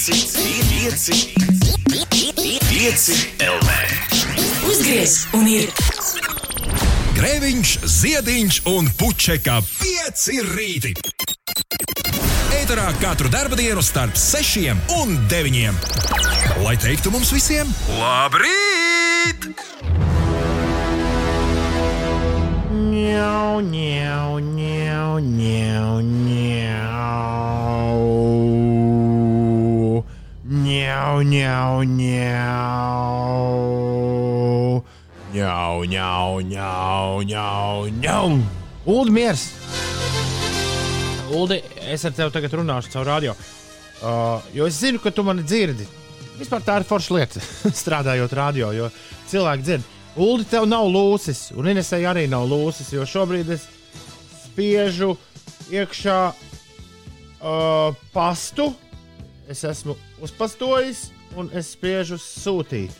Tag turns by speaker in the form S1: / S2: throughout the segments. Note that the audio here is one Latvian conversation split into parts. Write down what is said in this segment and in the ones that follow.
S1: 5, 5, 5 LV.
S2: Uzgriez un ir!
S3: Grēviņš, Ziediņš un Puķeka 5 rīti. Eterā katru dienu starp 6 un 9. Lai teiktu mums visiem, labrīt!
S4: Ņau, ņau, ņau, ņau, ņau. Ņau, ņau, ņau. Ņau, ņau, ņau, ņau, ņau. Ulu miers! Ulu, es ar tevi tagad runāšu caur radio. Uh, jo es zinu, ka tu mani dzirdi. Vispār tā ir forša lieta, strādājot radio, jo cilvēki dzird. Ulu, tev nav lūsis, un Inesai arī nav lūsis, jo šobrīd es spiežu iekšā uh, pastu. Es esmu uzpastojis, un es spiežu sūtīt.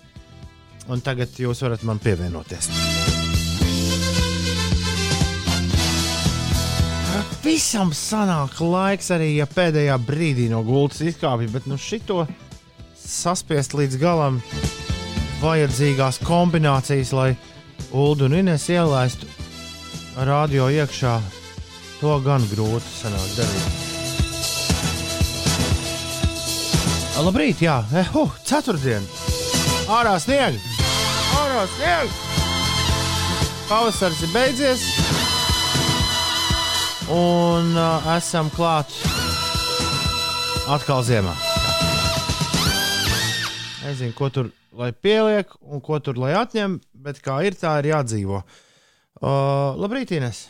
S4: Un tagad jūs varat man pievienoties. Visam sanāk laiks arī, ja pēdējā brīdī no gultas izkāpja, bet nu šito saspiest līdz galam vajadzīgās kombinācijas, lai Ulu un Inês ielaistu radio iekšā. To gan grūti sanāk darīt. Labrīt, jā, uh, ceturtdien. Ārā sniegs, ārā sniegs. Pavasaris ir beidzies, un uh, esam klāt atkal ziemā. Nezinu, ko tur lai pieliek un ko tur lai atņem, bet kā ir, tā ir jādzīvo. Uh, labrīt, Ines!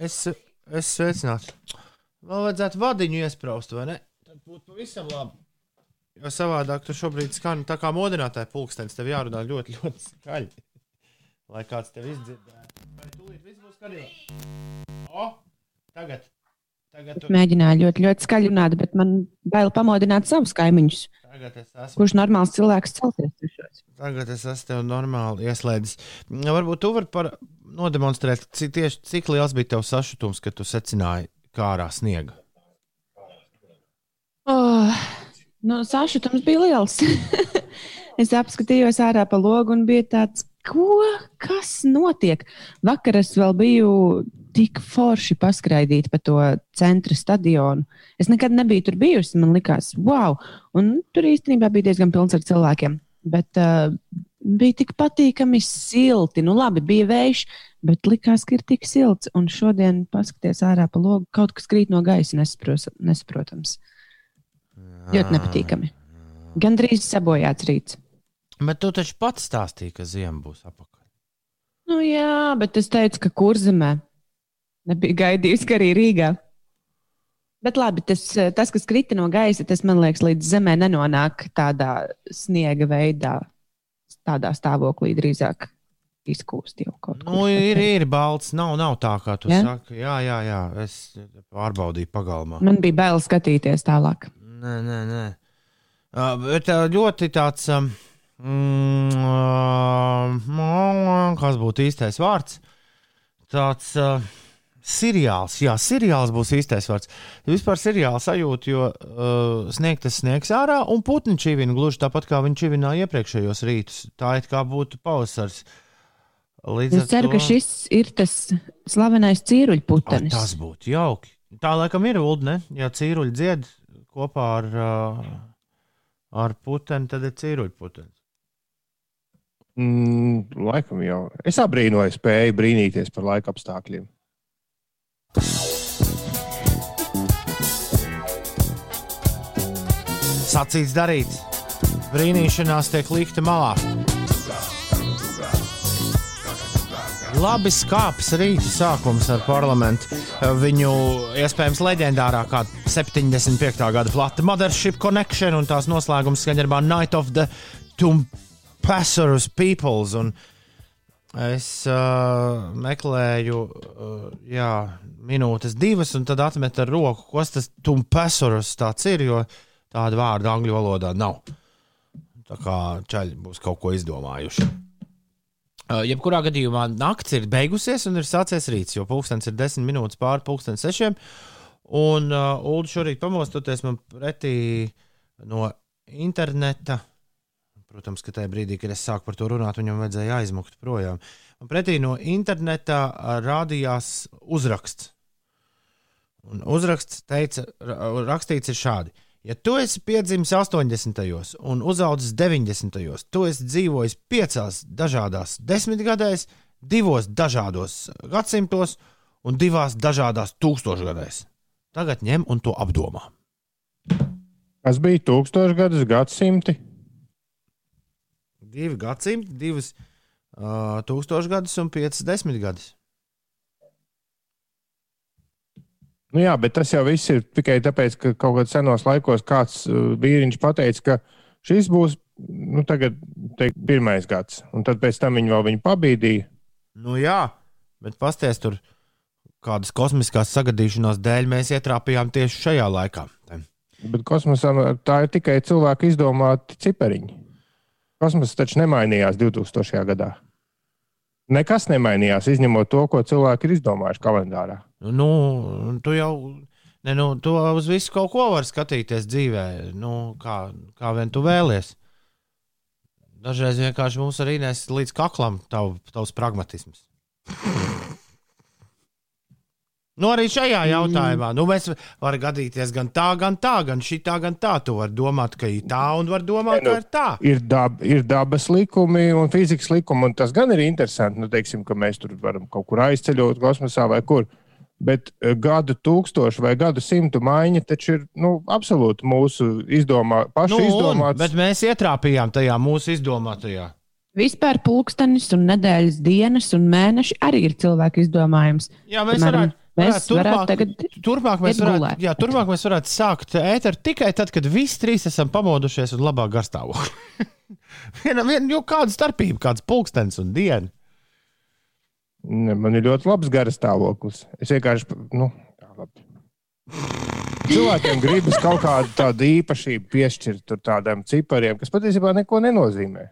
S4: Es, es sveicināts. Vēl vajadzētu vadiņu iesprāst, vai ne? Būtu pavisam labi. Jo savādāk tu šobrīd skan tā kā modinātāja pulkstenis. Tev jārunā ļoti, ļoti skaļi. Lai kāds tev izdzirdētu. Vai tūlīt viss būs kārtībā? O, tagad. Tagad, tu,
S5: Mēģināju ļoti, ļoti skaļi runāt, bet man bail pamodināt savus kaimiņus.
S4: tagad es esmu.
S5: Kurš normāls cilvēks trešos?
S4: Tagad es esmu tev normāli ieslēdzis. Varbūt tu vari par nodemonstrēt, cik, tieši, cik liels bija tavs sašutums, kad tu secināji kārā sniega.
S5: Oh, nu, sašutums bija liels. es apskatījos ārā pa logu un bija tāds, ko? Kas notiek? Vakar es vēl biju tik forši paskraidīt pa to centra stadionu. Es nekad nebiju tur bijusi. Man likās, wow! Un tur īstenībā bija diezgan pilns ar cilvēkiem. Bet uh, bija tik patīkami silti. Nu, labi, bija vējš, bet likās, ka ir tik silts. Un šodien, paskatieties ārā pa logu, kaut kas krīt no gaisa nesaprotams. Ļoti nepatīkami. Gan drīz sabojāts rīts.
S4: Bet tu taču pats stāstīji, ka ziema būs apakaļ.
S5: Nu, jā, bet es teicu, ka kurzemē nebija gaidījis, ka arī Rīgā. Bet labi, tas, tas, kas krita no gaisa, tas man liekas, līdz zemē nenonāk tādā sniega veidā, tādā stāvoklī drīzāk izkūst jau kaut
S4: Nu, ir, ir balts, nav, nav tā, kā tu ja? saki. Jā, jā, jā, es pārbaudīju pagalmā.
S5: Man bija bail skatīties tālāk.
S4: Nē, nē, nē. Uh, bet uh, ļoti tāds, um, mm, kas būtu īstais vārds? Tāds uh, seriāls, jā, seriāls būs īstais vārds. Vispār seriāls sajūta, jo uh, sniegtas sniegs ārā, un putni čivina gluži tāpat kā viņi čivināja iepriekšējos rītus. Tā it kā būtu pavasars. Līdz
S5: Es ceru,
S4: to-
S5: ka šis ir tas slavenais
S4: Ai,
S5: cīruļputenis.
S4: Tas būtu jauki. Tā laikam ir ne? Ja cīruļi dzied kopā ar, ar puteni, tad ir cīruļputenis.
S6: Mm, laikam jau. Es abrīnoju spēju brīnīties par laika apstākļiem.
S4: Sacīts, darīts. Brīnīšanās tiek likta malā. Labi skāpes rīta sākums ar parlamentu. Viņu iespējams leģendārākā 75. gada plata Mothership Connection un tās noslēgums skaņdarbā Night of the Tumpassurus Peoples. Un es uh, meklēju uh, jā, minūtes divas un tad atmetu ar roku, kas tas Tumpassurus tāds ir, jo tāda vārda angļu valodā nav. Tā kā čaļi būs kaut ko izdomājuši. Uh, jebkurā gadījumā naktis ir beigusies un ir sācies rīts, jo pulkstenis ir desmit minūtes pāri pulkstenim sešiem. Un uh, Ulu šorīt pamostoties man pretī no interneta. Protams, ka tajā brīdī, kad es sāku par to runāt, viņam vajadzēja aizmukt projām. Man pretī no interneta ā, rādījās uzraksts. Un uzraksts teica, ra- rakstīts ir šādi. Ja tu esi piedzimis 80. un uzaugusi 90. tu esi dzīvojis piecās dažādās desmitgadēs, divos dažādos gadsimtos un divās dažādās tūkstošgadēs. Tagad ņem un to apdomā.
S6: Kas bija tūkstošgadus gadsimti?
S4: Divi gadsimti, divas uh, tūkstošgadus un piecas desmitgadus.
S6: Nu jā, bet tas jau viss ir tikai tāpēc, ka kaut kādā senos laikos kāds uh, vīriņš pateica, ka šis būs nu, tagad, teikt, pirmais gads. Un tad pēc tam viņi vēl viņu pabīdīja.
S4: Nu jā, bet pasties tur kādas kosmiskās sagadīšanās dēļ mēs ietrāpījām tieši šajā laikā.
S6: Bet kosmosam tā ir tikai cilvēku izdomāti cipariņi. Kosmos taču nemainījās 2000. gadā. Nekas nemainījās, izņemot to, ko cilvēki ir izdomājuši kalendārā.
S4: Nu, tu jau ne, nu, tu uz visu kaut ko vari skatīties dzīvē, nu, kā, kā vien tu vēlies. Dažreiz vienkārši mums arī nes līdz kaklam tav, tavs pragmatisms. Nu, arī šajā jautājumā nu, mēs varam gadīties gan tā, gan tā, gan šī tā, gan tā. Tu vari domāt, ka ir tā, un var domāt,
S6: Nu,
S4: ka ir tā.
S6: Ir, dab, ir dabas likumi un fizikas likumi, un tas gan ir interesanti. Nu, teiksim, ka mēs tur varam kaut kur aizceļot kosmosā vai kur. Bet eh, gadu tūkstošu vai gadu simtu maiņa taču ir nu, absolūti mūsu izdomā, pašu
S4: Nu, un,
S6: izdomāts.
S4: bet mēs ietrāpījām tajā mūsu izdomātajā.
S5: Vispār pulkstenis un nedēļas dienas un mēneši arī ir cilvēku izdomājums.
S4: Jā, mēs
S5: Piemēram,
S4: varētu.
S5: Mēs
S4: varētu
S5: varētu
S4: turpmāk,
S5: tagad
S4: turpmāk, mēs varētu,
S5: gulēt.
S4: jā, turpmāk mēs varētu sākt ēteru tikai tad, kad visi trīs esam pamodušies un labāk garstāvoklī. Vienam vien, jo kāda starpība, kāds pulkstenis un diena.
S6: Ne, Man ir ļoti labs garas stāvoklis. Es vienkārši. Nu, tā, labi. Cilvēkiem gribas kaut kādu tādu īpašību piešķirt tur tādiem cipariem, kas patiesībā neko nenozīmē.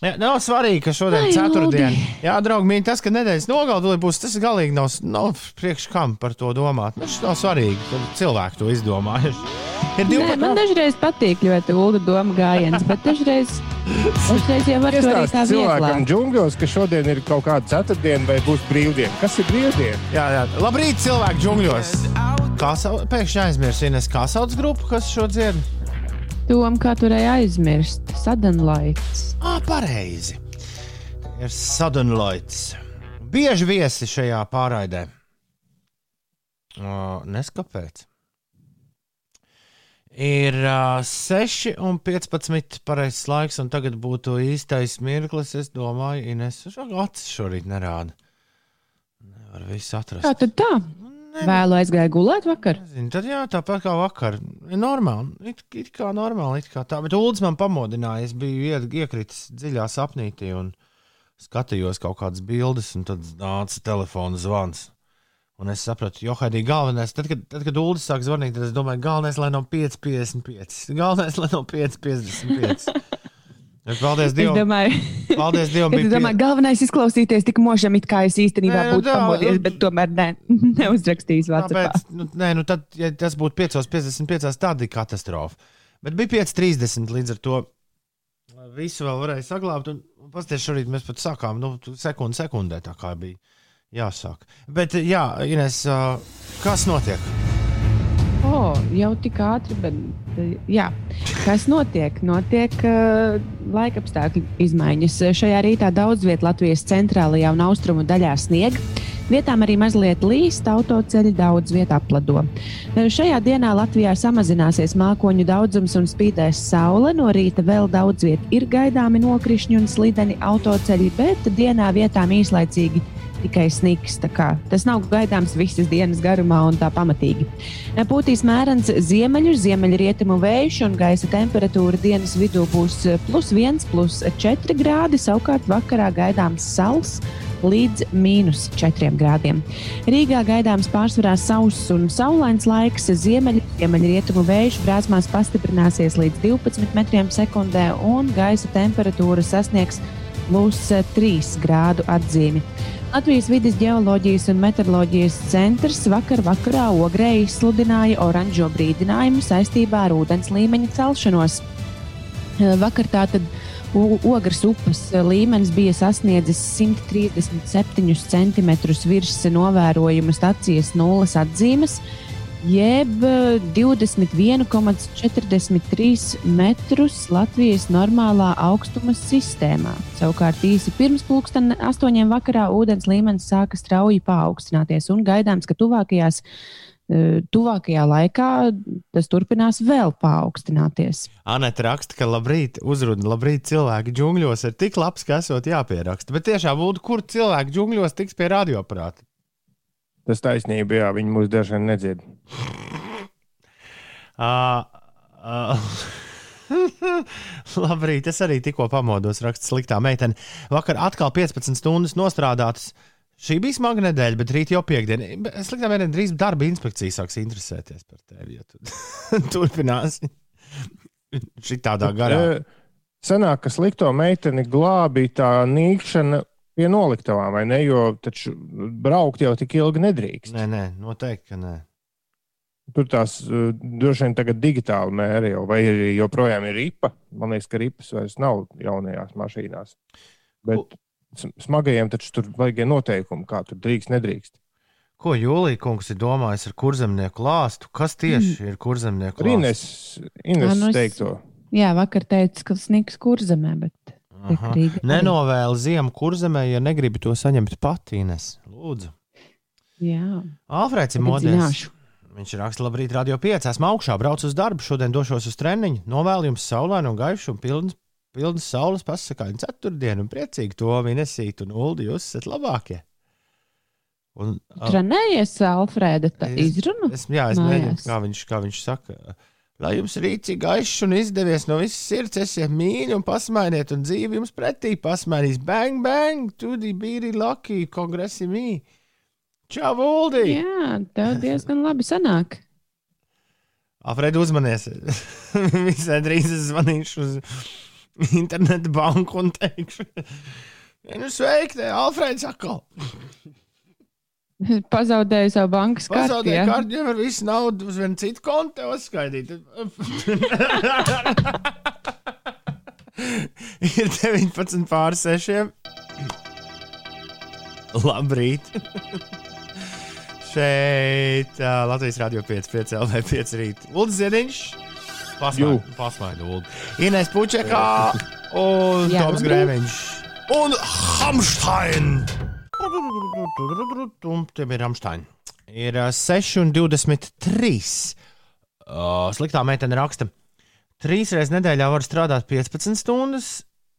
S4: Jā, nav svarīgi, ka šodien ir ceturtdiena. Jā, draugi, mīļi, tas, ka nedēļas nogalē būs, tas galīgi nav, nav priekš kam par to domāt. Nu, Tas nav svarīgi, ka cilvēki to izdomājuši. Ir
S5: Nē,
S4: 12.
S5: man dažreiz patīk ļoti ulu doma gājiens, bet dažreiz, dažreiz jau var to arī tā
S6: cilvēkam džungļos, ka šodien ir kaut kāda ceturtdiena vai būs brīvdiena. Kas ir brīvdiena?
S4: Jā, jā. Labrīt, cilvēki džungļos. Kā sauc, pēkšņi aizmirsu, Ines, kā sauc grupu, kas šo dziedā?
S5: Tom, kā turēja aizmirst, sadanlaits.
S4: Ah, pareizi. Ir Suddenlights. Bieži viesi šajā pārraidē. Uh, Neskapēc. Ir uh, 6 un 15 pareizs laiks, un tagad būtu īstais mirklis. Es domāju, Ines, acis šorīt nerāda. Nevar visu atrast.
S5: Kā tad tā? Vēlu aizgāja gulēt vakar.
S4: Zinu, tad jā, tāpat kā vakar. Normāli. It, it kā normāli, it kā tā. Bet Ulas man pamodināja. Es biju ied, iekritis dziļā sapnītī un skatījos kaut kādas bildes, un tad nāca telefona zvans. Un es sapratu, jo Haidī, galvenais, tad, kad, tad, kad Ulas sāk zvanīt, tad es domāju, galvenais, lai no 5,55. Galvenais, lai no 5,55. Bet Paldies
S5: Es
S4: Dievam!
S5: domāju,
S4: Paldies Dievam!
S5: es domāju galvenais izklausīties tik mošam, it kā es īstenībā
S4: Nē, nu
S5: būtu
S4: tā,
S5: pamodies,
S4: nu-
S5: bet tomēr ne, neuzrakstījis.
S4: Tāpēc, nu, nē, nu tad, ja tas būtu 5,55, tad ir katastrofa. Bet bija 5,30 līdz ar to. Visu vēl varēja saglabāt. Un, pasties, šorīt mēs pat sākām nu, sekundi sekundē, tā kā bija jāsāk. Bet, jā, Ines, kas notiek?
S5: O, jau tik ātri, bet eh, jā. kas notiek? Notiek uh, laikapstākļu izmaiņas. Šajā rītā daudz vietā Latvijas centrālajā un austrumu daļā sniega. Vietām arī mazliet līst, autoceļi daudz vietā aplado. Eh, Šajā dienā Latvijā samazināsies mākoņu daudzums un spīdēs saule. No rīta vēl daudz vietā ir gaidāmi nokrišņi un slideni autoceļi, bet dienā vietām īslaicīgi tikai sniks. Tas nav gaidāms visas dienas garumā un tā pamatīgi. Pūtīs mērens ziemeļu, ziemeļrietumu vējš un gaisa temperatūra dienas vidū būs plus 1, plus 4 grādi. Savukārt vakarā gaidāms sals līdz mīnus 4 grādiem. Rīgā gaidāms pārsvarā sauss un saulains laiks. Ziemeļu, ziemeļrietumu vējš brāzmās pastiprināsies līdz 12 metriem sekundē un gaisa temperatūra sasniegs plus 3 grādu atzīmi. Latvijas vidas geoloģijas un meteoroloģijas centrs vakar vakarā Ogrē izsludināja oranžo brīdinājumu saistībā ar ūdens līmeņa celšanos. Vakar tātad Ogres upes līmenis bija sasniedzis 137 cm virs novērojuma stācijas nulles atzīmes, jeb 21,43 metrus Latvijas normālā augstuma sistēmā. Savukārt īsi pirms pulksten astoņiem vakarā ūdens līmenis sāka strauji paaugstināties un gaidāms, ka tuvākajās e, tuvākajā laikā tas turpinās vēl paaugstināties.
S4: Anita raksta, ka labrīt, uzrunā, labrīt, cilvēki džungļos ir tik labs, ka esot jāpieraksta. Bet tiešām būtu, kur cilvēki džungļos tiks pie radioaparāta.
S6: Tas taisnība, jā, viņi mūs dažiem nedzird.
S4: Uh, uh, Labrīt, es arī tikko pamodos, raksta sliktā meitene. Vakar atkal 15 stundas nostrādātas. Šī bija smaga nedēļa, bet rīt jau piekdiena. Sliktā meitene drīz darba inspekcija sāks interesēties par tevi, ja tu turpināsi šitādā garā.
S6: Sanāk, ka slikto meiteni glābi tā nīkšana pie noliktavām, vai ne? Jo taču braukt jau tik ilgi nedrīkst.
S4: Nē, nē, noteikti, ka nē.
S6: Tur tās uh, droši vien tagad digitāli mēri jau, vai arī joprojām ir ripa. Man liekas, ka ripas vairs nav jaunajās mašīnās. Bet smagajiem taču tur vajag noteikumi, kā tur drīkst, nedrīkst.
S4: Ko Jūlija kungs ir domājis ar kurzemnieku lāstu? Kas tieši mm. ir kurzemnieku lāsts?
S6: Ines, Ines
S5: Ā, nu es-
S6: teikto.
S5: Jā, vakar teica, ka sniks kurzemē, bet
S4: Aha.
S5: Rīga arī.
S4: Nenovēl ziemu kurzemē, ja negribi to saņemt pati, Ines. Lūdzu.
S5: Jā,
S4: Alfrēds ir
S5: zināšu.
S4: Viņš raksta, labrīt, radio 5. Esmu augšā, braucu uz darbu, šodien došos uz treniņu. Novēlu jums saulainu un gaišu un pilnu, pilnu saules pasakāņu ceturtdienu un priecīgi to vinesīt un uldi. Jūs esat labākie. Un,
S5: Trenējies, Alfrēda, izrunu?
S4: es, jā, es mēģinu, kā viņš, kā viņš saka. Lai jums rīci gaišs un izdevies no visas sirds, esiet mīļi un pasmainiet, un dzīve jums pretī pasmainīs. Bang, bang, tudi bīri lucky, kongresi mī. Čau, Uldi!
S5: Jā, tev diezgan labi sanāk.
S4: Alfred, uzmanies. Visai drīz es zvanīšu uz internetu banku un teikšu, nu sveiki, Alfreds atkal.
S5: Pazaudēju savu bankas karti.
S4: Pazaudēju
S5: jā?
S4: kartu, jau visu naudu uz vienu citu kontu uzskaidīt. Ir 19 pār 6. Labrīt! Šeit uh, Latvijas Rādio 5, 5 LV 5 rīt. Lūdzu, Ziediņš! Pasmaidu, Lūdzu. Inês Pučekā un
S5: Jā,
S4: Toms. Grēviņš. Un Hamstein! Tiem ir Hamstein. Ir uh, 6,23. Uh, sliktā meitene raksta, trīs reizes nedēļā var strādāt 15 stundas,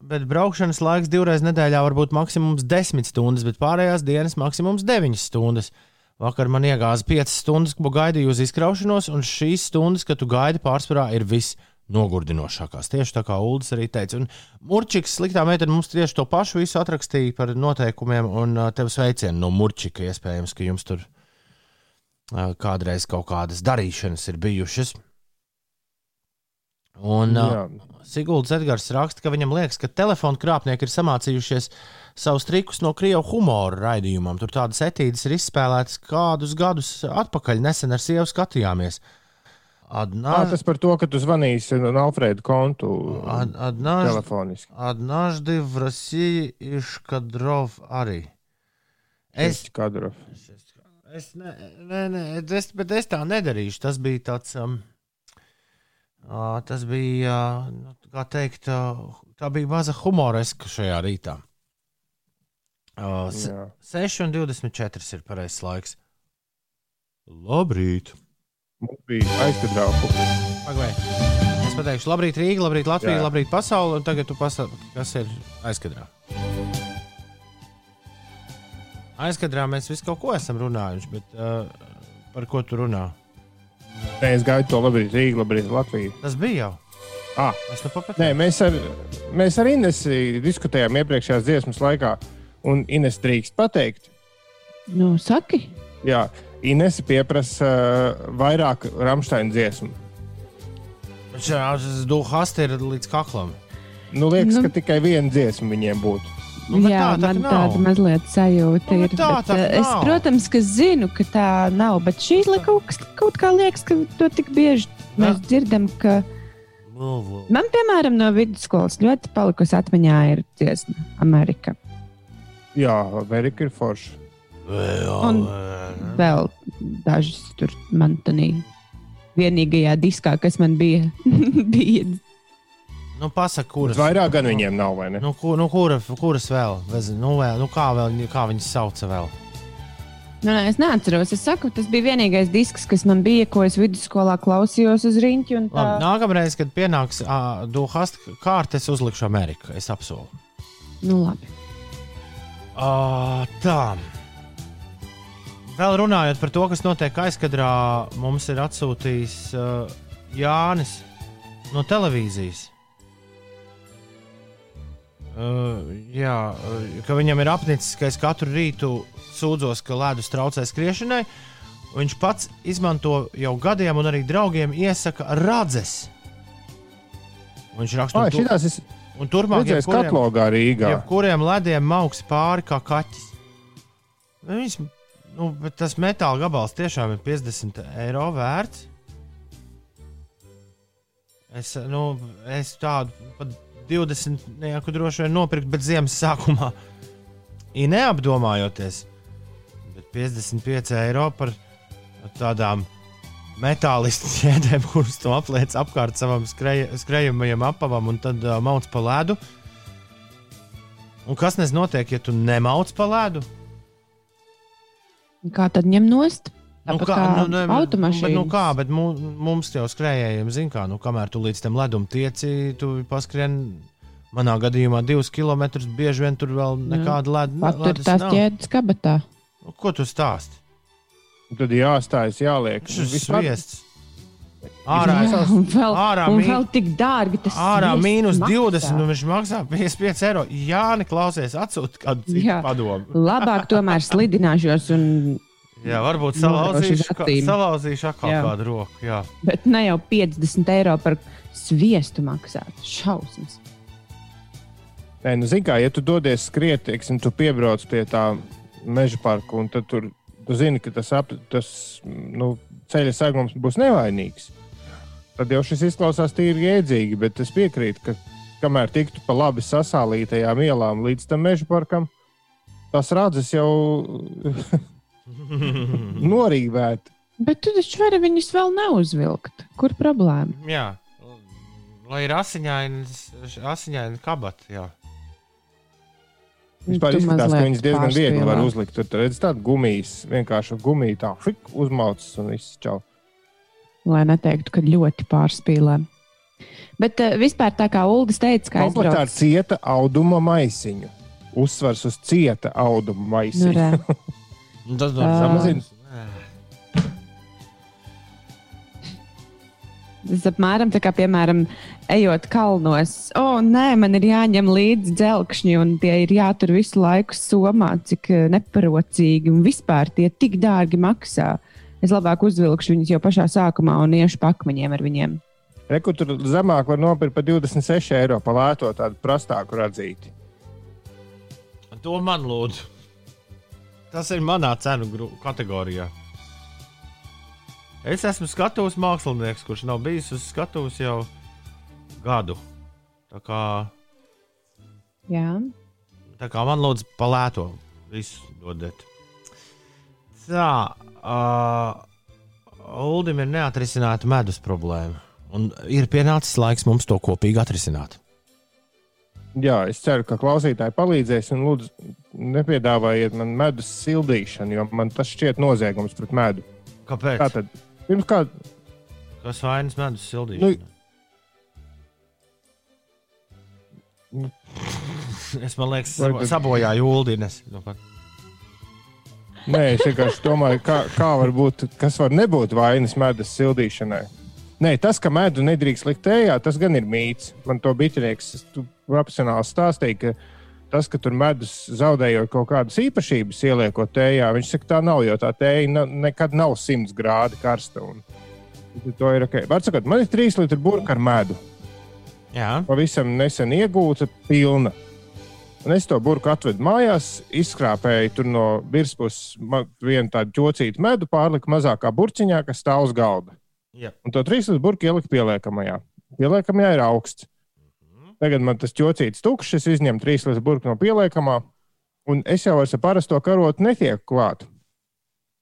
S4: bet braukšanas laiks divreiz nedēļā var būt maksimums 10 stundas, bet pārējās dienas maksimums 9 stundas. Vakar man iegāza 5 stundas, ko gaidīju uz izkraušanos, un šīs stundas, kad tu gaidi, pārsvarā ir viss nogurdinošākās. Tieši tā kā Ulas arī teica. Un Murčiks, sliktā meitene, mums tieši to pašu visu atrakstīja par noteikumiem, un uh, tev sveicienu no Murčika. Iespējams, ka jums tur uh, kādreiz kaut kādas darīšanas ir bijušas. Un uh,
S6: Jā.
S4: Siguldas Edgars raksta, ka viņam liekas, ka telefonu krāpnieki ir samācījušies savus trikus no krievu humora raidījumam. Tur tādas etīdes ir izspēlētas kādus gadus atpakaļ. Nesen ar sievu skatījāmies.
S6: Ā,
S4: Adnā,
S6: tas par to, ka tu zvanīsi no Alfrēda kontu
S4: ad, adnāž,
S6: telefoniski.
S4: однажды в России из кадров arī. Es,
S6: Kadrov.
S4: es, ne, ne, ne, es, bet es tā nedarīšu. Tas bija tāds. Um, ā, tas bija, ā, nu, kā teikt, ā, tā bija maza humoreska šajā rītā. Uh,
S6: Jā.
S4: 6,24 ir pareizais laiks. Labrīt!
S6: Mums bija aizkadrā.
S4: Pagaid. Es pateikšu, labrīt, Rīga, labrīt, Latvija,
S6: Jā.
S4: labrīt, pasaule. Un tagad tu pasaki, kas ir aizkadrā. Aizkadrā mēs visu kaut ko esam runājuši, bet uh, par ko tu runā?
S6: Nē, es gaidu to labrīt Rīgā, labrīt Latviju.
S4: Tas bija jau.
S6: Ah,
S4: Es nu
S6: nē, mēs ar, mēs ar Inesu diskutējām iepriekšējās dziesmas laikā, un Ines drīkst pateikt,
S5: Nu, saki,
S6: Jā, Ines pieprasa uh, vairāk Rāmsteina dziesmu.
S4: Šis du hasti ir līdz kaklam.
S6: Nu, liekas,
S5: Nu.
S6: nu. ka tikai viena dziesma viņiem būtu.
S4: Nu, bet
S5: Jā,
S4: tā tā
S5: man
S4: nav.
S5: tāda mazliet sajūta
S4: Nu,
S5: ir.
S4: bet tā
S5: bet,
S4: tā
S5: eh, es,
S4: nav.
S5: protams, ka zinu, ka tā nav, bet šī kaut, kas- kaut kā liekas, ka to tik bieži mēs dzirdam, ka man, piemēram, no vidusskolas ļoti palikusi atmiņā ir dziesma Amerika.
S6: Jā, Amerika ir forša.
S5: Un vēl dažas tur man tādā vienīgajā diskā, kas man bija, bija
S4: Nu, pasaka, kuras.
S6: Vairāk gan viņiem nav, vai ne?
S4: Nu, kur, nu, kura, kuras vēl? Nu, vēl nu, kā, vēl, kā viņas sauca vēl?
S5: Nu, nē, es neatceros. Es saku, tas bija vienīgais disks, kas man bija, ko es vidusskolā klausījos uz rīņķa. un Tā...
S4: Labi, nākamreiz, kad pienāks uh, Duhast kārta, es uzlikšu Ameriku. Es apsolu.
S5: Nu, labi.
S4: Uh, tā. Vēl runājot par to, kas notiek aizkadrā, mums ir atsūtījis uh, Jānis no televīzijas. Uh, jā, uh, ka viņam ir apnicis, ka es katru rītu sūdzos, ka ledus traucē skriešanai. Viņš pats izmanto jau gadiem, un arī draugiem iesaka radzes. Viņš raksta, un tu-
S6: šitās es
S4: un turpmāk
S6: redzēju
S4: jebkuriem-
S6: katalogā Rīgā.
S4: Jebkuriem lediem mauks pāri kā kaķis. Viņš, nu, tas metāla gabals tiešām ir 50 eiro vērts. Es, nu, es tādu pat 20 nejauku droši vien nopirkt, bet ziemas sākumā ir neapdomājoties. Bet 55 eiro par tādām metālistu ķēdēm, kuras tu apliec apkārt savam skrej, skrejamajam apavam un tad uh, mauc pa ledu. Un kas nes notiek, ja tu nemauc pa ledu?
S5: Kā tad ņem nost?
S4: Nu,
S5: Tāpat kā
S4: nu, ne,
S5: automašīnas.
S4: bet, nu, kā, bet mu, mums jau skrējējiem zina, kā, nu, kamēr tu līdz tam ledum tieci, tu paskrien. Manā gadījumā divus kilometrus bieži vien tur vēl nekāda leda
S5: Pat tur tās ķēdes kabatā.
S4: Nu, ko tu stāsti?
S6: Tad jāstājas, jāliek.
S4: Šis
S6: Vispār-
S4: sviests. Ārā,
S5: Jā, un vēl,
S4: ārā
S5: un vēl tik dārgi tas
S4: ārā mīnus
S5: maksā.
S4: 20, un viņš maksā 55 eiro. Jā, neklausies, atsūti kādu citu padomu.
S5: Labāk tomēr slidināšos, un,
S4: Jā, varbūt salauzīšu, ka, salauzīšu atkal
S5: Jā.
S4: kādu roku. Jā.
S5: bet ne jau 50 eiro par sviestu maksāt. Šausmas.
S6: Nē, nu, zini, kā, ja tu dodies skriet, teiksim, tu piebrauc pie tā meža parka, un tad tur, tu zini, ka tas, ap, tas nu, ceļa segums būs nevainīgs. Tad jau šis izklausās tīri jēdzīgi, bet es piekrītu, ka kamēr tiktu pa labi sasālītajām ielām līdz tam meža parkam, tas radzes jau norīvēt.
S5: Bet tu taču vari viņus vēl neuzvilkt. Kur problēma?
S4: jā. Lai ir asiņains, asiņaini kabati. Jā.
S6: Vispār izskatās, ka viņas diezgan viegli var uzlikt. Tur redz tādu gumijas, vienkārši gumiju tā, šik, uzmaucas un viss čau.
S5: Lai neteiktu, ka ļoti pārspīlē. Bet uh, vispār tā kā Ulas teica, ka
S6: Komplektā ar
S5: aizbrauc.
S6: cieta auduma maisiņu. Uzsvars uz cieta auduma
S5: Nu,
S6: maisiņu.
S4: Un Tas
S5: Ā.
S6: Samazina.
S5: Tas apmēram tā kā, piemēram, ejot kalnos. O, nē, man ir jāņem līdzi dzelkšņi, un tie ir jātur visu laiku somā, cik eh, neparocīgi un vispār tie tik dārgi maksā. Es labāk uzvilkšu viņus jau pašā sākumā un iešu pakmaņiem ar viņiem.
S6: Reku tur zemāk var nopirkt par 26 eiro par lēto tādu prastāku radzīti.
S4: To man lūdzu. Tas ir manā cenu kategorijā. Es esmu skatuves mākslinieks, kurš nav bijis uz skatuves jau gadu. Tā kā,
S5: Jā,
S4: tā kā man lūdzu palēto visu dodiet. Tā, uh, Uldim ir neatrisināta medus problēma. Un ir pienācis laiks mums to kopīgi atrisināt.
S6: Jā, es ceru, ka klausītāji palīdzēs. Un, lūdzu, nepiedāvājiet man medus sildīšanu, jo man tas šķiet noziegums pret medu.
S4: Kāpēc?
S6: Tātad, pirms kāda
S4: Kas vainas medus sildīšana?
S6: Nu,
S4: Es liekas,
S6: Vai
S4: sabo-
S6: tad-
S4: sabojāju Uldines. Nu, pat.
S6: Nē, es vienkārši domāju, kā, kā var būt, kas var nebūt vainas medus sildīšanai. Nē, tas, ka medu nedrīkst likt ejā, tas gan ir mīts. Man to bitinieks profesionāli stāstīja, ka tas, ka tur medus zaudējot kaut kādas īpašības, ieliekot ejā, viņš saka, tā nav, jo tā tēja na- nekad nav 100 grādi karsta. Un, to ir ok. Var sakot, man ir 3 litri burka ar medu.
S4: Jā,
S6: Pavisam nesen iegūta, pilna. Un es to burbuļu atvedu mājās, izskrāpēju tur no ma- vienu tādu ķocītu medu, pārliku mazākā burciņā, kas stāv uz galda.
S4: Jā.
S6: Un to trīs līdz burbuļu ieliku pieliekamajā. Pieliekamajā ir augsts. Tagad man tas ķocīts tukšs, es izņemu trīs līdz burbuļu no pieliekamā, un es jau ar parasto karotu netieku klāt.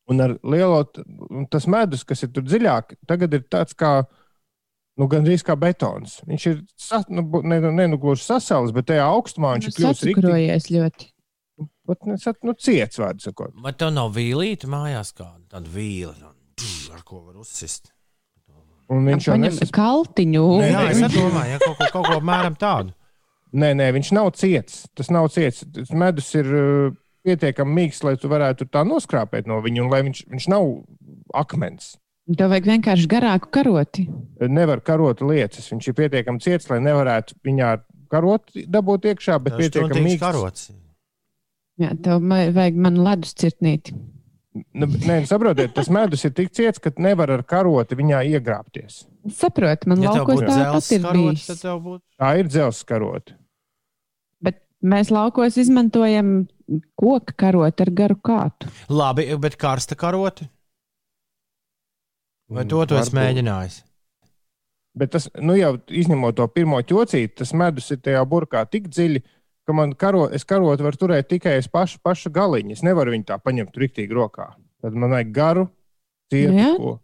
S6: Un ar lielo, un tas medus, kas ir tur dziļāk, tagad ir tāds kā, nu, gandrīz kā betons. Viņš ir, sa, nu, ne, ne nu gluži sasals, bet tajā augstumā viņš
S5: Nu,
S6: ir kļuvis.
S5: Sacukrojies ļoti.
S6: Pat ne, sat- nu, ciets, vārdu sakot.
S4: Vai tev nav vīlīte mājās kāda? Tāda vīla, ar ko var uzsist.
S6: Un viņš jau nesas...
S5: kaltiņu.
S6: Nē,
S4: Jā,
S6: nē,
S4: es domāju, ja kaut ko, kaut ko apmēram tādu.
S6: Nē, nē, viņš nav ciets. Tas nav ciets. Tas medus ir uh, pietiekami mīksts, lai tu varētu tā noskrāpēt no viņa, un lai viņš, viņš nav akmens.
S5: Tev vajag vienkārši garāku karoti.
S6: Nevar karot lietas. Viņš ir pietiekami ciets, lai nevarētu viņā karot dabūt iekšā, bet
S4: Tas
S6: pietiekami mīksts.
S4: karots.
S5: Jā, tev vajag man ledus cirtnīti.
S6: Nu, nē, saprotiet, tas medus ir tik ciets, ka nevar ar karoti viņā iegrābties.
S5: Es saprotu, man
S4: Ja
S5: laukos tāpat ir bijis.
S4: būtu.
S6: Tā ir dzelzs karota.
S5: Bet mēs laukos izmantojam koku karoti ar garu kātu.
S4: Labi, bet karsta karoti? Vai
S6: Mm,
S4: to tu esi
S6: varbūt.
S4: mēģinājis?
S6: Bet tas, nu jau izņemot to pirmo ķocīti, tas medus ir tajā burkā tik dziļi, ka man karo, es karotu varu turēt tikai uz pašu, pašu galiņu. Es nevaru viņu tā paņemt riktīgi rokā. Tad man vajag garu, cietu.
S5: Jā.
S6: ko.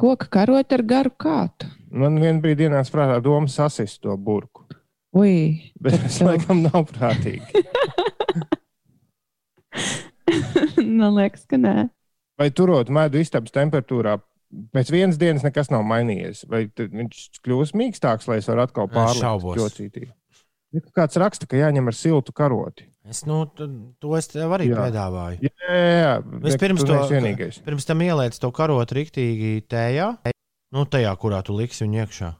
S5: Koka karoti ar garu kātu.
S6: Man vienā brīdī ienāca prātā doma sasist to burku.
S5: Ui,
S6: Bet tas
S5: tev-
S6: laikam nav prātīgi.
S5: man liekas, ka nē.
S6: Vai turot medu istabas temperatūrā, pēc vienas dienas nekas nav mainījies? Vai tad viņš kļūs mīkstāks, lai es varu atkal
S4: Es
S6: pārlikt
S4: šaubos.
S6: ķocītī? Ir Kāds raksta, ka jāņem ar siltu karoti.
S4: Es nu, to es tev arī
S6: Jā.
S4: piedāvāju.
S6: Jā, jā, jā.
S4: Vispirms
S6: tu
S4: to. Pirms tam ieliec to karotu riktīgi tējā, nu tajā, kurā tu liksi viņu iekšā.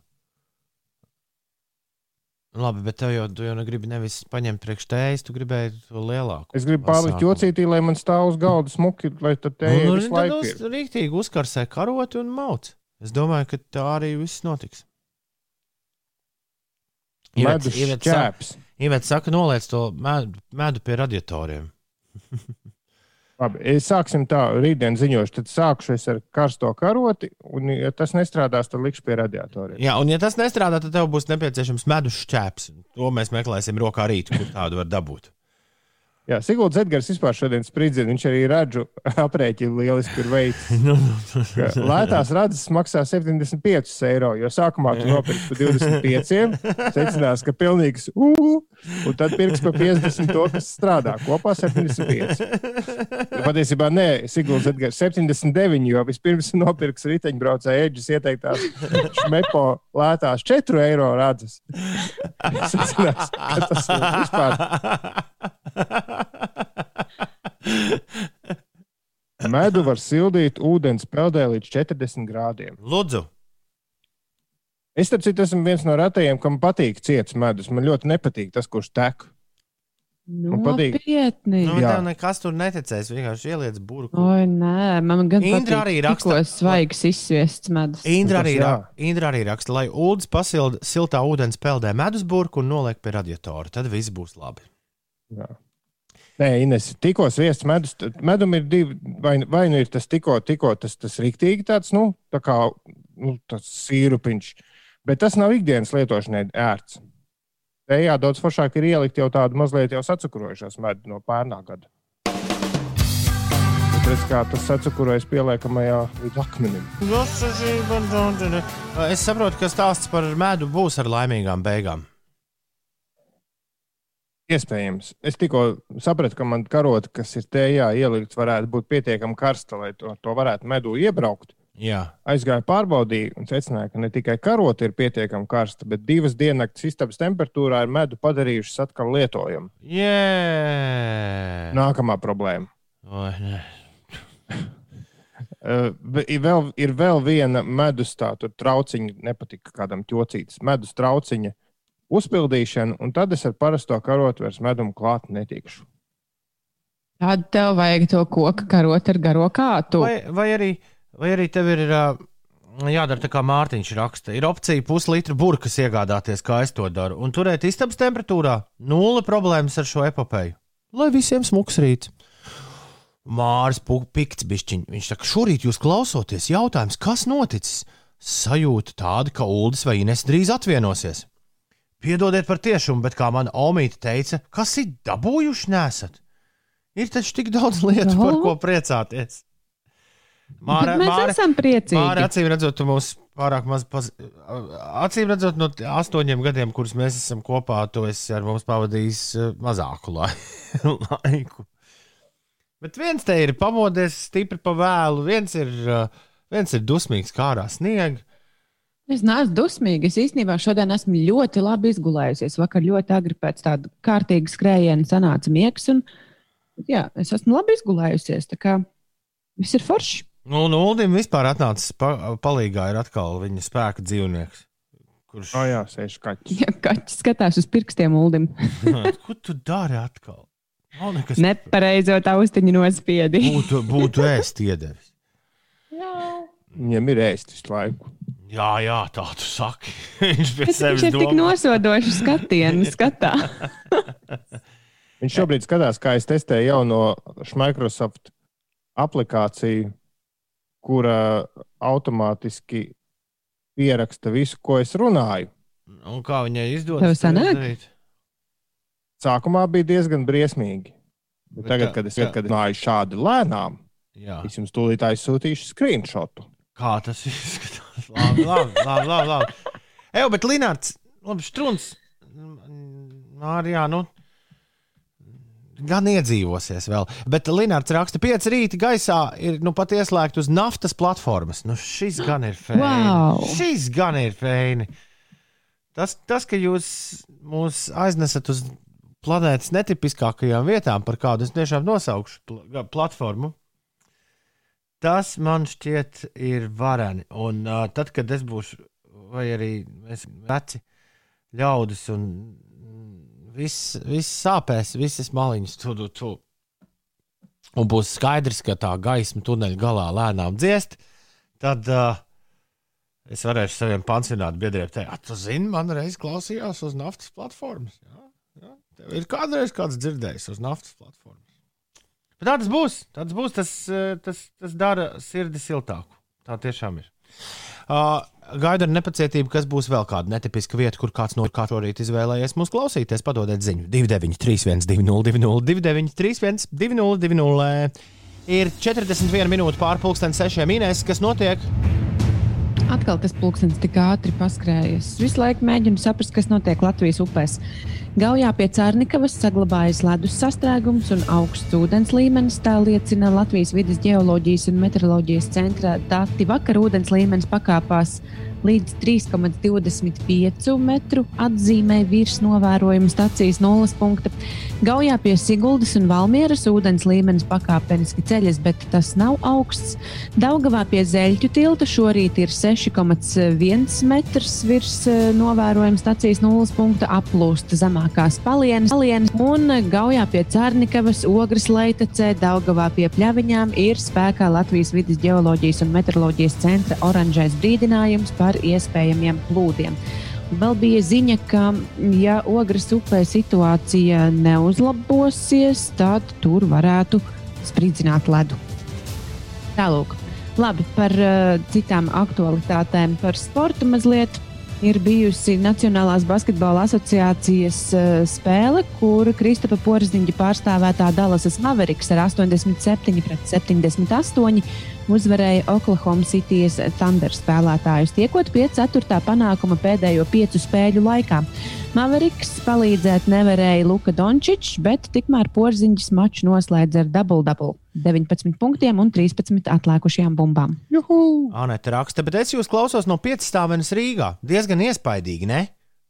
S4: Labi, bet tev jau, tu jau negribi nevis paņemt priekš tējas, tu gribēji to lielāku.
S6: Es gribu pārlikt jocītī, lai man stāv uz galda smuki, lai tad te
S4: Nu, nu,
S6: visu
S4: tad
S6: laiku.
S4: uz
S6: ir.
S4: rīktīgi uzkarsē karoti un mauc. Es domāju, ka tā arī viss notiks.
S6: Medus ķēps.
S4: Ivets saka, noliec to medu, medu pie radiatoriem.
S6: Labi, sāksim tā, rītdien ziņošu, tad sākšu es ar karsto karoti, un, ja tas nestrādās, tad likšu pie radiatoriem.
S4: Jā, un ja tas nestrādā, tad tev būs nepieciešams medus šķēps. To mēs meklēsim rokā rīt, kur tādu var dabūt.
S6: Jā, Sigulds Edgars vispār šodien spridzina, viņš arī redzu aprēķinu lieliski ir veids.
S4: Nu, nu,
S6: ka Lētās radzes maksā 75 eiro, jo sākumā tu nopirksi par 25, secinās, ka pilnīgs ū, un tad pirks par 50 to, kas strādā. Kopā 75. Jo patiesībā nē, Sigulds Edgars 79, jo vispirms nopirks riteņbraucēju eģis ieteiktās šmepo lētās 4 eiro radzes. Secinās, ka tas ir vispār. Medu var sildīt ūdens peldē līdz 40 grādiem.
S4: Lūdzu,
S6: Es, starp citu, esmu viens no retajiem, kam patīk ciets medus. Man ļoti nepatīk tas, kurš tek. Man patīk.
S5: Nopietni.
S4: nu,
S6: Jā.
S4: tev nekas tur neticēs. Vienkārši ieliec burbuļu.
S5: Oi, nē, man gan
S4: Indra
S5: patīk
S4: arī raksta-
S5: tikko svaigs izsviests medus.
S4: Indra arī, ra Indra arī raksta, lai ūdens pasilda siltā ūdens peldē medus burbuļu un noliek pie radiatora. Tad viss būs labi.
S6: Jā. Nē, Ines, tikko sviests medus. Medum ir divi, vai, vai nu ir tas tikko, tikko tas, tas riktīgi tāds, nu, tā kā nu, tas sīrupiņš. Bet tas nav ikdienas lietošanai ērts. Te jādodas foršāk ir ielikt jau tādu mazliet jau sacukrojušos medu no pērnā gada. Redz, kā tas sacukurojas pieliekamajā līdz akmenim.
S4: Es saprotu, ka stāsts par medu būs ar laimīgām beigām.
S6: Iespējams. Es tikko sapratu, ka man karota, kas ir tējā ielikta, varētu būt pietiekami karsta, lai to, to varētu medū iebraukt.
S4: Jā,
S6: Aizgāju pārbaudīju un secināju, ka ne tikai karota ir pietiekami karsta, bet divas diennakts istabas temperatūrā ir medu padarījušas atkal lietojamu.
S4: Jē.
S6: Nākamā problēma.
S4: Nē.
S6: Uh, ir vēl, ir vēl viena medus tā, trauciņa, nepatika kādam ķocītis, medus trauciņa uzpildīšana, un tad es ar parasto karotu vairs medumu klāt netikšu.
S5: Tad tev vajag to koku karot ar garo kātu.
S4: Vai, vai, arī, vai arī tev ir Jādara tā kā Mārtiņš raksta. Ir opcija puslitra burkas iegādāties, kā es to daru, un turēt istabas temperatūrā. Nulle problēmas ar šo epopeju. Lai visiem smuks rīts. Māris Pikts bišķiņ. Viņš saka, šorīt jūs klausoties, jautājums, kas noticis? Sajūta tāda, ka Uldis vai Ines drīz atvienosies. Piedodiet par tiešumu, bet kā mana omīte teica, kas ir dabūjuši nesat? Ir taču tik daudz lietu, par ko priecāties.
S5: Māra, mēs Māra, esam priecīgi.
S4: Māra, acīm redzot, tu mūs pārāk maz. Paz... Acīm redzot, no astoņiem gadiem, kurus mēs esam kopā, tu esi ar mums pavadījis eh, mazāku laiku. Bet viens te ir pamodies stipri pa vēlu, viens ir, eh, viens ir dusmīgs kā ārā sniega.
S5: Es neesmu dusmīga. Es īstenībā šodien esmu ļoti labi izgulējusies. Vakar ļoti agri pēc tāda kārtīga skrējiena sanāca miegs. Un, jā, es esmu labi izgulējusies. Tā kā viss ir forši.
S4: Nu, un Ulim vispār atnācis pa, palīgā ir atkal viņa spēka dzīvnieks.
S6: Kurš oh, jā, sēž kaķis?
S5: Jā, kaķis skatās uz pirkstiem Ulim.
S4: Ko tu dari atkal?
S5: Nav nekas. Nepareizo taustiņu nospiedi.
S4: būtu, būtu ēst iedevis.
S6: Viņam ir ēst visu laiku.
S4: Jā, jā, tā tu saki. viņš pie
S5: sevis ir domā. tik nosodošs skatienu skatā.
S6: viņš šobrīd skatās, kā es testēju jauno Microsoft aplikāciju kura automātiski pieraksta visu, ko es runāju.
S4: Un kā viņai izdodas?
S6: Sākumā bija diezgan briesmīgi. Bet Bet tagad, tā, kad es runāju šādi lēnām, jā. es jums tūlīt aizsūtīšu screenshotu.
S4: Kā tas izskatās? labi, labi, labi. labi, labi. Eju, bet Linārds, labi, Strunks, Mārijā, nu, gan iedzīvosies vēl. Bet Linnards raksta, ka pieci rīti gaisā ir nu, pat ieslēgti uz naftas platformas. Nu, šis gan ir feini.
S5: Wow.
S4: Šis gan ir feini. Tas, tas, ka jūs mūs aiznesat uz planētas netipiskākajām vietām, par kādu es tiešām nosaukšu pl platformu, tas man šķiet ir vareni. Un uh, tad, kad es būšu, vai arī mēs veci ļaudis un viss, viss sāpēs, visas maliņas tu, tu, tu. Un būs skaidrs, ka tā gaisma tuneļa galā lēnām dziest. Tad uh, es varēšu saviem pansionāta biedriem teikt, tu zini, man reiz klausījās uz naftas platformas. Jā, jā. Tev ir kādreiz kāds dzirdējis uz naftas platformas. Bet tā tas būs. Tā tas, būs tas, tas, tas dara sirdi siltāku. Tā tiešām ir. Uh, gaidu ar nepacietību, kas būs vēl kāda netipiska vieta, kur kāds no kā šorīt izvēlējies mūs klausīties. Padodiet ziņu 293, 202, 293, 202. Ir 41 minūte pārpusdienas sešiem minēs, kas notiek.
S5: Atkal tas pulkstenis tik ātri paskrējies. Visu laiku mēģinu saprast, kas notiek Latvijas upēs. Gaujā pie Cārnikavas saglabājas ledus sastrēgums un augsts ūdens līmenis. Tā liecina Latvijas vidas geoloģijas un meteoroloģijas centra dati. Vakar ūdens līmenis pakāpās līdz 3,25 metru atzīmē virs novērojuma stacijas nulles punkta. Gaujā pie Siguldas un Valmieras ūdens līmenis pakāpeniski ceļas, bet tas nav augsts. Daugavā pie Zeļķu tilta šorīt ir 6,1 metrs virs eh, novērojuma stacijas nulles punkta aplūsta zemākās palienas, palienas un Gaujā pie Cārnikavas, Ogres leitacē, Daugavā pie Pļaviņām ir spēkā Latvijas vidas geoloģijas un meteoroloģijas centra oranžais brīdinājums par iespējamiem plūdiem. Vēl bija ziņa, ka, ja Ogres upē situācija neuzlabosies, tad tur varētu spridzināt ledu. Tālāk, labi par uh, citām aktualitātēm, par sportu mazliet. Ir bijusi Nacionālās basketbola asociācijas uh, spēle, kur Kristapa Porziņģa pārstāvētā Dallasas Mavericks ar 87 pret 78 uzvarēja Oklahoma City's Thunder spēlētājus, tiekot pie 4. panākuma pēdējo piecu spēļu laikā. Maveriks palīdzēt nevarēja Luka Dončičs, bet tikmēr porziņš maču noslēdz ar dubultdabulu. 19 punktiem un 13 atlikušajām bumbām.
S4: Anita raksta, bet es jūs klausos no piecstāvenes Rīgā. Diezgan iespaidīgi, ne?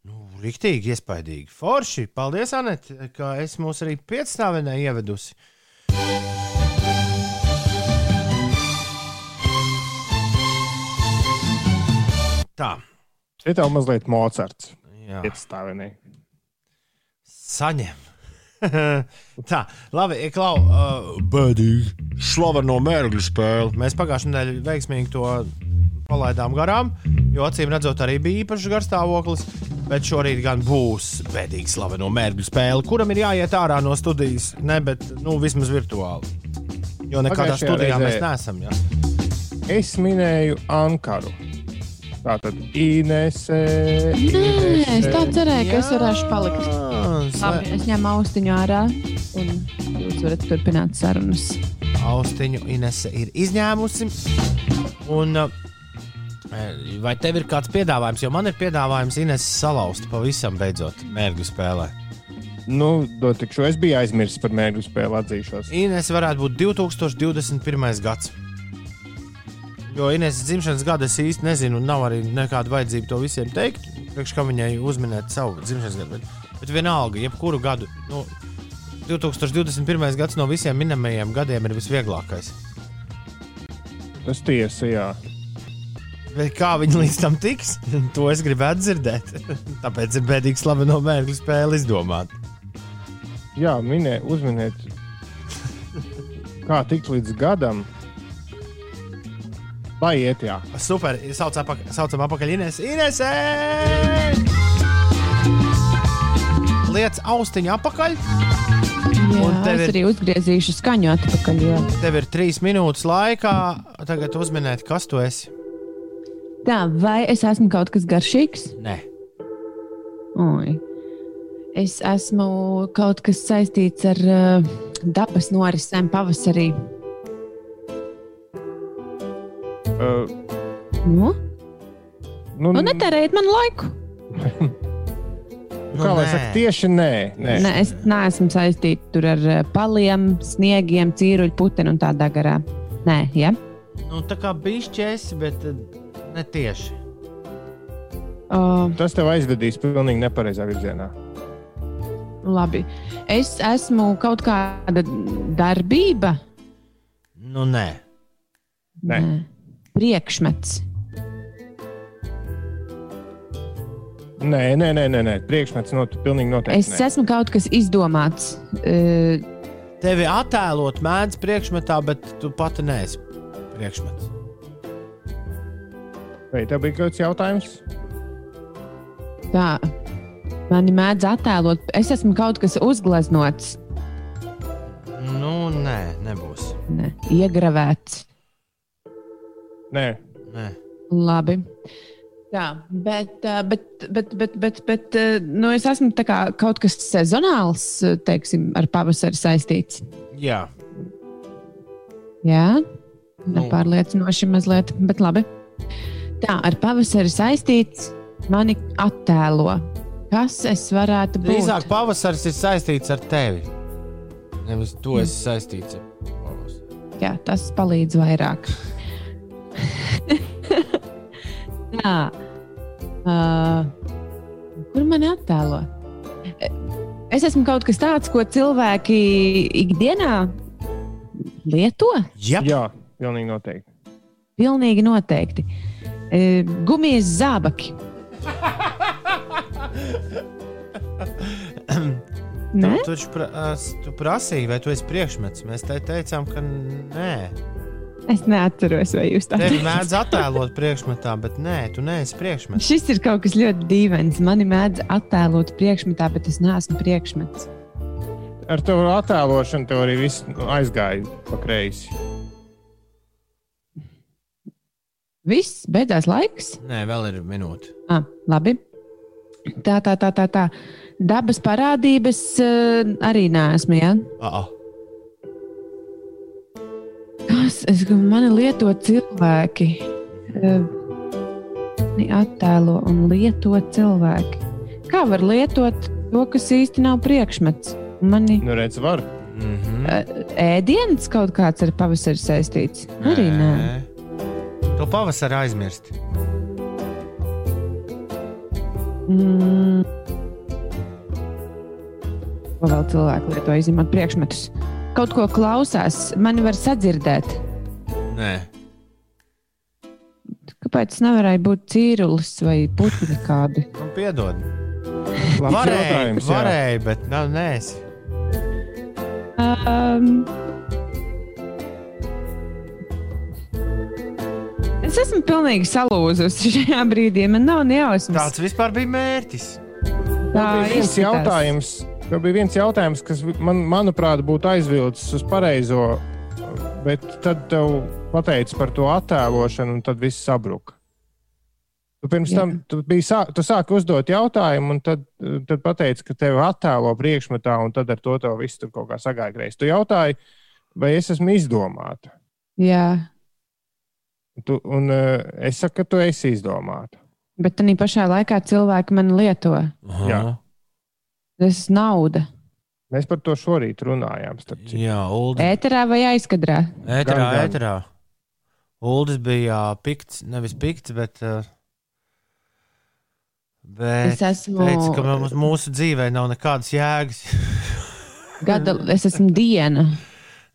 S4: Nu, Riktīgi iespaidīgi. Forši. Paldies, Anita, ka es mūs arī piecstāvenē ievedusi. Tā.
S6: Šeit jau mazliet Mocards. Piecstāvenī.
S4: Saņem. Tā, labi, Klau, uh, bēdīgi. Slaveno mērķu spēli. Mēs pagājušajā nedēļā veiksmīgi to palaidām garām, jo acīm redzot, arī bija īpašs garstāvoklis. Bet šorīt gan būs bēdīgi slaveno mērķu spēle, kuram ir jāiet ārā no studijas. Ne, bet nu, vismaz virtuāli. Jo nekādā studijā
S6: reizē-
S4: mēs neesam. Jā.
S6: Es minēju Ankaru. Tā tad Inese.
S5: Nē, es tā cerēju, ka es varēšu palikt.
S4: Jā,
S5: Labi, es ņemu austiņu ārā, un jūs varat turpināt sarunas.
S4: Austiņu Inese ir izņēmusi. Un, uh, vai tev ir kāds piedāvājums? Jo man ir piedāvājums Inese salauzt pavisam beidzot mērķu spēlē.
S6: Nu, dotikšu, es biju aizmirsis par mērķu spēli, atzīšos.
S4: Inese varētu būt 2021. gads. Jo Ineses dzimšanas gada es īsti nezinu, un nav arī nekāda vajadzība to visiem teikt. Priekš kā viņai uzminēt savu dzimšanas gadu. Bet, bet vienalga, jebkuru gadu. Nu, 2021. gads no visiem minamajiem gadiem ir visvieglākais.
S6: Tas tiesa, jā.
S4: Bet kā viņi līdz tam tiks, to es gribētu dzirdēt. Tāpēc ir bēdīgi slaveno mērķu spēli izdomāt.
S6: Jā, minē, uzminiet, kā tikt līdz gadam. Lai iet, jā.
S4: Super, sauc apak saucam apakaļ Ines. Inesē! Liec austiņu apakaļ.
S5: Jā,
S4: Un tev
S5: es
S4: ir-
S5: arī uzgriezīšu skaņu atpakaļ. Jo.
S4: Tev ir trīs minūtes laikā. Tagad uzminēt, kas tu esi.
S5: Tā, vai es esmu kaut kas garšīgs?
S4: Nē,
S5: Oi. Es esmu kaut kas saistīts ar uh, dabas norisēm pavasarī.
S6: Uh,
S5: Nu,
S6: nu,
S5: nu netērējiet man laiku.
S6: kā lai
S4: nē.
S6: saka, tieši nē. nē.
S5: Ne, es neesmu saistīta tur ar paliem, sniegiem, cīruļu putenu un tādā garā. Nē, ja?
S4: Nu, tā kā bišķi esi, bet eh, ne tieši.
S5: Uh,
S6: Tas tev aizvedīs pilnīgi nepareizā virzienā.
S5: labi. Es esmu kaut kāda darbība.
S4: Nu, nē.
S6: Nē.
S5: Priekšmets.
S6: Nē, nē, nē, nē, nē. priekšmets not, pilnīgi noteikti.
S5: Es
S6: nē.
S5: esmu kaut kas izdomāts. Uh,
S4: Tevi attēlot mēdz priekšmetā, bet tu pati neesi priekšmets.
S6: Vai tev bija kāds jautājums?
S5: tā. Mani mēdz attēlot. Es esmu kaut kas uzgleznots,
S4: Nu, nē, nebūs.
S5: ne, iegravēts.
S6: Nē,
S4: Nē.
S5: Labi. Tā, bet, bet, bet, bet, bet, bet nu, es esmu tā kā kaut kas sezonāls, teiksim, ar pavasari saistīts.
S4: Jā,
S5: Jā,
S4: Nu.
S5: nepārliecinoši mazliet, bet labi. Tā, ar pavasari saistīts, mani attēlo. Kas es varētu būt?
S4: drīzāk pavasaris ir saistīts ar tevi. Nevis tu esi saistīts ar pavasari.
S5: Jā, tas palīdz vairāk. Tā. Uh, kur man attēlo? Es esmu kaut kas tāds, ko cilvēki ikdienā lieto.
S4: Jā,
S6: jā, pilnīgi noteikti.
S5: Pilnīgi noteikti. E, Gumijas zābaki. Nē,
S4: tu, taču pra, tu prasīji, vai tu esi priekšmets. Mēs te teicām, ka nē.
S5: Es neatceros, vai jūs tā
S4: Tevi
S5: teicāt.
S4: mēdz attēlot priekšmetā, bet nē, tu neesi priekšmets.
S5: Šis ir kaut kas ļoti dīvains. Mani mēdz attēlot priekšmetā, bet es neesmu priekšmets.
S6: Ar to attēlošanu tev arī viss aizgāja pa kreisi.
S5: Viss, beidzās laiks.
S4: Nē, vēl ir minūte.
S5: Ah, labi. Tā, tā, tā, tā. tā. Dabas parādības uh, arī neesmu. Ja?
S4: Ah,
S5: Kas es mani lieto cilvēki? Uh, mani attēlo un lieto cilvēki. Kā var lietot to, kas īsti nav priekšmets? Mani
S6: Nu, redz, var.
S4: mm -hmm.
S5: uh, ēdienas kaut kāds ar pavasari saistīts. Arī nē.
S4: To pavasarī aizmirst.
S5: Mm. Ko vēl cilvēki lieto izņemot priekšmetus? Kaut ko klausās, mani var sadzirdēt.
S4: Nē,
S5: Kāpēc tas nevarēja būt cīrulis vai putni kādi?
S4: man Nu, piedod.
S6: Labs
S4: Varēja, varēja, bet nav nēs.
S5: Um, es esmu pilnīgi salūzusi šajā brīdī. Man nav nejausmas.
S4: Tāds vispār bija mērķis.
S5: Tā
S6: bija viens jautājums, ka bija viens jautājums, kas man, manuprāt būtu aizvilcis uz pareizo, bet tad tev pateici par to attēlošanu, un tad viss sabruka. Tu pirms
S5: Jā.
S6: tam tu, biji sā, tu sāki uzdot jautājumu, un tad, tad pateici, ka tevi attēlo priekšmetā, un tad ar to tev viss tur kaut kā sagāja greizi. Tu jautāji, vai es esmu izdomāta.
S5: Jā,
S6: Tu, un, uh, es saku, ka tu esi izdomāta.
S5: bet tā pašā laikā cilvēki man lieto.
S6: Jā.
S5: Tas ir nauda.
S6: Mēs par to šorīt runājām. starp citu.
S4: Jā, Uldi.
S5: Ēterā vai aizkadrā?
S4: Ēterā,
S6: Gan, gan.
S4: ēterā. Uldis bija pikts, nevis pikts, bet. uh, Bet
S5: Es esmu-
S4: teica, ka mums, mūsu dzīvē nav nekādas jēgas.
S5: Gada, es esmu diena,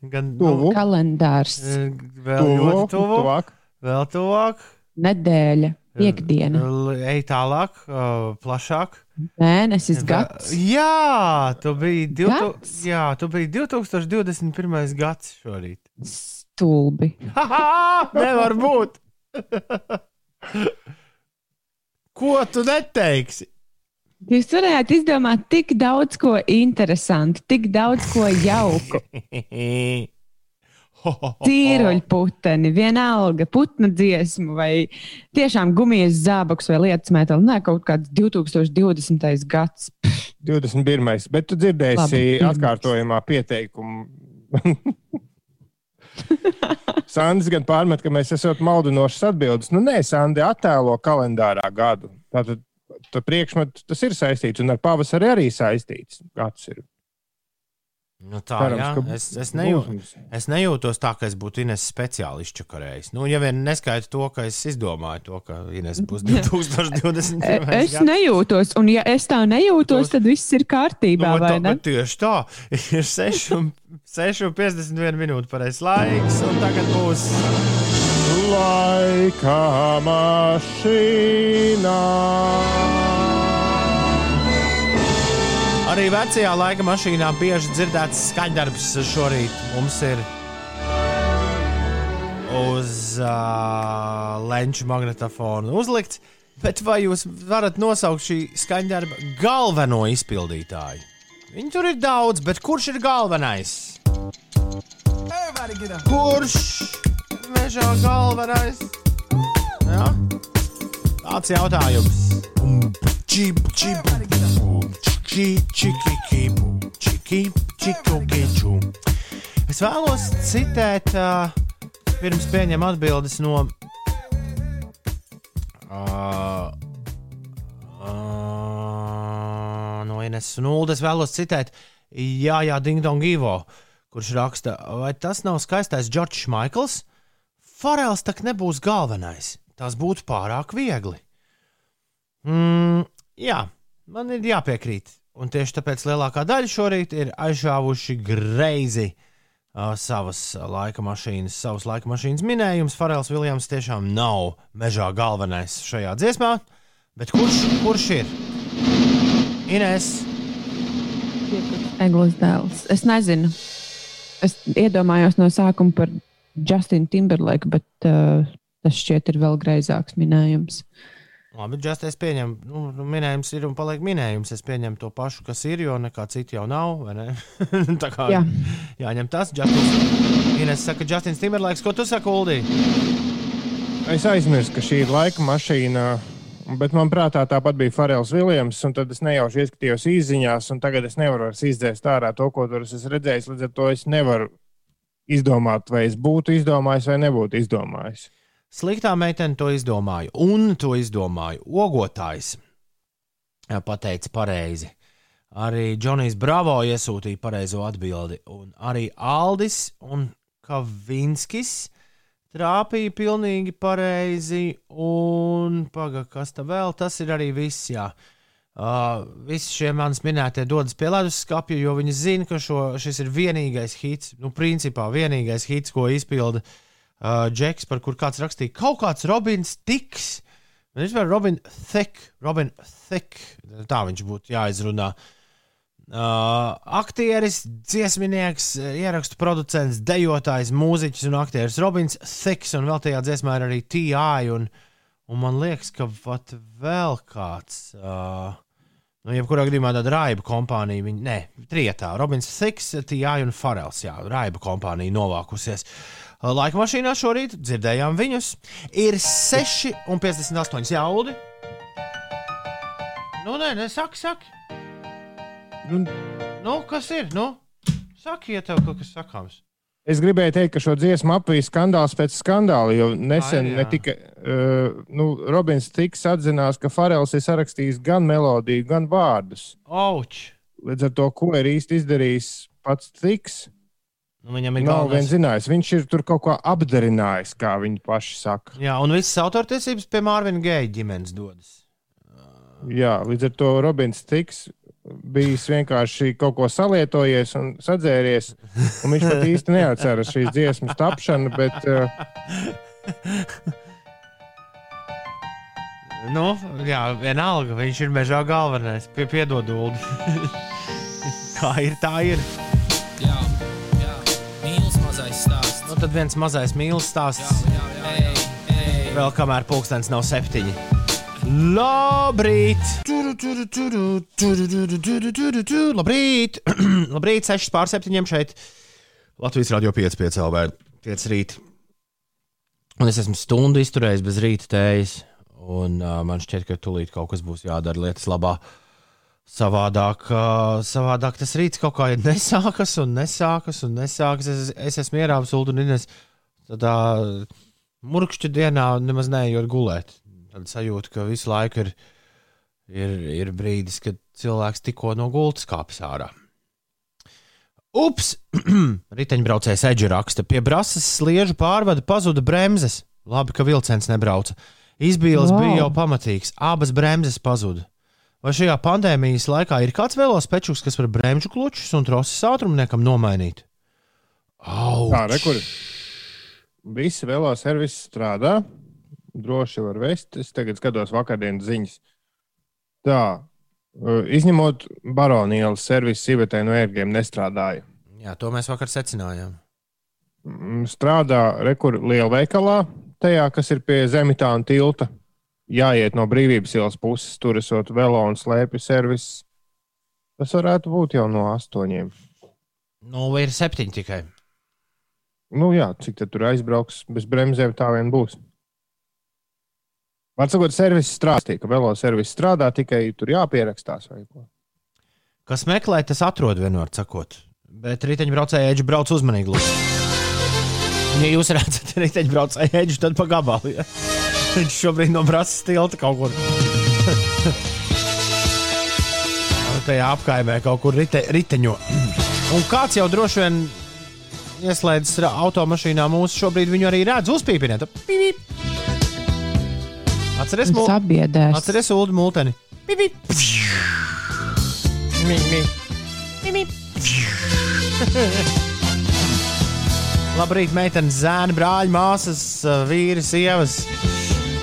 S4: Gan
S6: Tuvu.
S5: kalendārs,
S4: eh, vēl
S6: Tuvu,
S4: ļoti tuvu,
S6: tuvāk.
S4: vēl tuvāk.
S5: nedēļa, piekdiena,
S4: Ej tālāk, uh, plašāk.
S5: Mēnesis, gads.
S4: Jā, tu biji, divu,
S5: Gads?
S4: jā, tu biji 2021. gads šorīt.
S5: Stulbi.
S4: Nevar būt! Ko tu neteiksi?
S5: Jūs varētu izdomāt tik daudz ko interesantu, tik daudz ko jauku. Tīruļputeni, vienalga, putnu dziesmu, vai tiešām gumijas zābaks vai lietas metāla. Nē, kaut kāds 2020. gads.
S6: 21. Bet tu dzirdēsi
S5: Labi,
S6: atkārtojumā pieteikumu. Sandis gan pārmet, ka mēs esam maldinošas atbildes. Nu, nē, Sandi attēlo kalendārā gadu. Tātad tā priekšmet, tas ir saistīts un ar pavasari arī saistīts. Gads ir.
S4: Nu tā,
S6: Cerams,
S4: es, es,
S6: mums.
S4: es nejūtos tā, ka es būtu Ines speciālists čakarējis. Nu, ja vien neskaidrs to, ka es izdomāju to, ka Ines būs 2020.
S5: E, Es nejūtos, un ja es tā nejūtos, tad viss ir kārtībā,
S4: Nu,
S5: vai
S4: tā,
S5: ne?
S4: bet tieši tā, ir 6 un, 6 un 51 minūte pareizais laiks, un tagad būs.
S6: Laika mašīnā.
S4: Arī vecajā laika mašīnā bieži dzirdēts skaņdarbs šorīt. Mums ir uz uh, leņķa magnetofona uzlikts. Bet vai jūs varat nosaukt šī skaņdarba galveno izpildītāju? Viņu tur ir daudz, bet kurš ir galvenais? Kurš mežā galvenais? Jā? Tāds jautājums. Čip, čip, čiki, čiki, kipu, čiki, čiku, kiču. Es vēlos citēt, uh, pirms pieņem atbildes no. Uh, uh, no Ines un Uldes vēlos citēt, Jā, jā, Ding Dong Ivo, kurš raksta, vai tas nav skaistais Džordžs Maikls? Farels tak nebūs galvenais. Tas būtu pārāk viegli. Mm, jā, man ir jāpiekrīt. Un tieši tāpēc lielākā daļa šorīt ir aizšāvuši greizi uh, savas laika mašīnas, savas laika mašīnas minējumus. Farels Viljams tiešām nav mežā galvenais šajā dziesmā. Bet kurš, kurš ir? Ines,
S5: Eglis dēls. Es nezinu. Es iedomājos no sākuma par Justinu Timberlake, bet uh, tas šķiet ir vēl greizāks minējums.
S4: Labi, Just es pieņemu, nu, nu, minējums ir un paliek minējums. Es pieņemu to pašu, kas ir, jo nekā cita jau nav. vai ne? Tā kā
S5: Jā.
S4: jāņem tas. Justins, Ines saka, Justins Timberlakes, ko tu saki, Uldī?
S6: Es aizmirsu, ka šī ir laika mašīna. Bet man prātā tāpat bija Farels Viljams, un tad es nejauši ieskatījos izziņās, un tagad es nevaru izdzēst ārā to, ko tur es esmu redzējis. Līdz ar to es nevaru izdomāt, vai es būtu izdomājis vai nebūtu izdomājis.
S4: Sliktā meitene to izdomāja, un to izdomāja ogotājs. Pateica pareizi. Arī Džonijs Bravo iesūtīja pareizo atbildi, un arī Aldis un Kavinskis trāpīja pilnīgi pareizi. Un, paga, kas tā vēl? Tas ir arī viss. Jā. Uh, visi šie manis minētie dodas pie leduskapja, jo viņi zina, ka šo, šis ir vienīgais hits, nu, principā vienīgais hits, ko izpilda uh, Džeks, par kur kāds rakstīja, kaut kāds Robins Tiks. Viņš var Robin Thick, Robin Thick, tā viņš būtu jāizrunā. Uh, aktieris, dziesminieks, ierakstu producents, dejotājs, mūziķis un aktieris Robins Thiks. Un vēl tajā dziesmā ir arī TI. Un, un man liekas, ka vat vēl kāds. Uh, Nu, jebkurā gadījumā tāda raiba kompānija, viņa, nē, trietā, Robins Thiks, TI un Farels, jā, raiba kompānija novākusies. Laika mašīnā šorīt dzirdējām viņus. Ir 6,58 jaudi. Nu, nē, nē, saki, saki.
S6: Nu,
S4: Nu, kas ir? Nu, saki, ja tev kaut kas sakāms.
S6: Es gribēju teikt, ka šo dziesmu apvīja skandāls pēc skandāla, jo nesen
S4: Ai,
S6: ne tikai uh, nu, Robins Tiks atzinās, ka Farels ir sarakstījis gan melodiju, gan vārdus.
S4: Auč!
S6: Līdz ar to, ko ir īsti izdarījis pats Tiks,
S4: Nu, viņam ir
S6: nav viens
S4: galvenais.
S6: zinājis. Viņš ir tur kaut ko apdarinājis, kā viņi paši saka.
S4: Jā, un visas autortiesības pie Mārviņa Geja ģimenes dodas.
S6: Jā, līdz ar to Robins Tiks bijis vienkārši kaut ko salietojies un sadzēries. Un viņš pat īsti neatceras šīs dziesmas tapšanu, bet uh,
S4: Nu, jā, vienalga, viņš ir mežā galvenais. Pie, piedod, Ulu. Kā ir, tā ir.
S7: Stāsts.
S4: Nu, tad viens mazais mīlestības stāsts.
S7: Ej, ej,
S4: Vēl kamēr pulkstenis nav septiņi. Labrīt! Labrīt! Labrīt, 6 pār 7 šeit. Latvijas radio 5, 5 LV, 5 rīt. Un es esmu stundu izturējis bez rīta tējas. Un uh, man šķiet, ka tūlīt kaut kas būs jādara lietas labā. Savādāk, uh, savādāk tas rīts kaut kā nesākas un nesākas un nesākas. Es, es esmu ierāvis ulu un ines tādā murkšķa dienā nemaz neejot gulēt. Tad sajūta, ka visu laiku ir, ir, ir brīdis, kad cilvēks tikko no gultas kāpjas ārā. Ups! Riteņbraucējs Edžers raksta, pie brāzas sliežu pārvada pazuda bremzes. Labi, ka vilciens nebrauca. Izbīles. Wow. bija jau pamatīgs, abas bremzes pazuda. Vai šajā pandēmijas laikā ir kāds velospečuks, kas var bremžu klučus un troses ātrumniekam nomainīt? Au!
S6: tā rekur. Visi veloservisi strādā. Droši var vest. Es tagad skatos vakardienas ziņas. Tā, uh, izņemot baronielas servisu sīvetē no ērgiem, nestrādāja.
S4: Jā, to mēs vakar secinājām.
S6: Mm, Strādā rekur lielveikalā, tajā, kas ir pie Zemitāna tilta. Jāiet no brīvības ielas puses, tur esot velo un slēpju servis. Tas varētu būt jau no astoņiem.
S4: Nu, vai ir septiņi tikai?
S6: Nu, jā, cik tad tur aizbrauks bez bremzēm, tā vien būs. Var sakot, servis strādāja, ka velo servis strādā, tikai tur jāpierakstās vai ko.
S4: Kas meklē, tas atrod vienmēr sakot. Bet riteņbraucēji eģi brauc uzmanīgi. Lūdzu. Ja jūs redzat riteņbraucēju eģi, tad pa gabalu. Ja? Viņš šobrīd no brāzas tilta kaut kur. Tajā apkaimē kaut kur rite, riteņo. Un kāds jau droši vien ieslēdzis automašīnā mūsu šobrīd viņu arī redz uzpīpināt. Atceries,
S5: sabiedēs.
S4: Atceries Ulu Multeni. Pip, pip. Mi, mi. Mi, mi. Labrīt, meitenes, zēni, brāļi, māsas, vīri, sievas.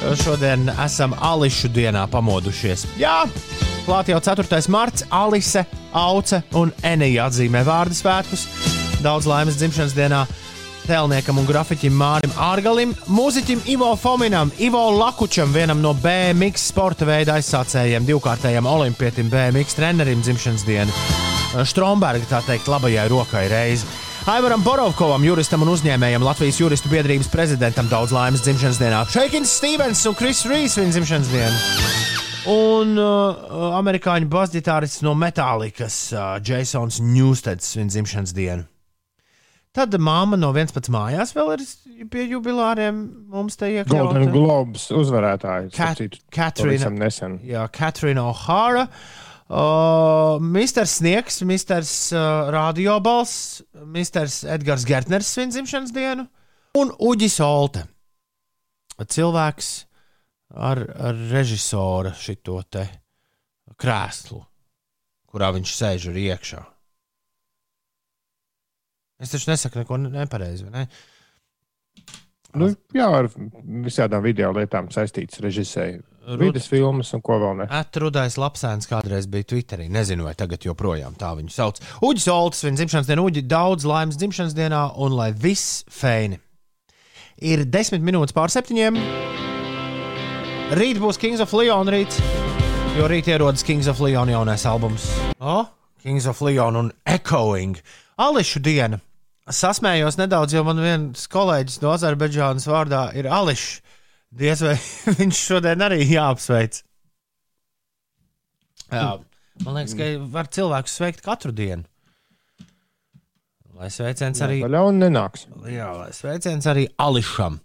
S4: Šodien esam Ališu dienā pamodušies. Jā, klāt jau 4. marts, Alise, Auce un Enija atzīmē vārdu svētkus. Daudz laimes dzimšanas dienā tēlniekam un grafiķim Mārim Ārgalim, mūziķim Ivo Fominam, Ivo Lakučam, vienam no BMX sporta veida aizsācējiem, divkārtējam olimpietim BMX trenerim dzimšanas dienu. Stromberga, tā teikt, labajai rokai reizi. Aivaram Borovkovam, juristam un uzņēmējam, Latvijas juristu biedrības prezidentam daudz laimes dzimšanas dienā. Šeikins Stevens un Kris Rīs viņa dzimšanas dienu. Un uh, amerikāņu basģitārists no Metālikas, uh, Jasons Newsteds, viņa dzimšanas dienu. Tad māma no 11 mājās vēl ir pie jubilāriem mums te
S6: Golden
S4: iekļauta.
S6: Globes uzvarētāji.
S4: Kat-
S6: starp citu,
S4: Katrina-
S6: pavisam nesen.
S4: Jā, Katrina O'Hara. Uh, Mr. Sniegs, Mr. Uh, Radiobals, Mr. Edgars Gertners svin dzimšanas dienu un Uģis Olte. Cilvēks ar, ar režisora šito te krēslu, kurā viņš sēž arī iekšā. Es taču nesaku neko nepareizi, vai ne?
S6: Nu, jā, ar visādām video lietām saistīts režisēju. Vides filmas un ko vēl ne.
S4: Atrudais lapsēns kādreiz bija Twitterī. Nezinu, vai tagad joprojām tā viņu sauc. Uģis Olds, viņa dzimšanas diena, Uģi, daudz laimes dzimšanas dienā, un lai viss feini. Ir desmit minūtes pār septiņiem. Rīt būs Kings of Leon rīts, jo rīt ierodas Kings of Leon jaunais albums. O, Kings of Leon un Echoing. Ališu diena. Sasmējos nedaudz, jo man viens kolēģis no Azerbaidžānas vārdā ir Ališs. Diez vai viņš šodien arī jāapsveic. Jā, man liekas, ka var cilvēkus sveikt katru dienu. Lai sveiciens arī,
S6: Paļauni nenāks.
S4: jā, lai sveiciens arī Ališam.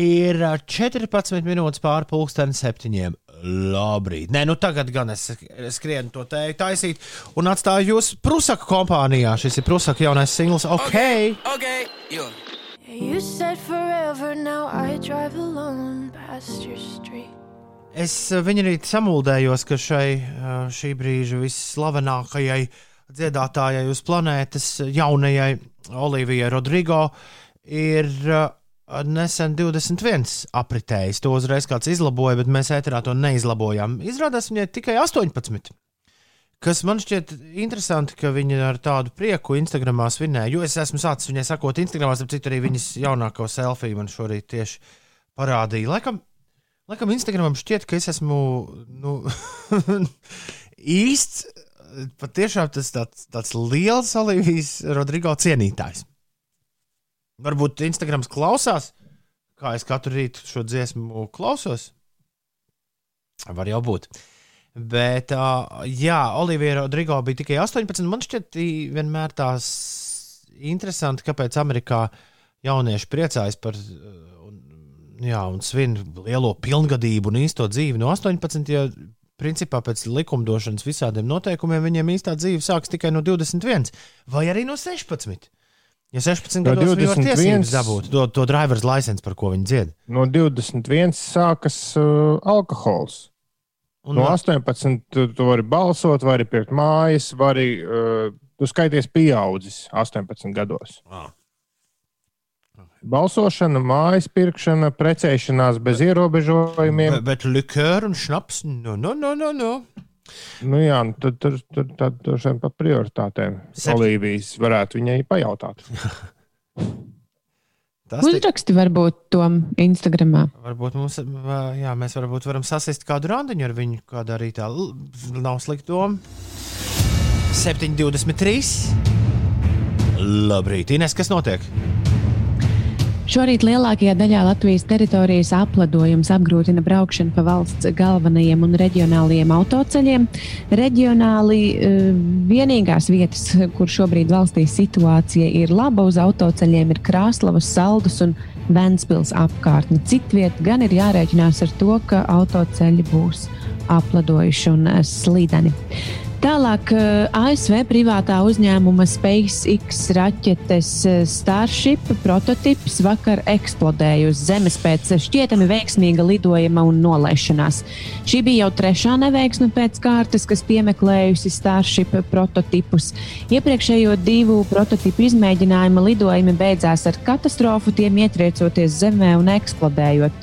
S4: Ir ā, 14 minūtes pāri pusdienas septiņiem. Labrīt. Nē, nu tagad gan es skrienu to tēju taisīt un atstāju jūs Prusaka kompānijā. Šis ir Prusaka jaunais singls. Ok!
S7: Okay, jo.
S8: You
S4: Es eh, viņu arī samuldējos, ka šai, eh, šī brīža visslavenākajai dziedātājai uz planētas, jaunajai Olivijai Rodrigo, ir eh, nesen 21 apritējis. To uzreiz kāds izlaboja, bet mēs ēterā to neizlabojām. Izrādās viņai tikai 18. Kas man šķiet interesanti, ka viņa ar tādu prieku Instagramā svinēja. Jo es esmu sācis viņai sakot, Instagramā, starp citu, arī viņas jaunāko selfiju man šorīt tieši parādīja. Laikam, Laikam Instagramam šķiet, ka es esmu nu, īsts, patiešām tas tāds, tāds liels Olivijas Rodrigo cienītājs. Varbūt Instagrams klausās, kā es katru rītu šo dziesmu klausos. Var jau būt. Bet, uh, jā, Olivija Rodrigo bija tikai 18. Man šķiet, vienmēr tās interesanti, kāpēc Amerikā jaunieši priecājas par un, jā, un svin lielo pilngadību un īsto dzīvi no 18. Ja, principā pēc likumdošanas visādiem noteikumiem viņiem īstā dzīve sākas tikai no 21 vai arī no 16. Ja 16
S6: No
S4: gados viņi var
S6: 21
S4: tiesības dabūt to, to driver's license, par ko viņi dzied.
S6: No 21 sākas uh, alkohols.
S4: Un,
S6: No 18 tu, tu vari balsot, vari pirkt mājas, vari. Uh, tu skaities pieaudzis 18 gados.
S4: Ah.
S6: Balsošana, mājas pirkšana, precēšanās bez ierobežojumiem.
S4: bet, bet likēra un šnaps, nu, nu, nu, nu, nu.
S6: Nu, jā, nu, tad tur tur tur tur šiem pa prioritātēm. Olīvijas varētu viņai pajautāt.
S4: Tas tik,
S5: Uzraksti varbūt to Instagramā.
S4: varbūt mums, jā, mēs varbūt varam sasist kādu randiņu ar viņu kādā rītā. L- Nav slikta doma. 7,23. Labrīt, Ines, kas notiek?
S5: Šorīt lielākajā daļā Latvijas teritorijas apledojums apgrūtina braukšanu pa valsts galvenajiem un reģionālajiem autoceļiem. Reģionāli eh, vienīgās vietas, kur šobrīd valstī situācija ir laba uz autoceļiem, ir Krāslavas, Saldus un Ventspils apkārtne. Citviet gan ir jārēķinās ar to, ka autoceļi būs apledojuši un eh, slīdeni. Tālāk eh, ASV privātā uzņēmuma SpaceX raķetes eh, Starship prototyps vakar eksplodēja uz Zemes pēc šķietami veiksmīga lidojuma un nolaišanās. Šī bija jau trešā neveiksme pēc kārtas, kas piemeklējusi Starship prototipus. Iepriekšējo divu prototipu izmēģinājuma lidojumi beidzās ar katastrofu, tiem ietriecoties zemē un eksplodējot.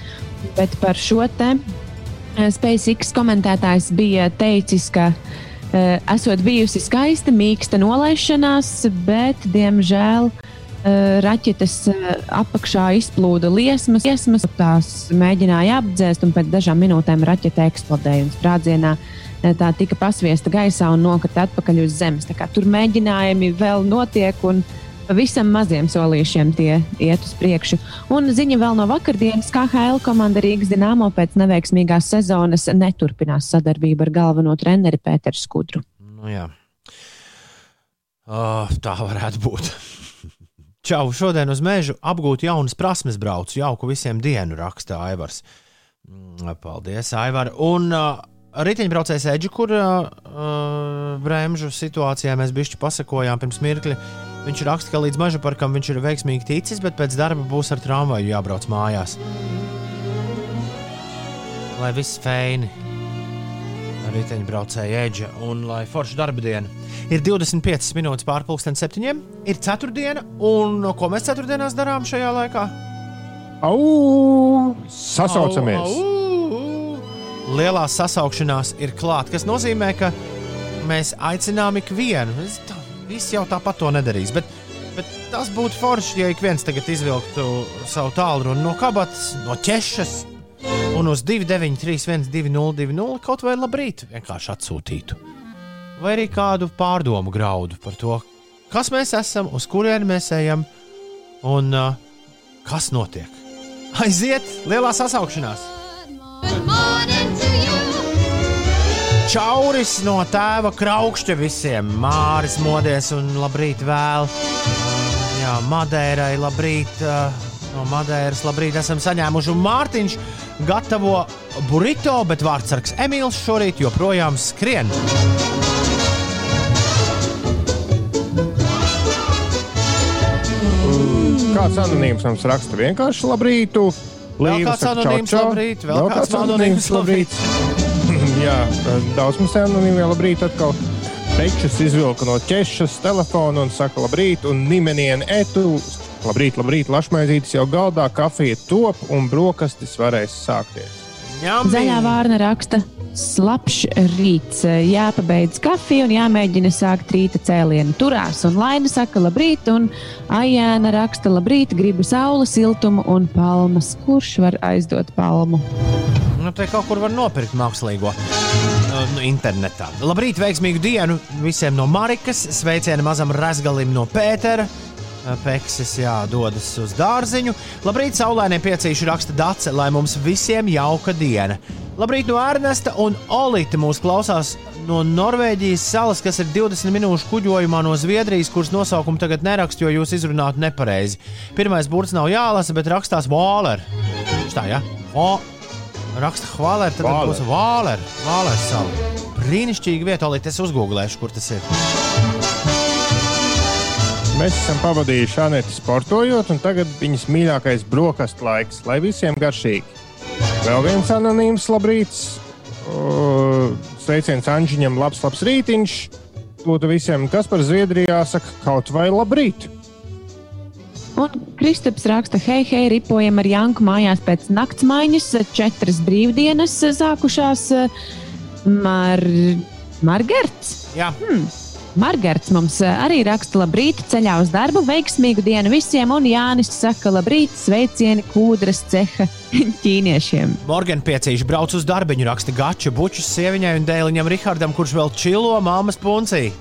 S5: Bet par šo te eh, SpaceX komentētājs bija teicis, ka esot bijusi skaista, mīksta nolaišanās, bet, diemžēl, uh, raķetes uh, apakšā izplūda liesmas. liesmas tās mēģināja apdzēst, un pēc dažām minūtēm raķete eksplodēja un sprādzienā. uh, Tā tika pasviesta gaisā un nokrita atpakaļ uz zemes. Tur mēģinājumi vēl notiek, un pavisam maziem solīšiem tie iet uz priekšu. Un ziņa vēl no vakardienas, kā HL komanda Rīgas Dienāmo pēc neveiksmīgās sezonas neturpinās sadarbību ar galveno treneri Pēteru Skudru.
S4: Nu, jā. oh, tā varētu būt. Čau, šodien uz mežu apgūt jaunas prasmes braucu. Jauku visiem dienu, raksta Aivars. Mm, Paldies, Aivar. Un uh, riteņbraucējs Eģi, kur uh, uh, bremžu situācijā mēs bišķi pasakojām pirms mirkļa. Viņš raksta, ka līdz meža parkam viņš ir veiksmīgi ticis, bet pēc darba būs ar tramvaju jābrauc mājās. Lai viss feini riteņbraucēja Eģe un lai forša darba diena. Ir 25 minūtes pārpusdienas septiņiem, ir ceturtdiena, un ko mēs ceturtdienās darām šajā laikā?
S6: Au! Sasaucamies!
S4: Au, au. lielā sasaukšanās ir klāta. Tas nozīmē, ka mēs aicinām ikvienu. Tā- Visi jau tāpat to nedarīs. Bet, bet tas būtu forši, ja ik viens tagad izvilktu savu tālruni no kabatas, no ķešas un uz 293, 202, kaut vai labrīt vienkārši atsūtītu. Vai arī kādu pārdomu graudu par to, kas mēs esam, uz kurieni mēs ejam un uh, kas notiek. Aiziet, lielā sasaukšanās! Čauris no tēva kraukšķa visiem. Māris modies un labrīt vēl. Jā, Madērai labrīt. uh, No Madēras labrīt esam saņēmuši. Un Mārtiņš gatavo burrito, bet vārdsargs Emīls šorīt joprojām skrien.
S6: Kāds anonīms mums raksta vienkārši labrītu.
S4: Vēl
S6: Līva
S4: kāds anonīms
S6: čau, čau.
S4: labrīt, vēl kāds anonīms labrīt.
S6: Jā, daudz mums anonīmie labrīt atkal. Pečus izvilka no ķešas telefona un saka labrīt, un nimenienu etu. Labrīt, labrīt, lašmaizītis jau galdā, kafija top un brokastis varēs sākties.
S4: Ņemī.
S5: Zaļā vārna raksta, slapjš rīts, jāpabeidz kafija un jāmēģina sākt rīta cēlienu. Turās un Laina saka, labrīt, un Aijāna raksta, labrīt, gribu sauli, siltumu un palmas. Kurš var aizdot palmu?
S4: Nu, te kaut kur var nopirkt mākslīgo uh, nu, internetā. Labrīt, veiksmīgu dienu visiem no Marikas. Sveicieni mazam razgalim no Pētera. Uh, Peksis jā, dodas uz dārziņu. Labrīt, saulainiem piecīši raksta Dace, lai mums visiem jauka diena. Labrīt no Ernesta un Olīta mūs klausās no Norvēģijas salas, kas ir 20 minūšu kuģojumā no Zviedrijas, kuras nosaukumu tagad nerakstu, jo jūs izrunājat nepareizi. Pirmais burts nav jālasa, bet rakstās Vāler. Tā, ja? Raksta Hvaler, tad
S6: Vāler.
S4: būs Vāler. Vāler sala. Brīnišķīga vieta, Olīte, es uzgooglēšu, kur tas ir.
S6: Mēs esam pavadījuši Anētu sportojot, un tagad viņas mīļākais brokastu laiks, lai visiem garšīgi. Vēl viens anonīms labrīts. O, Sveiciens Anģiņam, labs, labs rītiņš. Lūdzu visiem, kas par Zviedrijā saka kaut vai labrīt.
S5: Un Kristaps raksta, hei, hei, ripojam ar Janku mājās pēc naktsmaiņas, četras brīvdienas sākušās. Mar... Margarits.
S4: Jā,
S5: Margarits mums eh, arī raksta, labrīt, ceļā uz darbu, veiksmīgu dienu visiem, un Jānis saka, labrīt, sveicieni kūdras ceha ķīniešiem.
S4: Morgan piecīši brauc uz darbiņu, raksta Gača bučus sieviņai un dēliņam Rihardam, kurš vēl čilo māmas puncī.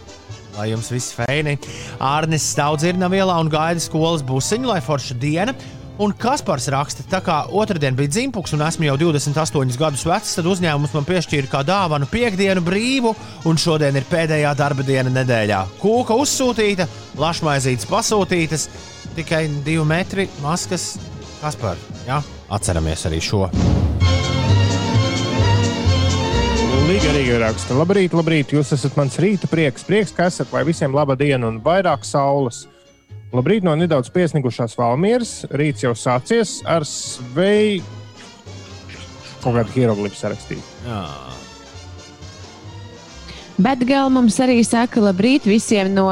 S4: Lai jums viss feini. Ārnis stāv dzirnavā vielā un gaida skolas busiņu, lai forša diena. Un Kaspars raksta, tā kā otrdien bija dzimpuks un esmu jau 28 gadus vecs, tad uzņēmums man piešķīra kā dāvanu piekdienu brīvu, un šodien ir pēdējā darba diena nedēļā. Kūka uzsūtīta, lašmaizītes pasūtītas, tikai divi metri maskas. Kaspar, jā, atceramies arī šo.
S6: Līga arī raksta, labrīt, labrīt, jūs esat mans rīta prieks, prieks, ka esat, lai visiem laba diena un vairāk saules. Labrīt no nedaudz piesnigušās Valmieras, rīts jau sācies ar sveju. Kaut kādu hieroglifu sarakstīt.
S4: Jā.
S5: Bet gal mums arī saka, labrīt visiem no.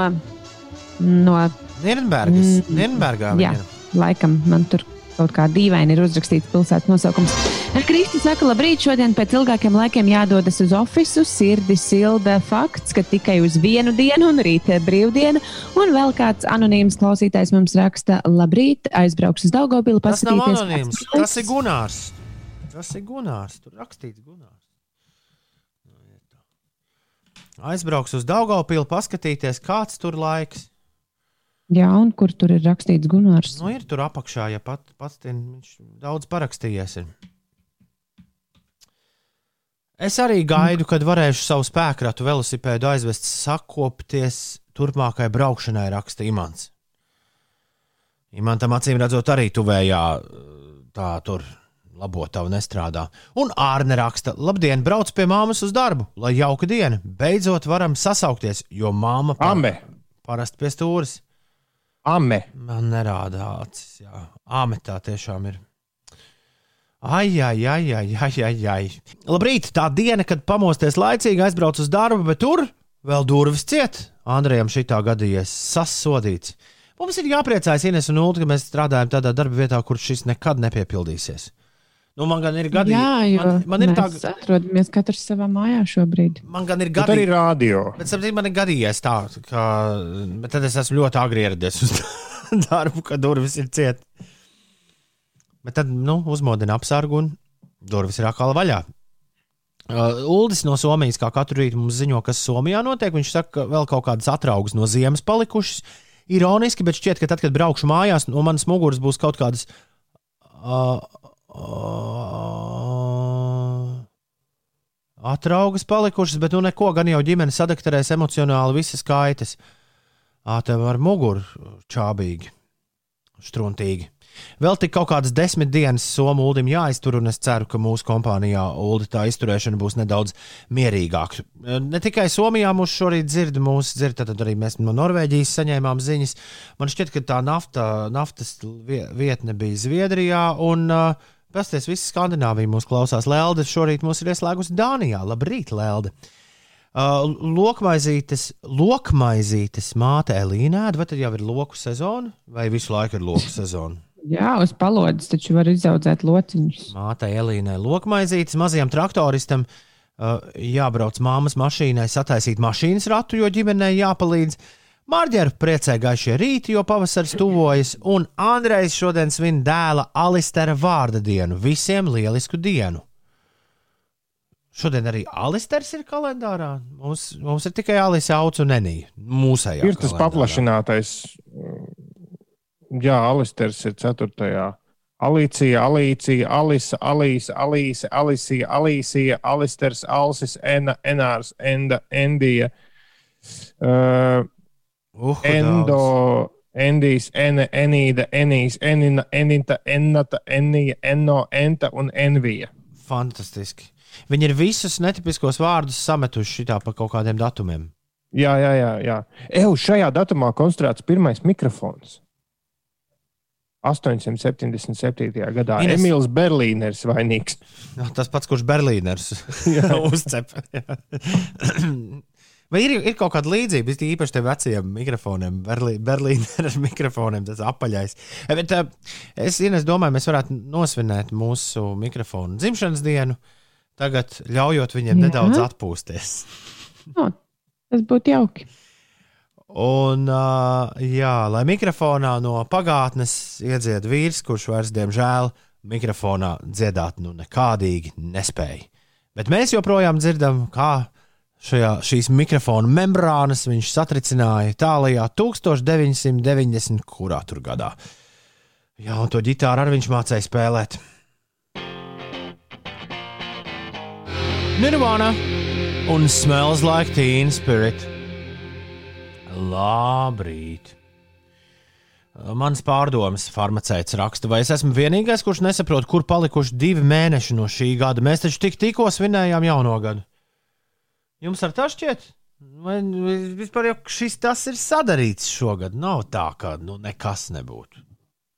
S5: no
S4: Nirnbergas.
S5: Mm,
S4: Nirnbergā
S5: jā,
S4: viņa.
S5: laikam man tur kaut kā dīvaini ir uzrakstīts pilsētas nosaukums. Kristi saka, labrīt, šodien pēc ilgākiem laikiem jādodas uz oficiālu. Sirdi silda fakts, ka tikai uz vienu dienu un rīta brīvdiena. Un vēl kāds anonīms klausītājs mums raksta, labrīt, aizbraukšu uz Daugopilu
S4: Tas nav anonīms. Tas ir Gunārs. Tas ir Gunārs. Tur rakstīts Gunārs. Nu. Aizbrauks uz Daugopilu, paskatīties, kāds tur laiks.
S5: Jā, un kur tur ir rakstīts Gunārs?
S4: Nu, ir tur apakšā, ja pat, pats viņš daudz parakstījies. Ir. Es arī gaidu, kad varēšu savu spēkratu velosipēdu aizvest sakopties turpmākai braukšanai, raksta Imants. Imantam acīm redzot, arī tuvējā tā tur labotava nestrādā. Un Ārne raksta, labdien, brauc pie māmas uz darbu, lai jauka diena. Beidzot varam sasaukties, jo māma pa-
S6: Ame,
S4: parasti pie stūres.
S6: ame.
S4: Man nerāda acis. Jā, Āmetā tiešām ir. Ai, ai, ai, ai, ai, ai, ai. Labrīt, tā diena, kad pamosties laicīgi, aizbrauc uz darbu, bet tur vēl durvis ciet. Andrejam šitā gadījies sasodīts. Mums ir jāpriecājas Ines un Ulu, ka mēs strādājam tādā darba vietā, kur šis nekad nepiepildīsies. Nu, man gan ir gadi,
S5: Jā,
S4: man, man ir tā,
S5: mēs atrodamies katrs savā mājā šobrīd.
S4: man gan ir
S6: Bet arī rādio.
S4: Bet sapratiet, man ir gadījies tā, ka bet tad es esmu ļoti agri ieradies uz darbu, kad durvis ir cietas. Bet tad, nu, uzmodina apsargu un durvis ir atkal vaļā. Uh, Uldis no Somijas, kā katru rītu mums ziņo, kas Somijā notiek. Viņš saka, ka vēl kaut kādas atraugas no ziemas palikušas. Ironiski, bet šķiet, ka tad, kad braukšu mājās, no manas muguras būs kaut kādas. Uh, uh, atraugas palikušas, bet nu neko gan jau ģimene sadakterēs emocionāli visas kaitas. Ā, tev ar muguru čābīgi, struntīgi. Vēl tik kaut kādas desmit dienas Somu Uldim jāiztur, un es ceru, ka mūsu kompānijā Uldi tā izturēšana būs nedaudz mierīgāka. Ne tikai Somijā mūs šorīt dzird, mūs dzird, tad arī mēs no Norvēģijas saņēmām ziņas. Man šķiet, ka tā nafta, naftas vie- vietne bija Zviedrijā, un uh, pasties, visa Skandināvija mūs klausās. Lelde šorīt mūs ir ieslēgusi Dānijā. Labrīt, Lelde! Uh, lokmaizītes, lokmaizītes māte Elīna, vai tad jau ir loku sezona, vai visu laiku ir loku sezona?
S5: Jā, uz palodzes taču var izaudzēt lociņus.
S4: Māte Elīnai lokmaizītes, mazajam traktoristam uh, jābrauc māmas mašīnai, sataisīt mašīnas ratu, jo ģimenei jāpalīdz. Mārģeru priecē gaišie rīti, jo pavasaris tuvojas, un Andrejs šodien svin dēla Alistera vārda dienu. Visiem lielisku dienu! Šodien arī Alisters ir kalendārā. Mums, mums ir tikai Alisa Auts un Nenija. Mūsējā.
S6: Ir tas
S4: kalendārā.
S6: paplašinātais. Jā, Alisters ir 4. Alicija, Alicija, Alisa, Alīsa, Alīsa, Alisija, Alīsija, Alisters, Alsis, Ena, Enārs, Enda, Endija, uh,
S4: Uhu,
S6: Endo,
S4: daudz.
S6: Endijs, Ene, Enīda, Enīs, Enina, Enita, Ennata, Enija, Enno, Enta un Envija.
S4: Fantastiski. Viņi ir visus netipiskos vārdus sametuši šitā pa kaut kādiem datumiem.
S6: Jā, jā, jā. jā. Eju, šajā datumā konstruēts pirmais mikrofons. 877. gadā
S4: Ines-
S6: Emīls Berlīners vainīgs.
S4: No, tas pats, kurš Berlīners uzcep. Vai ir, ir kaut kāda līdzība? Es īpaši tiem vecajiem mikrofoniem, Berlī, Berlīneras mikrofoniem, tas apaļais. Eh, Bet, uh, es, Ines, domāju, mēs varētu nosvinēt mūsu mikrofonu dzimšanas dienu, tagad ļaujot viņiem
S5: Jā.
S4: nedaudz atpūsties.
S5: No, tas būtu jauki.
S4: Un, uh, jā, lai mikrofonā no pagātnes iedzied vīrs, kurš vairs, diemžēl, mikrofonā dziedāt nu nekādīgi nespēja. Bet mēs joprojām dzirdam, kā šajā, šīs mikrofona membrānas viņš satricināja tālajā 1990. kurā tur gadā. Jā, un to ģitāru arī viņš mācīja spēlēt. Nirvana un Smells Like Teen Spirit. Labrīt! Mans pārdomas farmaceits raksta, vai es esmu vienīgais, kurš nesaprot, kur palikuši divi mēneši no šī gada. Mēs taču tik tikko svinējām jauno gadu. Jums ar tā šķiet? Vai vispār jau šis tas ir sadarīts šogad? Nav tā, ka nu, nekas nebūtu.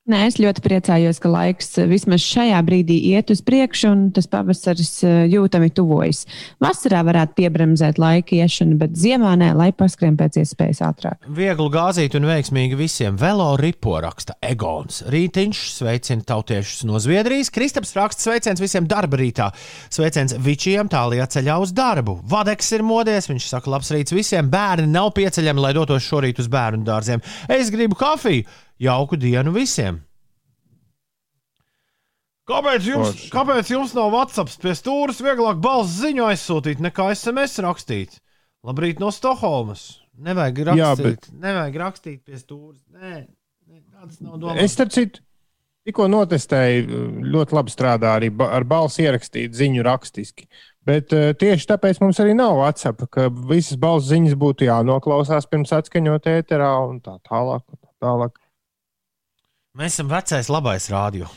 S5: Nē, es ļoti priecājos, ka laiks eh, vismaz šajā brīdī iet uz priekšu, un tas pavasaris eh, jūtami tuvojas. Vasarā varētu piebremzēt laika iešanu, bet ziemā nē, lai paskrien pēc iespējas ātrāk.
S4: Viegli gāzīt un veiksmīgi visiem. Velo ripo raksta Egons. Rītiņš sveicina tautiešus no Zviedrijas. Kristaps raksta sveiciens visiem darba rītā. Sveiciens Vičiem tālajā ceļā uz darbu. Vadeks ir modies, viņš saka, labs rīts visiem. Bērni nav pieceļami, lai dotos šorīt uz bērnu dārziem. Es gribu kafiju. Jauku dienu visiem! Kāpēc jums,
S6: Forši.
S4: kāpēc jums nav WhatsApp pie stūres vieglāk balss ziņu aizsūtīt nekā SMS rakstīt? Labrīt no Stokholmas! Nevajag rakstīt,
S6: Jā, bet-
S4: nevajag rakstīt pie stūres. Nē, nē tāds nav domāts.
S6: Es starp citu, tikko notestēju, ļoti labi strādā arī ba- ar balsi ierakstīt ziņu rakstiski. Bet uh, tieši tāpēc mums arī nav WhatsApp, ka visas balss ziņas būtu jānoklausās pirms atskaņot ēterā un tā tālāk. Un tā tālāk.
S4: Mēs esam vecais labais rādio.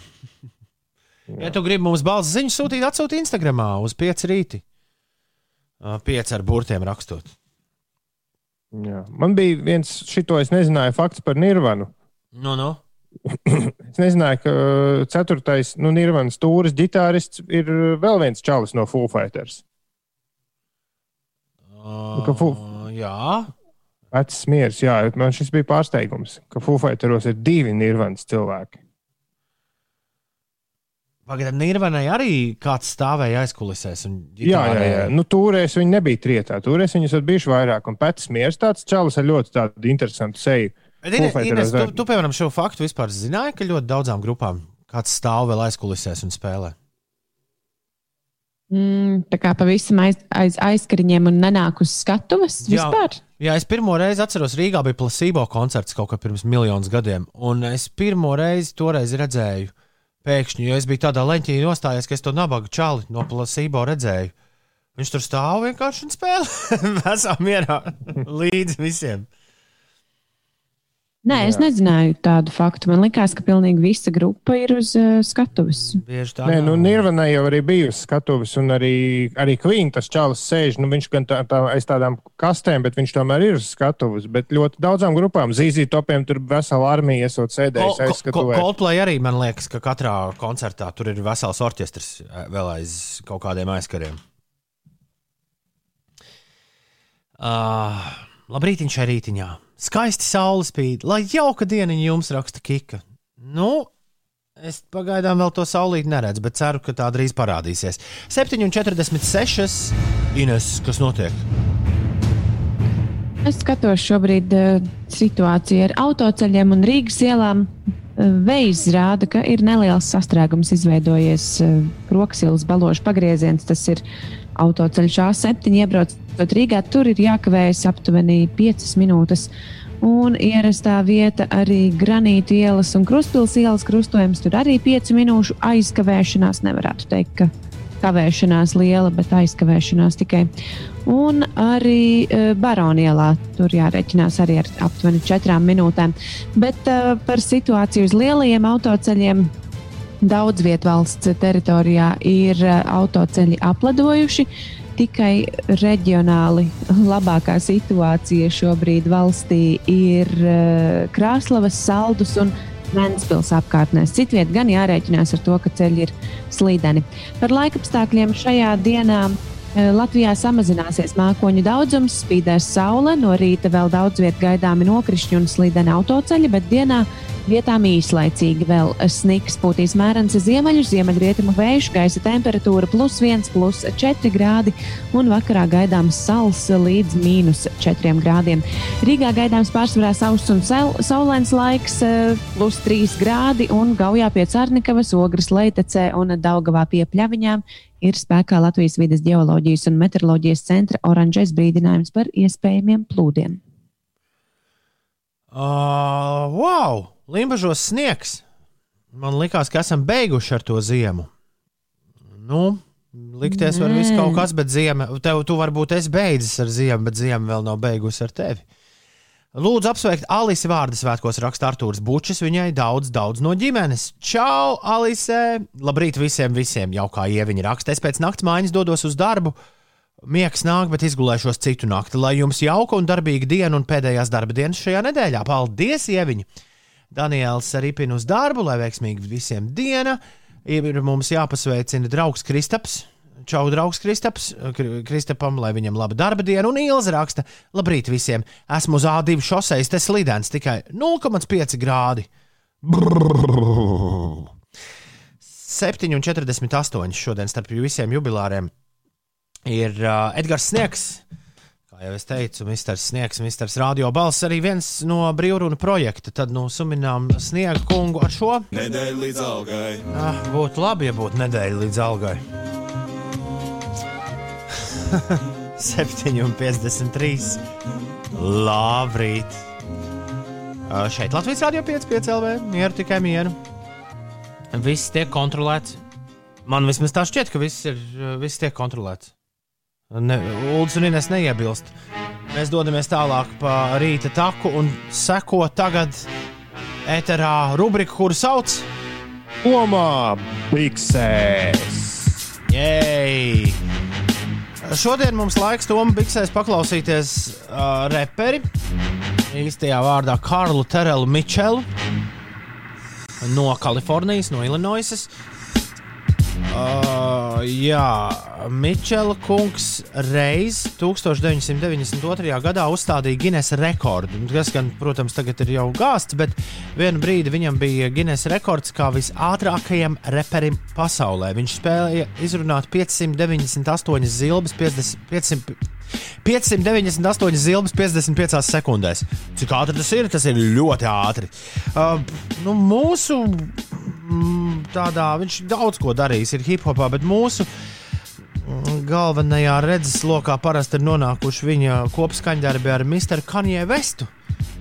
S4: ja tu gribi mums balss ziņu sūtīt, atsūti Instagram uz 5 rīti. 5 ar burtiem rakstot.
S6: Jā. Man bija viens, šito es nezināju, fakts par Nirvanu.
S4: Nu, nu.
S6: Es nezināju, ka uh, ceturtais, nu, Nirvanas stūris ģitārists ir uh, vēl viens čalis no Foo Fighters. ka fu-
S4: Uh, jā,
S6: Vecs smiers, jā, man šis bija pārsteigums, ka Foo Fighteros ir divi Nirvanas cilvēki.
S4: Pagaidām, Nirvanai arī kāds stāvēja aizkulisēs. un
S6: Jā, jā, jā. Nu, Tūrēs viņi nebija trietā. Tūrēs viņus ir bijuši vairāk. Un pēc mieras tāds čalis ar ļoti tādu interesantu seju.
S4: Bet, Ines,
S6: Foo Fighters
S4: Ines, tu, tu, piemēram, šo faktu vispār zināji, ka ļoti daudzām grupām kāds stāv vēl aizkulisēs un spēlē.
S5: Mm, tā kā pavisam aiz, aiz aizkariņiem un nenāk uz skatuves vispār.
S4: Jā, es pirmo reizi atceros, Rīgā bija placebo koncerts kaut kad pirms miljonus gadiem. Un es pirmo reizi toreiz redzēju, pēkšņi, jo es biju tādā leņķī nostājies, ka es to nabaga čali no placebo redzēju. Viņš tur stāv vienkārši un spēlē vesā mierā līdz visiem.
S5: Nē, es nezināju tādu faktu. Man liekas, ka pilnīgi visa grupa ir uz uh, skatuves.
S4: Bieži tā
S6: Nē, nu, Nirvana jau arī bija uz skatuves, un arī, arī Queen tas čalis sēž. Nu, viņš gan tā, tā, aiz tādām kastēm, bet viņš tomēr ir uz skatuves. Bet ļoti daudzām grupām, zīzīt topiem, tur vesela armija esot sēdējusi aiz skatuves.
S4: Coldplay arī man liekas, ka katrā koncertā tur ir vesels orķestris eh, vēl aiz kaut kādiem aizkariem. Uh, labrīt, šai rītiņā. Skaisti saule spīd, lai jauka dieniņa jums raksta Kika. Nu, es pagaidām vēl to saulīti neredzu, bet ceru, ka tā drīz parādīsies. 7,46. Ines, kas notiek?
S5: Es skatos šobrīd uh, situāciju ar autoceļiem un Rīgas ielām. Uh, Veids rāda, ka ir neliels sastrēgums izveidojies uh, Roksilas baložu pagrieziens. Tas ir autoceļš A7 iebraucot Rīgā. Tur ir jākavējas aptuveni 5 minūtes. Un ierastā vieta arī granīta ielas un krustpils ielas krustojums. Tur arī 5 minūšu aizkavēšanās. Nevarētu teikt, ka kavēšanās liela, bet aizkavēšanās tikai. Un arī uh, Baronielā tur jārēķinās arī ar aptuveni 4 minūtēm. Bet uh, par situāciju uz lielajiem autoceļiem. Daudz vietu valsts teritorijā ir uh, autoceļi apladojuši. Tikai reģionāli labākā situācija šobrīd valstī ir uh, Krāslavas, Saldus un Vēncpils apkārtnēs. Citviet gan jārēķinās ar to, ka ceļi ir slīdeni. Par laikapstākļiem šajā dienā eh, Latvijā samazināsies mākoņu daudzums, spīdēs saule, no rīta vēl daudz vietā gaidāmi nokrišņi un slīdeni autoceļi, bet dienā vietām īslaicīgi vēl sniks pūtīs mērens ziemeļu, ziemeļrietumu vējš, gaisa temperatūra plus 1, plus 4 grādi un vakarā gaidāms sals līdz mīnus 4 grādiem. Rīgā gaidāms pārsvarā sauss un saulains laiks, eh, plus 3 grādi un Gaujā pie Cārnikavas, Ogres Leitecē un Daugavā pie Pļaviņām ir spēkā Latvijas vidas geoloģijas un meteoroloģijas centra oranžais brīdinājums par iespējamiem plūdiem.
S4: Uh, wow! Limbažos sniegs. Man liekas, ka esam beiguši ar to ziemu. Nu, likties var viss
S5: Nē.
S4: kaut kas, bet ziema, tev, tu varbūt esi beidzis ar ziemu, bet ziema vēl nav beigusi ar tevi. Lūdzu, apsveikt Alisi vārdu svētkos, raksta Artūrs Bučs. Viņai daudz, daudz no ģimenes. Čau, Alise! Labrīt visiem, visiem! Jau kā ieviņa raksta, es pēc nakts mājas dodos uz darbu. Miegs nāk, bet izgulēšos citu nakti. Lai jums jauka un darbīga diena un pēdējās darba dienas šajā nedēļā. Paldies, ieviņa! Daniels arī pina uz darbu, lai veiksmīgi visiem diena. Ir mums jāpasveicina draugs Kristaps. Čau, draugs Kristaps, Kri- Kristapam, lai viņam laba darba diena. Un Ilza raksta, labrīt visiem. Esmu uz A2 šoseis, tas slidens tikai 0,5 grādi. Brrr. 7,48 šodien starp visiem jubilāriem ir uh, Edgars Sniegs. Kā jau es teicu, Mistrs Sniegs, Mistrs Radio balss arī viens no brīvrunu projekta. Tad nu suminām Sniegu kungu ar šo.
S1: Nedēļa līdz algai.
S4: Ah, būtu labi, ja būtu nedēļa līdz algai. 7,53. Labrīt! Uh, Šeit Latvijas Rādio 5,5 LV. Mieru tikai mieru. Viss tiek kontrolēts. Man vismaz tā šķiet, ka viss, ir, viss tiek kontrolēts. Ne, Uldis un Ines neiebilst. Mēs dodamies tālāk pa rīta taku un seko tagad ēterā rubriku, kuru sauc
S6: Omā, biksēs!
S4: Jej! Šodien mums laiks Tomu Biksēs paklausīties uh, reperi. Īstajā vārdā Karlu Terelu Mičelu no Kalifornijas, no Illinoisas. Uh, jā, Mičela kungs reiz 1992. gadā uzstādīja Guinness rekordu. Nu, Tas, gan, protams, tagad ir jau gāsts, bet vienu brīdi viņam bija Guinness rekords kā visātrākajam reperim pasaulē. Viņš spēja izrunāt 598 zilbes, 50, 500, 598 zilbes 55 sekundēs. Cik ātri tas ir? Tas ir ļoti ātri. Uh, nu, mūsu mm, tādā, viņš daudz ko darījis, ir hip hopā, bet mūsu mm, galvenajā redzeslokā parasti ir nonākuši viņa kopskaņdarbi ar Mr. Kanye Westu.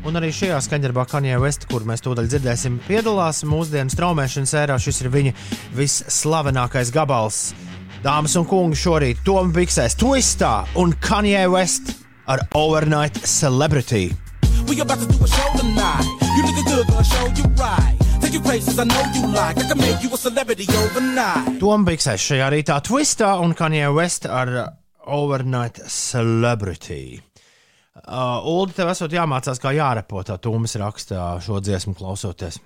S4: Un arī šajā skaņdarbā Kanye West, kur mēs tūdaļ dzirdēsim, piedalās mūsdienu straumēšanas ērā. Šis ir viņa visslavenākais gabals. Dāmas un kungi, šorīt Toms Biksēs, Twistā un Kanye West ar Overnight Celebrity.
S9: We about to do a show tonight. You look good, gonna show you right. Take you places I know you like. I can make you a celebrity overnight.
S4: Toms Biksēs šajā rītā Twistā un Kanye West ar Overnight Celebrity. Uh, Ulu, tev esot jāmācās, kā jārepo tā Toms rakstā šo dziesmu klausoties.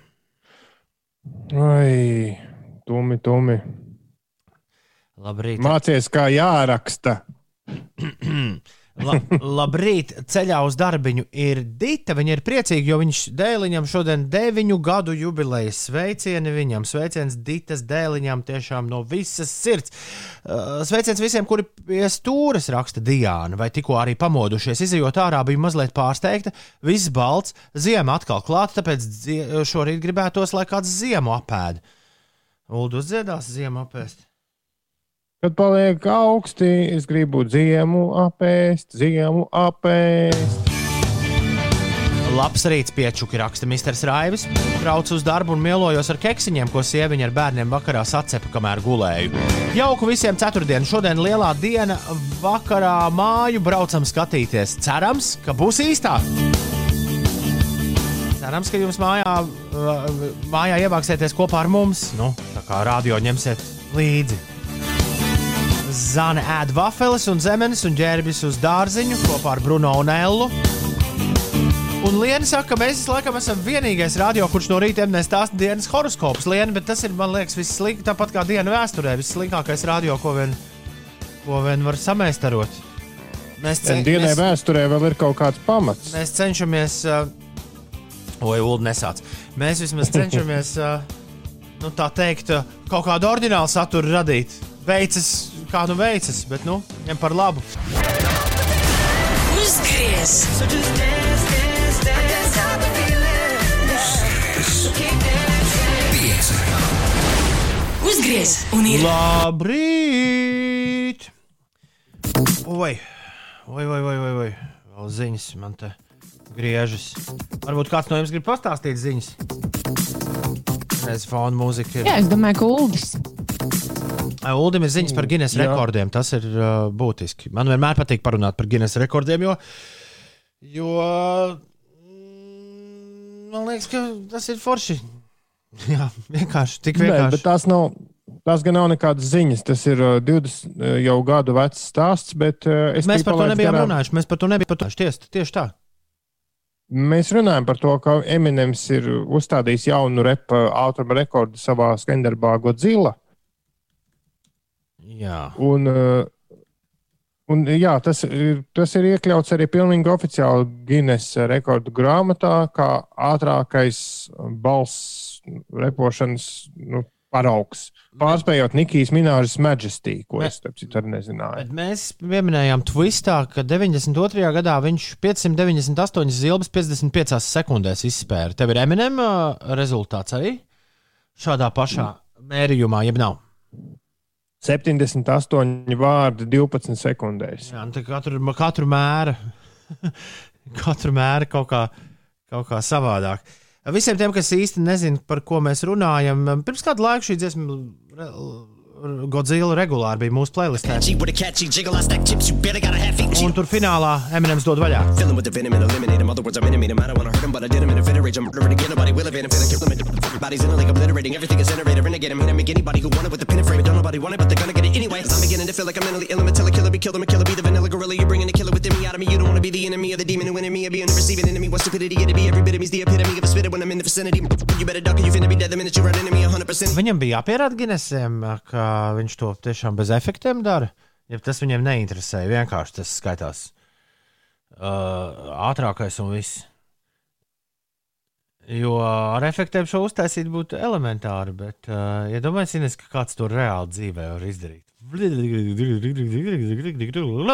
S6: Ai, tumi, tumi.
S4: Labrīt.
S6: Mācies, kā jāraksta.
S4: La, labrīt, ceļā uz darbiņu ir Dita. Viņa ir priecīga, jo viņš dēliņam šodien deviņu gadu jubilejas sveicieni. Viņam sveiciens Ditas dēliņam tiešām no visas sirds. Uh, Sveiciens visiem, kuri pie stūres raksta Diāna, vai tikko arī pamodušies. Izejot ārā, bija mazliet pārsteigta. Viss balts, ziema atkal klāta, tāpēc šorīt gribētos, lai kāds ziemu apēd. Uldus dziedās ziemu apēst.
S6: Kad paliek augsti, es gribu ziemu apēst, ziemu apēst.
S4: Labs rīts, piečuki, raksta Mr. Raivis. Braucu uz darbu un mielojos ar keksiņiem, ko sieviņa ar bērniem vakarā sacepa, kamēr gulēju. Jauku visiem ceturtdienu. Šodien lielā diena vakarā māju braucam skatīties. Cerams, ka būs īstā. Cerams, ka jums mājā, uh, mājā ievāksieties kopā ar mums. Nu, tā kā radio ņemsiet līdzi. Zana ēd vafeles un zemenes un ģērbjas uz dārziņu kopā ar Bruno un Ellu. Un Liena saka, ka mēs laikam esam vienīgais radio, kurš no rīta nestāsta dienas horoskops. Liena, bet tas ir, man liekas, vissliktākais, tāpat kā diena vēsturē, vissliktākais radio, ko vien, ko vien var samēstarot. Mēs,
S6: Un dienai
S4: mēs,
S6: vēsturē vēl ir kaut kāds pamats.
S4: mēs cenšamies, uh, oi, Ulu nesāc. Mēs vismaz cenšamies, uh, nu, tā teikt, uh, kaut kādu orģinālu saturu radīt. Veicas, kā nu veicas, bet, nu, ņem par labu.
S2: Uzgriez! Uzgriez! Un ir
S4: Labrīt! Oi, oi, oi, oi, oi, oi. vēl ziņas man te griežas. Varbūt kāds no jums grib pastāstīt ziņas. Reiz fona mūzika ir.
S5: Jā, es domāju, ka Uldis.
S4: Uldim ir ziņas par Guinness
S6: Jā.
S4: rekordiem. Tas ir uh, būtiski. Man vienmēr patīk parunāt par Guinness rekordiem, jo, jo mm, man liekas, ka tas ir forši. Jā, vienkārši tik
S6: Nē,
S4: vienkārši.
S6: bet tās nav. Tās gan nav nekādas ziņas. Tas ir uh, 20 uh, jau gadu vecs stāsts, bet uh, es
S4: Mēs par to nebijām
S6: garām.
S4: runājuši. Mēs par to nebijām runājuši. Tieši, tieši tā.
S6: Mēs runājam par to, ka Eminems ir uzstādījis jaunu repa ātruma rekordu savā skandarbā Godzilla.
S4: Jā.
S6: Un, uh, un, jā, tas, ir, tas ir iekļauts arī pilnīgi oficiāli Guinness rekordu grāmatā, kā ātrākais balss repošanas nu, paraugs. Pārspējot Nikijas Minēžas Majesty, ko es starp citu arī nezināju.
S4: Mēs pieminējām Twistā, ka 92. gadā viņš 598 zilbes 55 sekundēs izspēra. Tev ir Eminem uh, rezultāts arī šādā pašā mērījumā, jeb nav.
S6: 78 vārdi 12 sekundēs.
S4: Jā, nu, tā katru, katru mēru, katru mēru kaut kā, kaut kā savādāk. Visiem tiem, kas īsti nezina, par ko mēs runājam, pirms kādu laiku šī dziesma Godzilla regulāri bija mūsu playlistē.
S10: Cheap with a catchy jiggle, I stack chips. You better got a half eat.
S4: Un tur finālā Eminems dod vaļā.
S10: Filling with the venom and eliminate him. Other words, I'm intimate him. I don't wanna hurt him, but I did him in a fit of rage. I'm murdering again. Nobody will evade him. Finna kill him. and Bodies in it like obliterating. Everything is innovative. Renegade him. Hit him. Make anybody who want it with the pin and frame it. Don't nobody want it, but they're gonna get it anyway. i I'm beginning to feel like I'm mentally ill. I'm a killer, be killed. I'm a killer, be the vanilla gorilla. You're bringing the killer within me out of me. You don't wanna be the enemy of the demon who in me. Or being the receiving enemy. What stupidity it'd be. Every bit of me's the epitome of a spitter when I'm in the vicinity. You better duck or you finna be dead the minute you run into me. 100% representing.
S4: Viņam bija jāpierāda Ginesiem, ka viņš to tiešām bez efektiem dara. Ja tas viņam neinteresē, vienkārši tas skaitās uh, ātrākais un viss. Jo ar efektiem šo uztaisīt būtu elementāri, bet uh, iedomājieties, ja ka kāds to reāli dzīvē var izdarīt.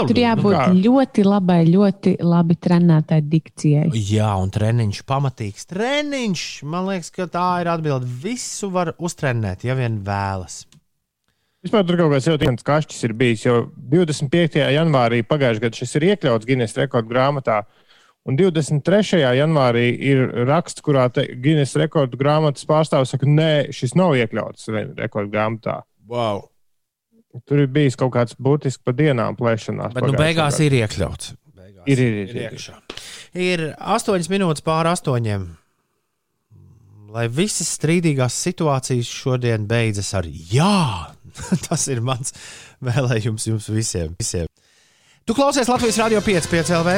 S5: Tur jābūt ļoti labai, ļoti labi trenētai dikcijai.
S4: Jā, un treniņš, pamatīgs treniņš. Man liekas, ka tā ir atbilde. Visu var uztrenēt, ja vien vēlas.
S6: Vispār tur kaut kāds ļoti kašķis ir bijis, jo 25. janvārī pagājušajā gadā šis ir iekļauts Guinness rekordu grāmatā. Un 23. janvārī ir raksts, kurā Guinness rekordu grāmatas pārstāvis saka, nē, šis nav iekļauts rekordu grāmatā.
S4: Wow.
S6: Tur ir bijis kaut kāds būtisks pa dienām plēšanās.
S4: Bet nu, beigās ir iekļauts. Beigās
S6: ir, ir, ir,
S4: ir, iekšā. ir 8 minūtes pāri 8. Lai visas strīdīgās situācijas šodien beidzas ar jā, tas ir mans vēlējums jums visiem. visiem. Tu klausies Latvijas Rādio 5, 5 LV.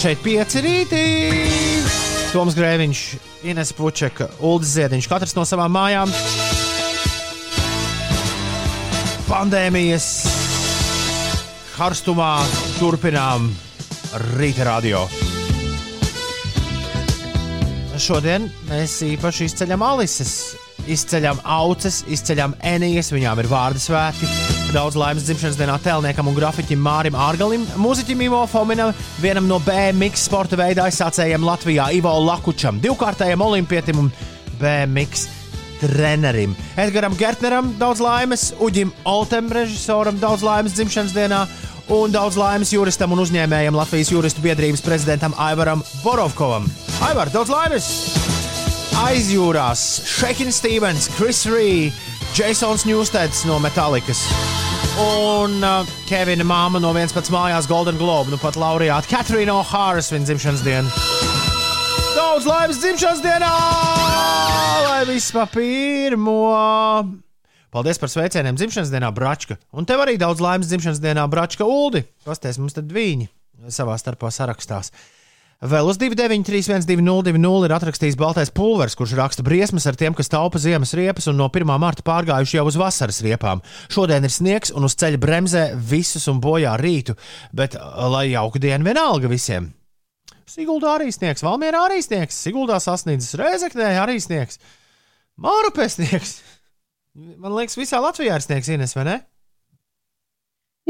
S4: Šeit 5 rītī. Toms Grēviņš, Ines Pučeka, Ulris Ziediņš, katrs no savām mājām pandēmijas karstumā turpinām rīta radio. Šodien mēs īpaši izceļam Alises, izceļam auces, izceļam enijas, viņām ir vārdu svētki. Daudz laimes dzimšanas dienā tēlniekam un grafiķim Mārim Ārgalim, mūziķim Ivo Fominam, vienam no BMX sporta veidā aizsācējiem Latvijā Ivo Lakučam, divkārtējam olimpietim un BMX trenerim. Edgars Gertneram daudz laimes, Uģim Oltem, režisoram daudz laimes dzimšanas dienā. Un daudz laimes juristam un uzņēmējam Latvijas juristu biedrības prezidentam Aivaram Borovkovam. Aivar, daudz laimes! Aizjūrās Shakin Stevens, Chris Ree, Jasons Newsteds no Metallikas. Un uh, Kevina māma no viens pats mājās Golden Globe, nu pat laureāta Katrīna O'Hāras viņa dzimšanas diena. Daudz laimes dzimšanas dienā! Lai viss pa pirmo! Paldies par sveicieniem dzimšanas dienā, Bračka. Un tev arī daudz laimes dzimšanas dienā, Bračka Uldi. Pasties mums tad viņi savā starpā sarakstās. Vēl uz 293-1202 ir atrakstījis Baltais pulveris, kurš raksta briesmas ar tiem, kas taupa ziemas riepas un no 1. marta pārgājuši jau uz vasaras riepām. Šodien ir sniegs un uz ceļa bremzē visus un bojā rītu, bet lai jauka diena vienalga visiem. Siguldā arī sniegs, Valmjerā arī sniegs, Siguldā sasniedzis, Reizeknē arī sniegs, Mārupē sniegs. Man liekas, visā Latvijā ir sniegs, Ines, vai ne?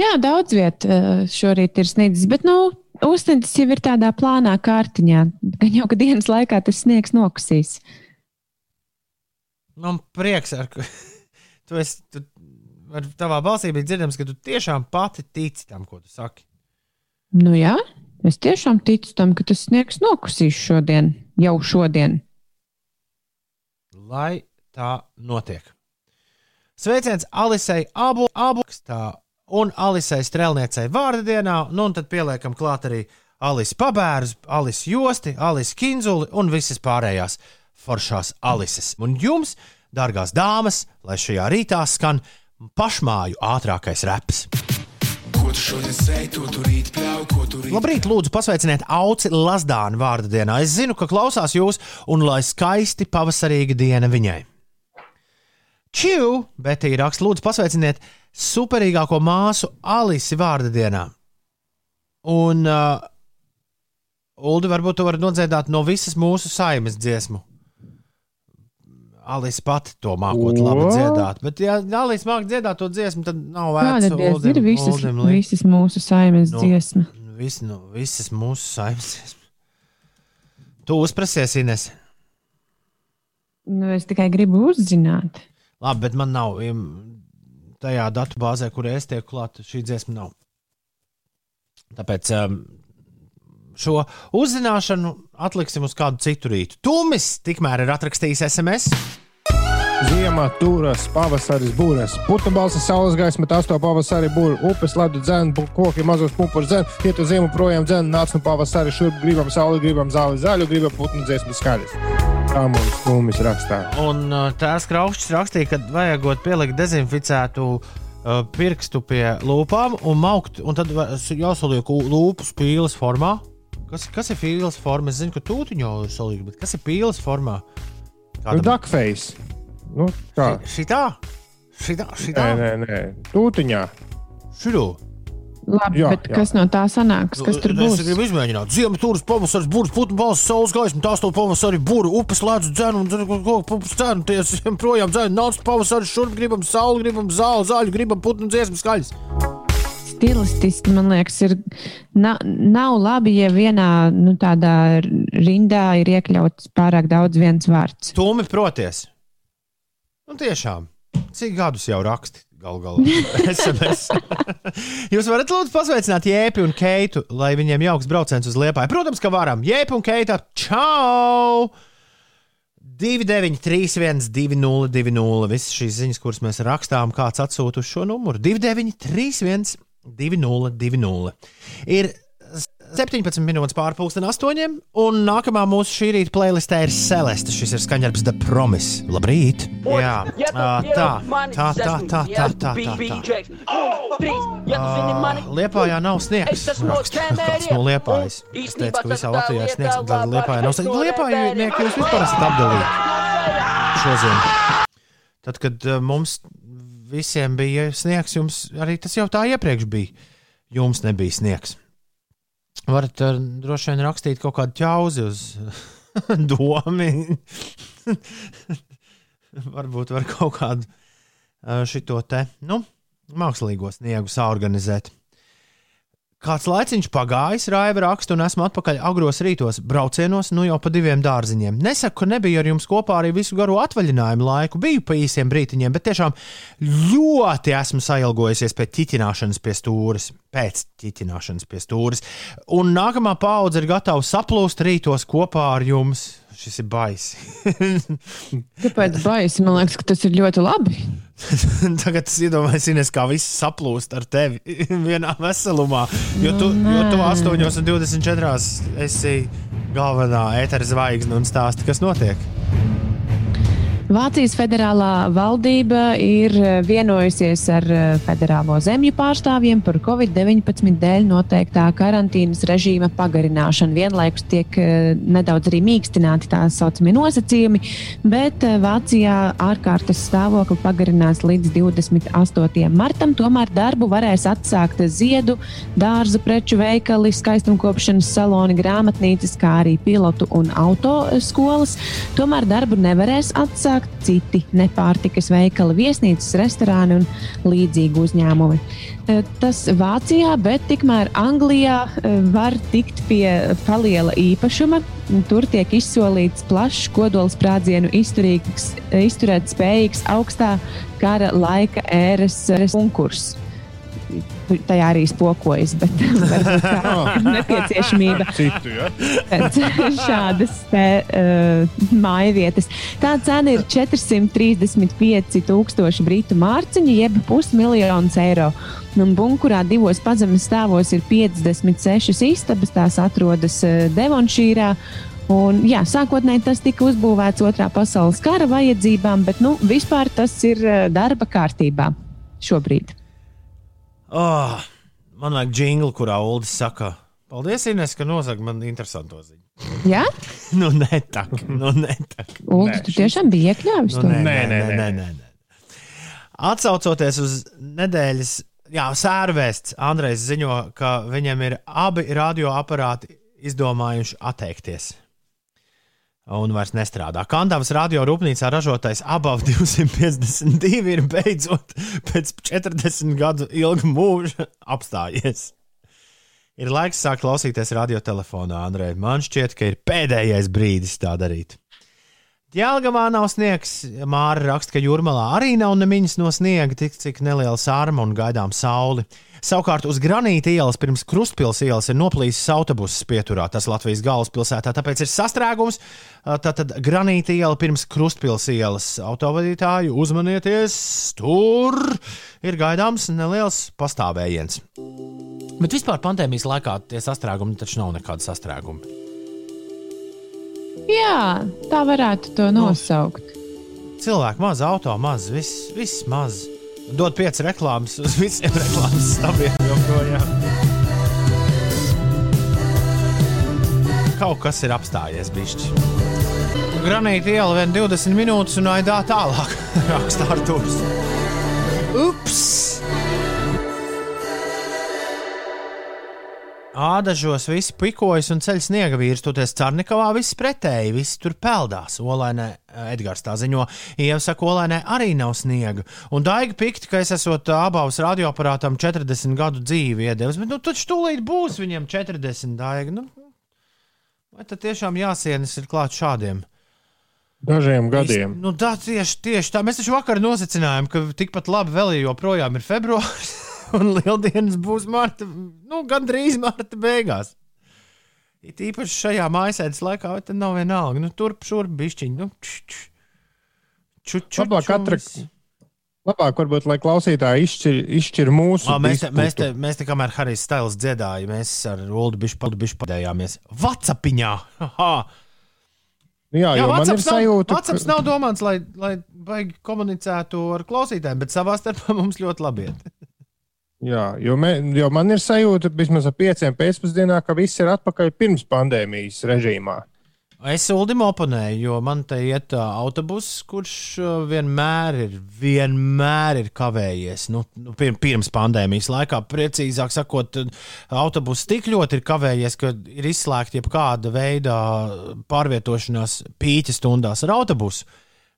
S5: Jā, daudz vietā šorīt ir sniedzis, bet nu, uztendis jau ir tādā plānā kārtiņā. Gan jau, ka dienas laikā tas sniegs nokusīs.
S4: Man prieks, ar, ka tu esi, tu, ar tavā balsī bija dzirdams, ka tu tiešām pati tici tam, ko tu saki.
S5: Nu jā, es tiešām ticu tam, ka tas sniegs nokusīs šodien, jau šodien.
S4: Lai tā notiek. Sveiciens Alisei Abu, Abukstā un Alisei Strēlniecei vārda dienā, nu un tad pieliekam klāt arī Alis Pabērus, Alis Josti, Alis Kinzuli un visas pārējās foršās Alises. Un jums, dārgās dāmas, lai šajā rītā skan pašmāju ātrākais reps. Labrīt, lūdzu, pasveiciniet Auci Lazdānu vārda dienā. Es zinu, ka klausās jūs, un lai skaisti pavasarīga diena viņai. Čiu, bet raksts, lūdzu, pasveiciniet superīgāko māsu Alisi vārda dienā. Un, uh, Uldi, varbūt tu vari nodziedāt no visas mūsu saimes dziesmu. Alisa pati to mākot labi
S6: Ko?
S4: dziedāt, bet, ja Alisa māca dziedāt to dziesmu, tad nav vērts
S5: diez ir visas,
S4: Uldim
S5: visas mūsu saimnes
S4: Nu,
S5: dziesma?
S4: Vis, nu, visas mūsu saimes dziesmas. Tu uzprasies, Ines.
S5: Nu, es tikai gribu uzzināt.
S4: Labi, bet man nav tajā datu bāzē, kur es tieku klāt, šī dziesma nav. Tāpēc um, šo uzzināšanu atliksim uz kādu citu rītu. Tumis tikmēr ir atrakstījis SMS.
S6: Ziemā turas, pavasaris būras, putekļi balsi, saules gaisma, tas to pavasarī būra, upes, ledu dzēnu, koki, mazos pumpurs dzēnu, iet uz ziemu projām dzēnu, nāc no pavasarī, šurp gribam sauli, gribam zāli zaļu, gribam putnu dziesmu skaļas. Tā mums stūmis rakstā.
S4: Un uh, tās kraukšķis rakstīja, ka vajagot pielikt dezinficētu uh, pirkstu pie lūpām un maukt, un tad jāsaliek lūpu spīles formā. Kas, kas ir pīles forma? Es zinu, ka tūtiņo ir salīga, bet kas ir pīles formā?
S6: Nu, Duckface. Nu, kā?
S4: Šitā? Šitā? Šitā?
S6: Nē, nē, nē. Tūtiņā.
S4: Šitā?
S5: Labi,
S6: Jā,
S5: bet
S6: jā.
S5: kas no tā sanāks? Kas tur
S4: Nu, Es
S5: būs?
S4: gribu izmēģināt. Ziemes tūris, pavasaris, burbuļs, putnu balss, saules gaisma, tās to pavasarī, būru, upes lēdz, dzēnu, un dzēnu, ties projām dzēnu, nāc pavasaris, šurp gribam sauli, gribam zāli, zaļu, gribam putnu dziesmu skaļas.
S5: Stilistiski, man liekas, ir, na, nav labi, ja vienā nu, tādā rindā ir iekļauts pārāk daudz viens vārds.
S4: Tūmi proties. Nu, tiešām, cik gadus jau raksti? Galu galā, SMS. Jūs varat lūdzu pasveicināt Jēpi un Keitu, lai viņiem jauks brauciens uz Liepāju. Protams, ka varam. Jēpi un Keita, čau! 293, 202, visas šīs ziņas, kuras mēs rakstām, kāds atsūta uz šo numuru. 293, 202. Ir 17 minūtes pārpusdien astoņiem, un nākamā mūsu šī rīta playlistē ir Celeste. Šis ir skaņdarbs The Promise. Labrīt! Jā, tā, tā, tā, tā, tā, tā, tā. Ā, Liepājā nav sniegs. Kāds no Liepājas. Es teicu, ka visā Latvijā sniegs, bet Liepājā nav sniegs. Liepājnieki jūs vispār esat apdalīti šodien. Tad, kad mums visiem bija sniegs, jums arī tas jau tā iepriekš bija. Jums nebija sniegs. Varat uh, droši vien rakstīt kaut kādu ķauzi uz domu. Varbūt var kaut kādu uh, šito te, nu, mākslīgo sniegu saorganizēt. Kāds laiciņš pagājis, raiva raksta, un esmu atpakaļ agros rītos, braucienos, nu jau pa diviem dārziņiem. Nesaku, ka nebija ar jums kopā arī visu garo atvaļinājumu laiku, biju pa īsiem brītiņiem, bet tiešām ļoti esmu sailgojusies pēc ķiķināšanas pie stūres, pēc ķiķināšanas pie stūres. Un nākamā paudze ir gatava saplūst rītos kopā ar jums. Šis ir baisi.
S5: Kāpēc baisi? Man liekas, ka tas ir ļoti labi.
S4: Tagad es iedomājos, kā viss saplūst ar tevi vienā veselumā. Jo tu, jo tu 8,24 esi galvenā ētera zvaigzne un stāsti, kas notiek.
S5: Vācijas federālā valdība ir eh, vienojusies ar eh, federālo zemju pārstāvjiem par Covid-19 dēļ noteiktā karantīnas režīma pagarināšanu. Vienlaikus tiek eh, nedaudz arī mīkstināti tā saucamie nosacījumi, bet Vācijā ārkārtas stāvokli pagarinās līdz 28. martam. Tomēr darbu varēs atsākt ziedu, dārza preču veikali, skaistumkopšanas saloni, grāmatnīcas, kā arī pilotu un autoskolas. Tomēr darbu nevarēs atsākt citi nepārtikas veikali, viesnīcas, restorāni un līdzīgi uzņēmumi. Eh, Tas Vācijā, bet tikmēr Anglijā eh, var tikt pie paliela īpašuma. Tur tiek izsolīts plašs kodolsprādzienu izturēt spējīgs augstā kara laika ēras konkurss. Tajā arī spokojas, bet tā ir nepieciešamība
S6: Citu, ja?
S5: šādas te, uh, mājvietas. Tā cena ir 435,000 britu mārciņu, jeb pusmiljons eiro. Un bunkurā divos pazemes stāvos ir 56 istabas, tās atrodas uh, Devonšīrā. Un, jā, sākotnēji tas tika uzbūvēts otrā pasaules kara vajadzībām, bet nu, vispār tas ir uh, darba kārtībā šobrīd.
S4: Oh, man vajag jinglu, kurā Ulas saka, paldies, Ines, ka nosaka man interesanto ziņu.
S5: Jā,
S4: nu, nē, tā, nu, nē, tā.
S5: Ulu,
S6: Nē,
S5: tu tiešām biji iekļāvis
S4: Nu,
S5: to?
S4: nē, nē,
S6: Nē,
S4: nē,
S6: nē,
S4: nē, nē, nē. Atcaucoties uz nedēļas, jā, sērvēsts, Andrejs ziņo, ka viņam ir abi radioaparāti izdomājuši atteikties. Un vairs nestrādā. Kandavas radio rūpnīcā ražotais abav 252 ir beidzot pēc 40 gadu ilga mūža apstājies. Ir laiks sākt klausīties radiotelefonā, Andrej. Man šķiet, ka ir pēdējais brīdis tā darīt. Jēlgavā nav sniegs. Māra raksta, ka jūrmalā arī nav nemiņas no sniega, tik cik neliela sārma un gaidām sauli. Savukārt uz Granīta ielas pirms Krustpils ielas ir noplīsis autobuss pieturā. Tas Latvijas galvaspilsētā, tāpēc ir sastrēgums. Tātad Granīta iela pirms Krustpils ielas autovadītāju uzmanieties, tur ir gaidāms neliels pastāvējiens. Bet vispār pandēmijas laikā tie sastrēgumi taču nav nekādi sastrēgumi.
S5: Jā, tā varētu to nosaukt.
S4: Cilvēku maz, auto maz, viss, viss maz. Dod pieci reklāmas uz visiem reklāmas stāviem joprojām. Kaut kas ir apstājies, bišķi. Granīta iela vien 20 minūtes un aidā tālāk. Raksta Artūrs. Ups! Ādažos viss pikojas un ceļš sniega vīrs, toties Carnikavā viss pretēji, viss tur peldās. Olainē Edgars tā ziņo, Ieva saka, Olainē arī nav sniega. Un Daiga pikti, ka es esot abās radioaparātam 40 gadu dzīvi iedevis, bet nu taču tūlīt būs viņam 40 Daiga. Nu, vai tad tiešām jāsienas ir klāt šādiem?
S6: Dažiem gadiem.
S4: Nu, tā tieši, tieši tā. Mēs taču vakar nosecinājām, ka tikpat labi vēl joprojām ir februāris. Un lieldienas būs marta, nu, gandrīz marta beigās. It īpaši šajā mājasēdes laikā, vai tad nav vienalga. Nu, turp, šurp, bišķiņ. Nu, č, č, č, č,
S6: Labāk, katra, labāk varbūt, lai klausītāji izšķir, izšķir mūsu.
S4: O, mēs, te, mēs, te, mēs te, kamēr Harijs Stails dziedāja, mēs ar Ulu bišķi padējāmies. Vacapiņā! Haha!
S6: Jā, ir
S4: WhatsApps nav,
S6: sajūta,
S4: WhatsApps nav domāts, lai, lai baigi komunicētu ar klausītājiem, bet savā starpā mums ļoti labi iet.
S6: Jā, jo, me, jo man ir sajūta, vismaz ap pieciem pēcpusdienā, ka viss ir atpakaļ pirms pandēmijas režīmā.
S4: Es Ulim oponēju, jo man te iet uh, autobuss, kurš uh, vienmēr ir, vienmēr ir kavējies. Nu, nu, pir, pirms pandēmijas laikā, precīzāk sakot, autobuss tik ļoti ir kavējies, ka ir izslēgta jebkāda veida pārvietošanās pīķa stundās ar autobusu.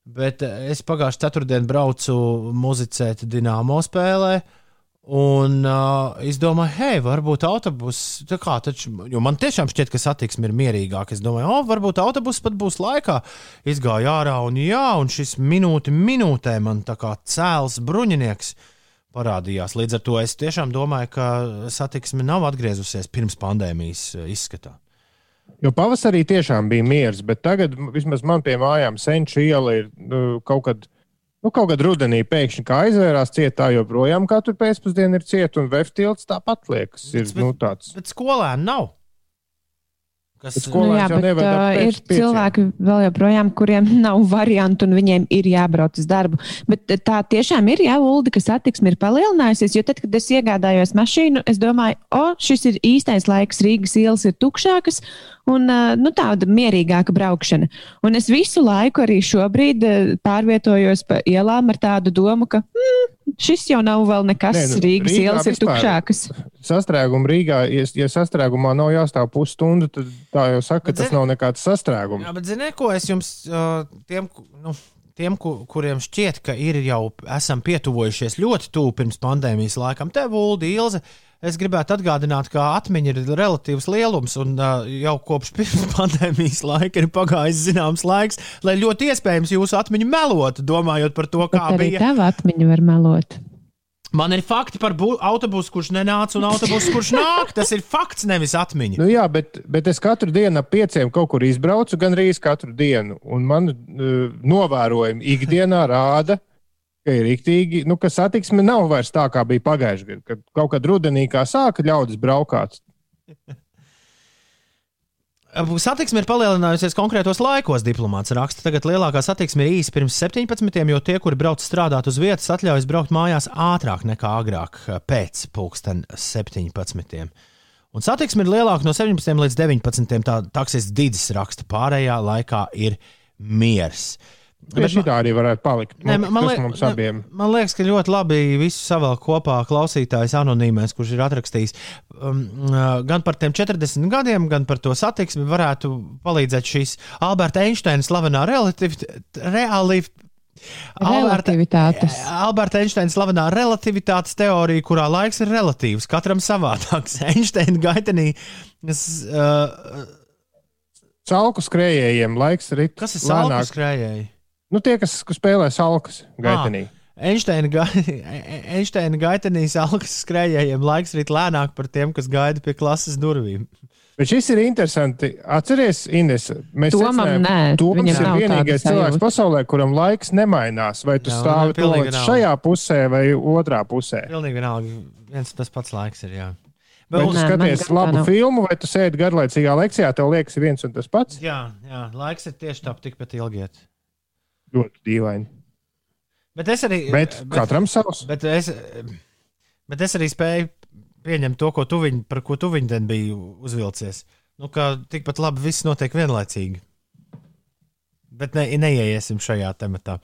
S4: Bet es pagājušā ceturtdienā braucu muzicēt Dienāmo spēlē. Un uh, es domāju, hei, varbūt autobuss, tā kā taču, jo man tiešām šķiet, ka satiksme ir mierīgāka. Es domāju, oh, varbūt autobuss pat būs laikā. Izgāju ārā, un jā, un šis minūte minūtē man tā kā cēls bruņinieks parādījās. Līdz ar to es tiešām domāju, ka satiksme nav atgriezusies pirms pandēmijas uh, izskatā.
S6: Jo pavasarī tiešām bija miers, bet tagad vismaz man pie mājām senču iela ir nu, kaut kad. Nu, kaut kad rudenī pēkšņi aizvērās cietā, joprojām katru pēcpusdienu ir cieta, un veftilts tāpat liekas. Ir,
S4: Bet-
S6: nu, tāds.
S4: Bet skolēni nav. Kas,
S6: Bet skolēns
S5: jā, bet uh, ir cilvēki vēl joprojām, kuriem nav variantu un viņiem ir jābrauc uz darbu. Bet tā tiešām ir jāulda, ka satiksme ir palielinājusies. Jo tad, kad es iegādājos mašīnu, es domāju, o, šis ir īstais laiks, Rīgas ielas ir tukšākas un uh, nu, tāda mierīgāka braukšana. Un es visu laiku arī šobrīd pārvietojos pa ielām ar tādu domu, ka mm, šis jau nav vēl nekas,
S6: Nē, nu,
S5: Rīgas
S6: Rīgā
S5: ielas ir tukšākas.
S6: Sastrēguma Rīgā, ja, ja sastrēgumā nav jāstāv pusstundu, tad tā jau saka, ka
S4: Bet
S6: tas
S4: zini-
S6: nav nekāds sastrēgums.
S4: Jā, bet ziniet, ko es jums, uh, tiem, nu, tiem ku, kuriem šķiet, ka ir jau esam pietuvojušies ļoti tuvu pirms pandēmijas laikam, te Vuldi Ilze. Es gribētu atgādināt, ka atmiņa ir relatīvs lielums, un uh, jau kopš pirms pandēmijas laika ir pagājis zināms laiks, lai ļoti iespējams jūsu atmiņa melotu, domājot par to, kā
S5: Arī
S4: bija.
S5: tava atmiņa var melot.
S4: Man ir fakti par bu- autobusu, kurš nenāca, un autobusu, kurš nāk. Tas ir fakts, nevis atmiņa.
S6: Nu, jā, bet, bet es katru dienu ap pieciem kaut kur izbraucu, gan arī katru dienu. Un man uh, novērojumi ikdienā rāda, ka ir rīktīgi, nu, ka satiksme nav vairs tā, kā bija pagājušajā gadā. Kad kaut kad rudenī kā sāka ļaudis braukāt.
S4: Satiksme ir palielinājusies konkrētos laikos, diplomāts raksta. Tagad lielākā satiksme ir īsi pirms 17, jo tie, kuri brauc strādāt uz vietas, atļaujas braukt mājās ātrāk nekā agrāk, pēc pulksten 17. Un satiksme ir lielāka no 17 līdz 19. Tā taksis Digis raksta, pārējā laikā ir miers.
S6: Bet šī tā arī varētu palikt.
S4: Nē,
S6: Nu,
S4: man, liek,
S6: mums abiem.
S4: ne, man liekas, ka ļoti labi visu savēl kopā klausītājs anonīmais, kurš ir atrakstījis um, uh, gan par tiem 40 gadiem, gan par to satiksmi. Varētu palīdzēt šīs Alberta Einsteina slavenā relativitāte. Reali,
S5: Relativitātes.
S4: Alberta Einsteina slavenā relativitātes teorija, kurā laiks ir relatīvs, katram savādāks. Einsteina gaitenī. Es, uh,
S6: Salku skrējējiem laiks ir
S4: kas ir salku skrējēji?
S6: Nu, tie, kas kas spēlē salkas gaitenī.
S4: Einsteina, ga Einsteina gaitenī salkas skrējējiem laiks rīt lēnāk par tiem, kas gaida pie klases durvīm.
S6: Bet šis ir interesanti. Atcerieties, Ines, mēs secinājām,
S5: nē,
S6: Toms
S5: viņam
S6: ir vienīgais cilvēks
S5: sajūta.
S6: pasaulē, kuram laiks nemainās. Vai tu
S4: Jā,
S6: stāvi
S4: nav.
S6: šajā pusē vai otrā pusē?
S4: Pilnīgi vienalga, viens tas pats laiks ir. Jā,
S6: Vai tu
S5: Nē,
S6: skaties labu
S5: nav.
S6: filmu, vai tu sēdi garlaicīgā lekcijā, tev liekas viens un tas pats?
S4: jā, jā laiks ir tieši tāpat tikpat ilgiet.
S6: Ļoti dīvaini.
S4: Bet es arī.
S6: Bet katram savs.
S4: Bet es, bet es arī spēju pieņemt to, ko tu viņ, par ko tu viņu biji uzvilcies. Nu, ka tikpat labi viss notiek vienlaicīgi. Bet ne, neieiesim šajā tematā.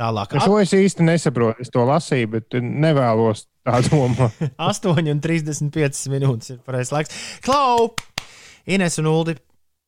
S4: Tālāk.
S6: Šo es īsti nesaprotu. Es to lasīju, bet nevēlos tā domāt.
S4: 8,35 minūtes ir pareizais laiks. Klau! Ines un Uldi.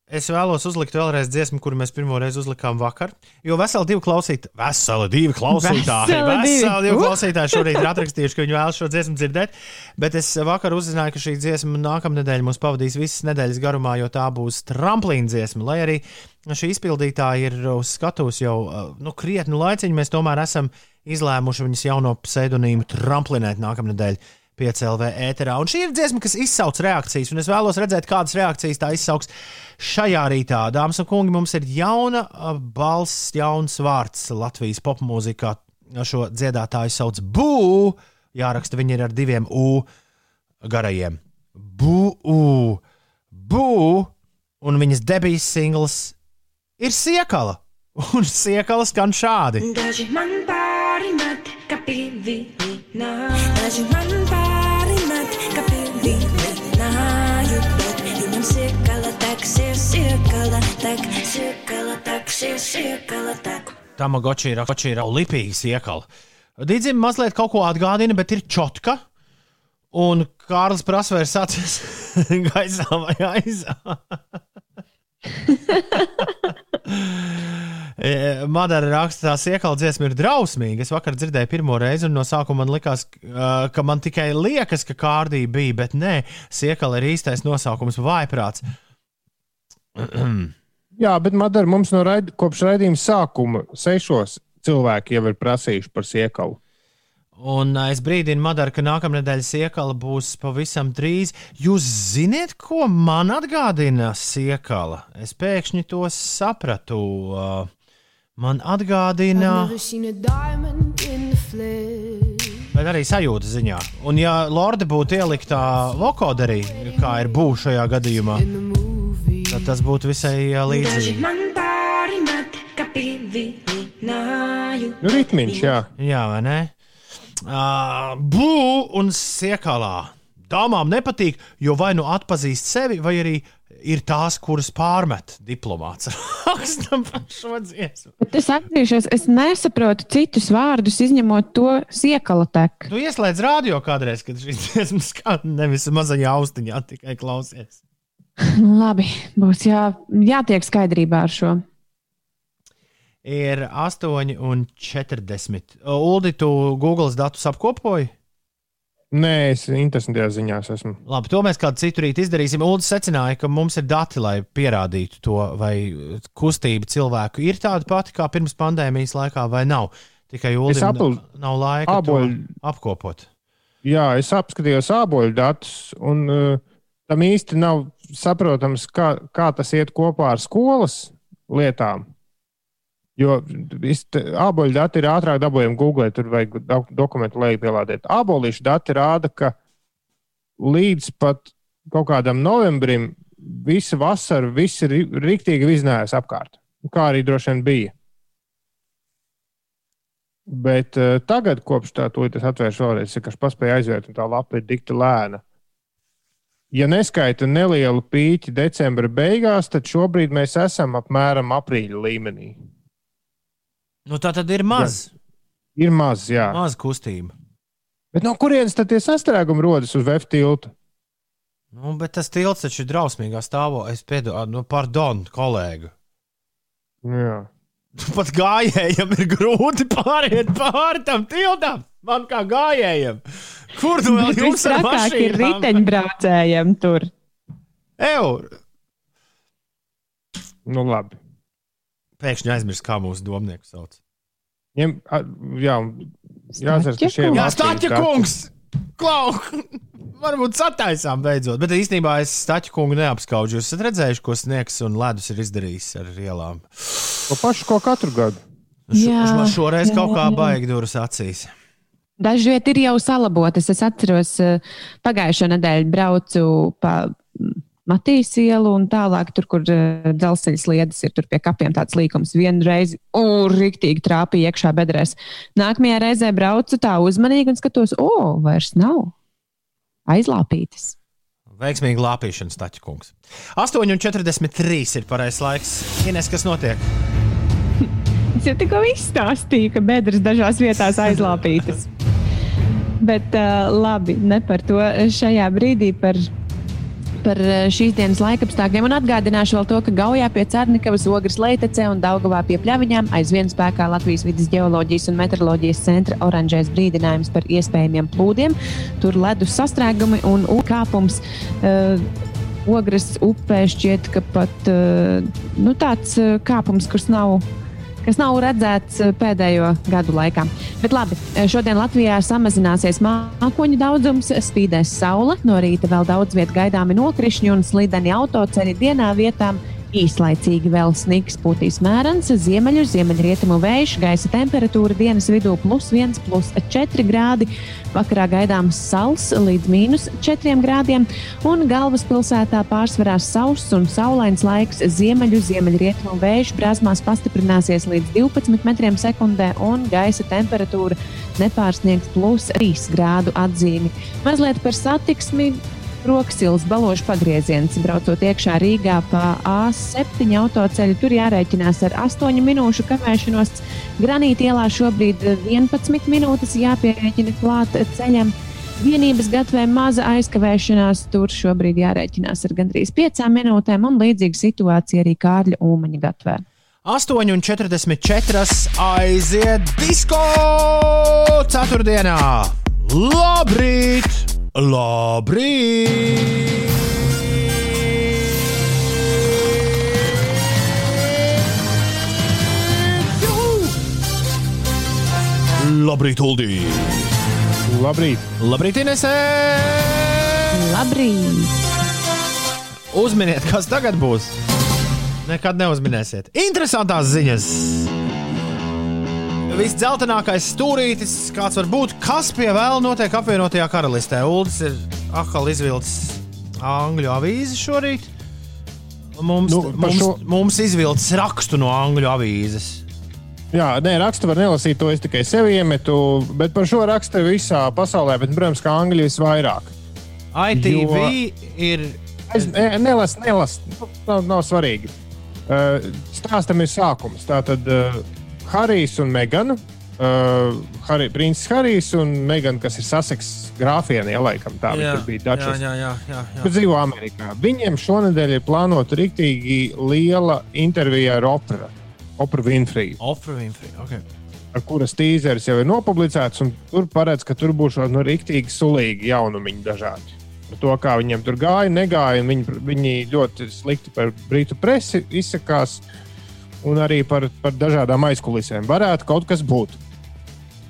S4: Es vēlos uzlikt vēlreiz dziesmu, kuru mēs pirmo reizi uzlikām vakar. Jo veseli divi klausītāji, veseli divi klausītāji,
S5: Veseli
S4: veseli divi
S5: Uh!
S4: klausītāji šorīt ir atrakstījuši, ka viņi vēlas šo dziesmu dzirdēt. Bet es vakar uzzināju, ka šī dziesma nākamnedēļ mūs pavadīs visas nedēļas garumā, jo tā būs tramplīna dziesma. Lai arī šī izpildītāja ir uz skatuves jau nu, krietnu laiciņu, mēs tomēr esam izlēmuši viņas jauno pseidonīmu tramplinēt nākamnedēļ. PCLV ēterā. Un šī ir dziesma, kas izsauc reakcijas, un es vēlos redzēt, kādas reakcijas tā izsauks šajā rītā. Dāmas un kungi, mums ir jauna balss, jauns vārds Latvijas popmūzikā. Šo dziedātāju sauc Bū. Jāraksta, viņi ir ar diviem U garajiem. Bū, bū, un viņas debijas singls ir siekala. Un siekala skan šādi.
S11: Daži man pārmet, ka pivilina. Daži man pārmet, tak, siekala taksies, siekala tak.
S4: Tamagoči ir, ir lipīgs iekala. Dīdzim mazliet kaut ko atgādina, bet ir čotka. Un Kārlis prasa, vai ir sācies gaisā vai aizā. E, Madara raksta, tā iekala dziesma ir drausmīga. Es vakar dzirdēju pirmo reizi, un no sākuma man likās, uh, ka man tikai liekas, ka kārdī bija, bet nē, iekala ir īstais nosaukums - vājprāts.
S6: Jā, bet Madara, mums no raid, kopš raidījuma sākuma sešos cilvēki jau ir prasījuši par siekalu.
S4: Un es brīdinu Madaru, ka nākamnedēļ siekala būs pavisam drīz. Jūs zināt, ko man atgādina siekala? Es pēkšņi to sapratu. Man atgādina, bet arī sajūta ziņā. Un, ja Lorde būtu ieliktā vokoderī, kā ir būs šajā gadījumā, tad tas būtu visai
S11: Daži
S4: līdzīgi.
S6: Nu, ritmiņš, jā.
S4: Jā, vai ne? Uh, Bū un siekalā. Dāmām nepatīk, jo vai nu atpazīst sevi, vai arī ir tās, kuras pārmet diplomāts. Rakstam par šo dziesmu.
S5: Es atzīšos, es nesaprotu citus vārdus, izņemot to siekala teku.
S4: Tu ieslēdz radio kādreiz, kad šī dziesma skan nevis mazaņā austiņā, tikai klausies.
S5: Labi, būs jā, jātiek skaidrībā ar šo.
S4: Ir 8,40. Uldi, tu Google datus apkopoji?
S6: Nē, es interesantajās ziņās esmu.
S4: Labi, to mēs kādu citu rītu izdarīsim. Uldis secināja, ka mums ir dati, lai pierādītu to, vai kustība cilvēku ir tāda pati kā pirms pandēmijas laikā, vai nav. Tikai
S6: Es
S4: Uldis
S6: apl-
S4: nav laika to apkopot.
S6: Jā, es apskatījos āboļu datus, un uh, tam īsti nav saprotams, kā, kā tas iet kopā ar skolas lietām. Jo āboļu dati ir ātrāk dabūjami Google, tur vajag dok- dokumentu leju pielādēt. Ābolīšu dati rāda, ka līdz pat kaut kādam novembrim visa vasara, viss ir riktīgi iznājās apkārt. Kā arī droši vien bija. Bet uh, tagad, kopš tā tūlīt es atvēršu vēlreiz, es vienkārši paspēju aizvērt, un tā lapa ir dikti lēna. Ja neskaita nelielu pīķi decembra beigās, tad šobrīd mēs esam apmēram aprīļa līmenī.
S4: Nu, tā tad ir maz,
S6: Ir maz, jā.
S4: maz kustība.
S6: Bet no kurienes tad tie sastrēgumi rodas uz VF tilta?
S4: Nu, bet tas tilts taču ir drausmīgā stāvoklī. Es piedodu, nu, pardon, kolēģi.
S6: Jā.
S4: Pat gājējiem ir grūti pāriet pāri tam tiltam. Man kā gājējiem. Kur tu vēl jums ar
S5: Visstrakāk ir riteņbraucējiem tur.
S4: Ew!
S6: Nu, labi.
S4: Pēkšņi aizmirst, kā mūsu domnieku sauc.
S6: Ņem, a, jā, jāatcerās, ka šie
S4: Jā,
S6: vārdi ir
S4: Stāķa
S6: katrs-
S4: kungs! Klau! Varbūt sataisām beidzot. Bet īstenībā es Stāķa kungu neapskaužu. Jūs esat redzējuši, ko sniegs un ledus ir izdarījis ar ielām.
S6: To pašu, ko katru gadu.
S5: Jā,
S4: Man šoreiz
S5: jā,
S4: kaut kā
S5: jā.
S4: baigi durvis acīs.
S5: Daži vieti ir jau salabotas. Es atceros, eh, pagājušo nedēļu braucu pa Matīs ielu un tālāk, tur, kur eh, dzelzceļa sliedes ir, tur pie kapiem tāds līkums. Vienu reizi, o, rīktīgi trāpīja iekšā bedrēs. Nākamajā reizē braucu tā uzmanīgi un skatos, o, vairs nav aizlāpītas.
S4: Veiksmīgi lāpīšana, Stāķa kungs. 8,43 ir pareizais laiks. Ines, kas notiek?
S5: Es jau tikko izstāstīju, ka bedres dažās vietās aizlāpītas. Bet uh, labi, ne par to šajā brīdī. Par par eh, šīs dienas laikapstākļiem. Un atgādināšu vēl to, ka Gaujā pie Cērnikavas, Ogres Leitecē un Daugavā pie Pļaviņām aizvien spēkā Latvijas vidas geoloģijas un meteoroloģijas centra oranžais brīdinājums par iespējamiem plūdiem. Tur ledus sastrēgumi un kāpums. Uh, Ogres upē šķiet, ka pat uh, nu, tāds kāpums, kurš nav kas nav redzēts eh, pēdējo gadu laikā. Bet labi, eh, šodien Latvijā samazināsies mākoņu daudzums, spīdēs saule, no rīta vēl daudz vietā gaidāmi nokrišņi un slideni autoceļi dienā vietām Īslaicīgi vēl sniks pūtīs mērens, ziemeļu, ziemeļrietumu vējš, gaisa temperatūra dienas vidū plus 1, plus 4 grādi. Vakarā gaidāms sals līdz mīnus 4 grādiem, un galvaspilsētā pārsvarā sauss un saulains laiks. Ziemeļu, ziemeļrietumu vējš brāzmās pastiprināsies līdz 12 metriem sekundē, un gaisa temperatūra nepārsniegs plus 3 grādu atzīmi. Mazliet par satiksmi Roksils balošu pagrieziens, braucot iekšā Rīgā pa A7 autoceļu. Tur jārēķinās ar 8 minūšu kavēšanos. Granīta ielā šobrīd 11 minūtes jāpierēķina klāt ceļam. Vienības gatavē maza aizkavēšanās, tur šobrīd jārēķinās ar gandrīz 5 minūtēm, un līdzīga situācija arī Kārļa Umaņa gatavē.
S4: 8,44 aiziet disko ceturtdienā! Labrīt! Labrīt! Labrīt, Uldī!
S6: Labrīt!
S4: Labrīt, Inesē!
S5: Labrīt!
S4: Uzminiet, kas tagad būs! Nekad neuzminēsiet. Interesantās ziņas! Visdzeltenākais stūrītis, kāds var būt, kas pie vēl notiek apvienotajā karalistē. Uldis ir atkal izvilcis angļu avīzi šorīt. Mums,
S6: Nu,
S4: mums,
S6: šo-
S4: mums izvilcis rakstu no angļu avīzes.
S6: Jā, nē, rakstu var nelasīt, to es tikai sev iemetu, bet par šo rakstu visā pasaulē, bet, protams, kā angļu visvairāk.
S4: ITV
S6: Jo-
S4: ir.
S6: Es ne, nelasu, nelasu. Nu, Nav, nav svarīgi. Uh, stāstam ir sākums. Tātad uh, Harijs un Megana. Uh, Harry, princis Harijs un Megana, kas ir saseks grāfienē, ja laikam tā
S4: Jā,
S6: bija Dutchess.
S4: jā, jā, jā.
S6: Bet dzīvo Amerikā. Viņiem šonadēļ ir plānota rīktīgi liela intervija ar Opera, Opera Winfrey,
S4: Oprah Winfrey. Okay.
S6: ar kuras tīzeris jau ir nopublicēts. un Tur paredz, ka tur būs nu, rīktīgi sulīgi jaunumiņi dažādi. Par to, kā viņiem tur gāja, negāja. un Viņi, viņi ļoti slikti par brītu presi izsakās. Un arī par, par dažādām aizkulisēm. Varētu kaut kas būt.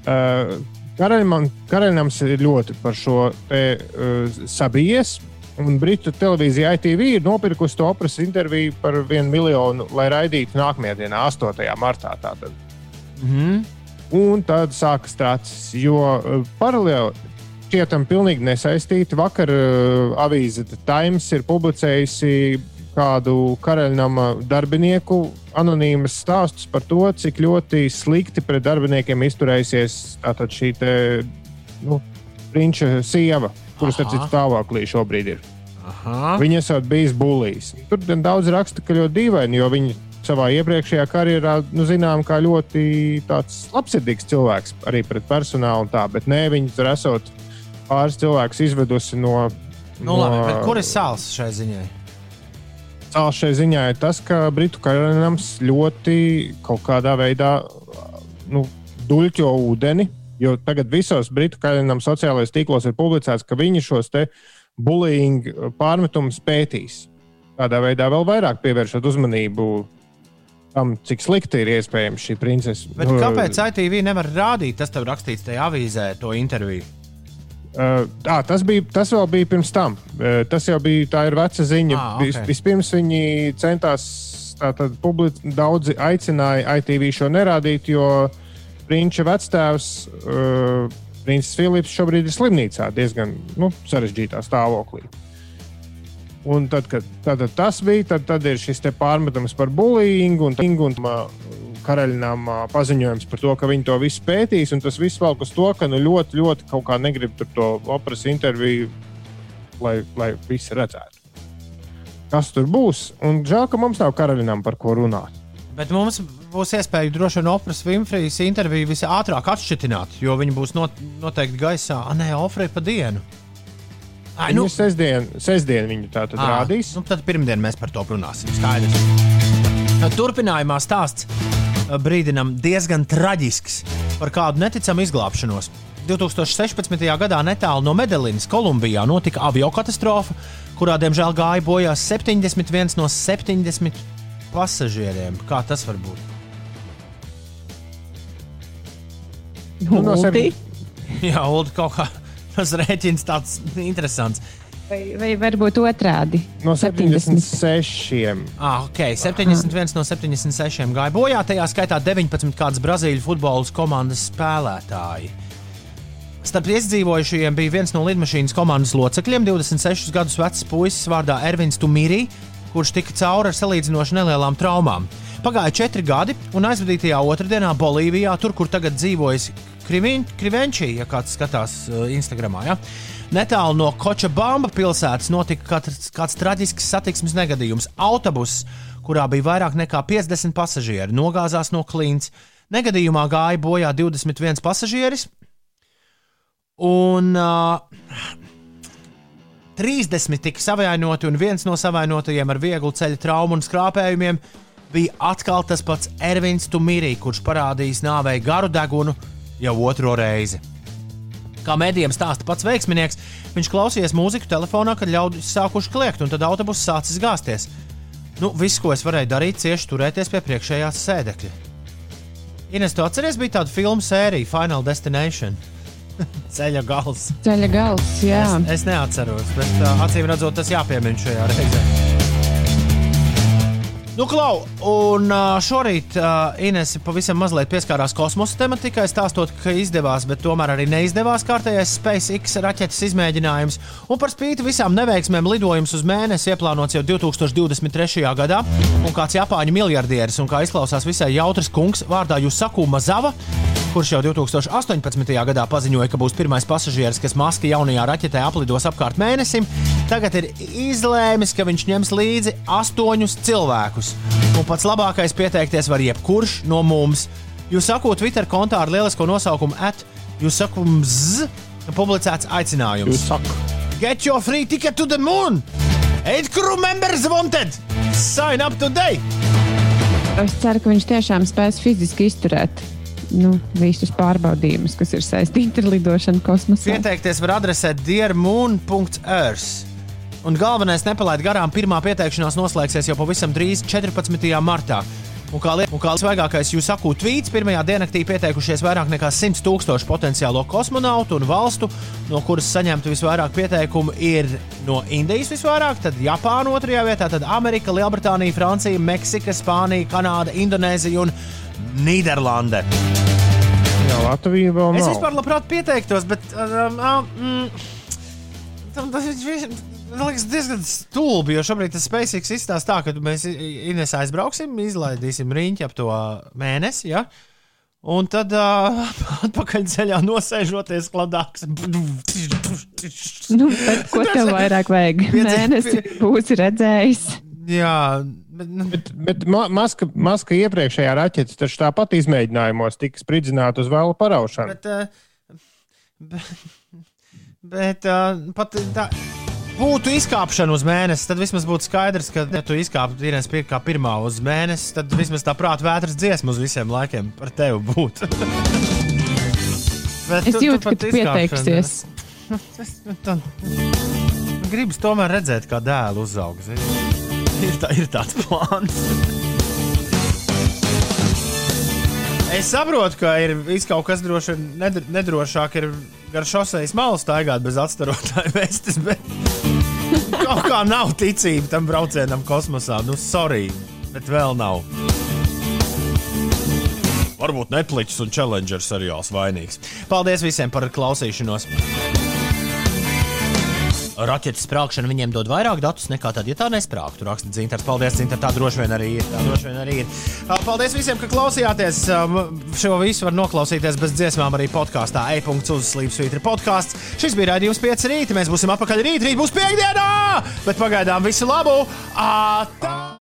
S6: Uh, Karaļnams ir ļoti par šo te, uh, sabijies. Un Britu televīzija ITV ir nopirkusi to operas interviju par vienu miljonu, lai raidītu nākamajā dienā, 8. martā. Tātad.
S4: Mhm.
S6: Un tad sākas tāds, jo uh, paralēli šķietam pilnīgi nesaistīti. Vakar uh, avīze The Times ir publicējusi kādu karaļnama darbinieku anonīmas stāstus par to, cik ļoti slikti pret darbiniekiem izturējusies tātad šī te, nu, prinča sieva, kuras ar citu stāvoklī šobrīd ir.
S4: Aha.
S6: Viņa esot bijis bullijs. Tur gan daudz raksta, ka ļoti dīvaini, jo viņa savā iepriekšējā karjerā, nu, zinām, kā ļoti tāds labsirdīgs cilvēks arī pret personālu un tā, bet nē, viņa tur esot pāris cilvēkus izvedusi no.
S4: Nu, labi, bet kur ir sāls šai ziņai?
S6: Sāls šai ziņā ir tas, ka Britu karaļnams ļoti kaut kādā veidā nu, duļķo ūdeni. Jo tagad visos Britu karaļnam sociālajos tīklos ir publicēts, ka viņi šos bullying pārmetumus pētīs. Tādā veidā vēl vairāk pievēršot uzmanību tam, cik slikti ir iespējams šī princese.
S4: Bet kāpēc ITV nevar rādīt? Tas tev rakstīts tajā avīzē, to interviju.
S6: Uh, à, tas, bija, tas vēl bija pirms tam. Uh, tas jau bija tā ir veca ziņa.
S4: Ah,
S6: Vis,
S4: ok.
S6: vispirms viņi centās, tātad public, daudzi aicināja ITV šo nerādīt, jo Prinča vectēvs, uh, Princis Filips, šobrīd ir slimnīcā diezgan nu, sarežģītā stāvoklī. Un tad, kad tad, tas bija, tad, tad ir šis te pārmetums par bullying un, un karaļinām ā, paziņojums par to, ka viņi to visu pētīs. un Tas viss velk uz to, ka nu, ļoti, ļoti kaut kā negrib tur to operas interviju, lai, lai visi redzētu. Kas tur būs? Un žēl, ka mums nav karaļinām par ko runāt.
S4: Bet mums būs iespēja droši vien Oprahs Winfrey's interviju visātrāk atšķitināt, jo viņi būs not, noteikti gaisā. Ah, nē, Ofrei pa dienu. Ai,
S6: Nu, sestdien, sestdien viņu tā tad
S4: Ā,
S6: rādīs.
S4: Nu, tad pirmdien mēs par to runāsim. Skaidrs. Turpinājumā stāsts brīdinam diezgan traģisks par kādu neticamu izglābšanos. 2016. gadā netālu no Medelinas, Kolumbijā, notika avio katastrofa, kurā diemžēl gāja bojā 71 no 70 pasažieriem. Kā tas var būt?
S6: Nu, no
S5: Ulti?
S4: Jā, Ulu, kaut kā tas rēķins tāds interesants.
S5: Vai, vai varbūt otrādi?
S6: No 76.
S4: Ah, ok, 71 no 76 gāja bojā, tajā skaitā 19 kādas Brazīļu futbola komandas spēlētāji. Starp izdzīvojušajiem bija viens no lidmašīnas komandas locekļiem, 26 gadus vecs puisis vārdā Ervins Tumīrī, kurš tika cauri ar salīdzinoši nelielām traumām. Pagāja četri gadi, un aizvadītajā otrdienā Bolīvijā, tur, kur tagad dzīvojas Krivenčī, ja kāds skatās uh, Instagram. Ja? Netālu no Kočabamba pilsētas notika kāds, kāds traģisks satiksmes negadījums. Autobuss, kurā bija vairāk nekā 50 pasažieri, nogāzās no klints. Negadījumā gāja bojā 21 pasažieris, un uh, 30 tika savainoti, un viens no savainotajiem ar vieglu ceļa traumu un skrāpējumiem bija atkal tas pats Ervins Tumīrī, kurš parādījis nāvei garu degunu jau otro reizi. Kā mēdījiem stāsta pats veiksminieks, viņš klausījās mūziku telefonā, kad ļaudis sākuši kliegt, un tad autobuss sācis gāzties. Nu, viss, ko es varēju darīt, cieši turēties pie priekšējās sēdekļa. Ines, tu atceries, bija tāda filmu sērija Final Destination. Ceļa gals.
S5: Ceļa gals, jā.
S4: Es, es neatceros, bet uh, acīm redzot, tas jāpiemina šajā reizē. Nu, Klau, un šorīt uh, Ines pavisam mazliet pieskārās kosmosa tematikai, stāstot, ka izdevās, bet tomēr arī neizdevās kārtējais SpaceX raķetes izmēģinājums. Un par spīti visām neveiksmēm lidojums uz mēnesi ieplānots jau 2023. gadā. Un kāds Japāņu miljardieris un kā izklausās visai jautrs kungs vārdā Jusaku Mazava, kurš jau 2018. gadā paziņoja, ka būs pirmais pasažieris, kas maski jaunajā raķetē aplidos apkārt mēnesim, tagad ir izlēmis, ka viņš ņems līdzi astoņus cilvēkus. Un pats labākais pieteikties var jebkurš no mums. Jūs sakot, Twitter kontā ar lielisko nosaukumu at, jūs sakot, z, publicēts aicinājums.
S6: Jūs sakat,
S4: Get your free ticket to the moon! Eight crew members wanted! Sign up today!
S5: Es ceru, ka viņš tiešām spēs fiziski izturēt nu, visus pārbaudījumus, kas ir saistīti ar lidošanu kosmosā.
S4: Pieteikties var adresē dearmoon.earth. Un galvenais nepalaid garām, pirmā pieteikšanās noslēgsies jau pavisam drīz, 14. martā. Un kā, kā svaigākais jūs sakūt tvīts, pirmajā diennaktī pieteikušies vairāk nekā 100 tūkstoši potenciālo kosmonautu un valstu, no kuras saņemtu visvairāk pieteikumu, ir no Indijas visvairāk, tad Japāna otrajā vietā, tad Amerika, Lielbritānija, Francija, Meksika, Spānija, Kanāda, Indonēzija un Nīderlande.
S6: Jā, Latvija vēl
S4: Es
S6: nav.
S4: vispār labprāt pieteiktos, bet um, um, tam tas ir man liekas diezgan stulbi, jo šobrīd tas SpaceX izstāsta tā, ka mēs Ines aizbrauksim, izlaidīsim riņķi ap to mēnesi. Ja? Un tad uh, atpakaļ ceļā nosēžoties kladāks.
S5: Nu, ko tev vairāk vajag? Mēnesi būsi redzējis.
S4: Jā, bet, nu,
S6: Bet, bet ma maska, maska iepriekšējā raķetes taču tāpat izmēģinājumos tika spridzināta uz vēlu paraušanu.
S4: bet, uh, bet, bet uh, pat tā. Būtu izkāpšana uz mēnesi, tad vismaz būtu skaidrs, ka, ja tu izkāptu dienas pie kā pirmā uz mēnesi, tad vismaz tā prāta vētras dziesma uz visiem laikiem par tevi būtu.
S5: Es jūtu, ka
S4: pat
S5: tu pieteiksies.
S4: Gribas tomēr redzēt, kā dēls uzaug. zini. Ir, tā, ir tāds plāns. Es saprotu, ka ir kaut kas droši vien nedr nedrošāk. Ir gar šoseis malu staigāt bez atstarotāju vestes, bet kaut kā nav ticība tam braucienam kosmosā. Nu, sorry, bet vēl nav. Varbūt Netflix un Challenger seriāls vainīgs. Paldies visiem par klausīšanos! Raķetes sprāgšana viņiem dod vairāk datus nekā tad, ja tā nesprāgtu. Raksta Dzintars. Paldies, Dzintar. Tā droši vien arī ir. Tā droši vien arī ir. Paldies visiem, ka klausījāties. Šo visu var noklausīties bez dziesmām arī podkāstā. E-punkts uz Slīpsvītra podkāsts. Šis bija raidījums 5 rīta. Mēs būsim apakaļ rīt. Rīt būs piekdienā! Bet pagaidām visu labu! Ā,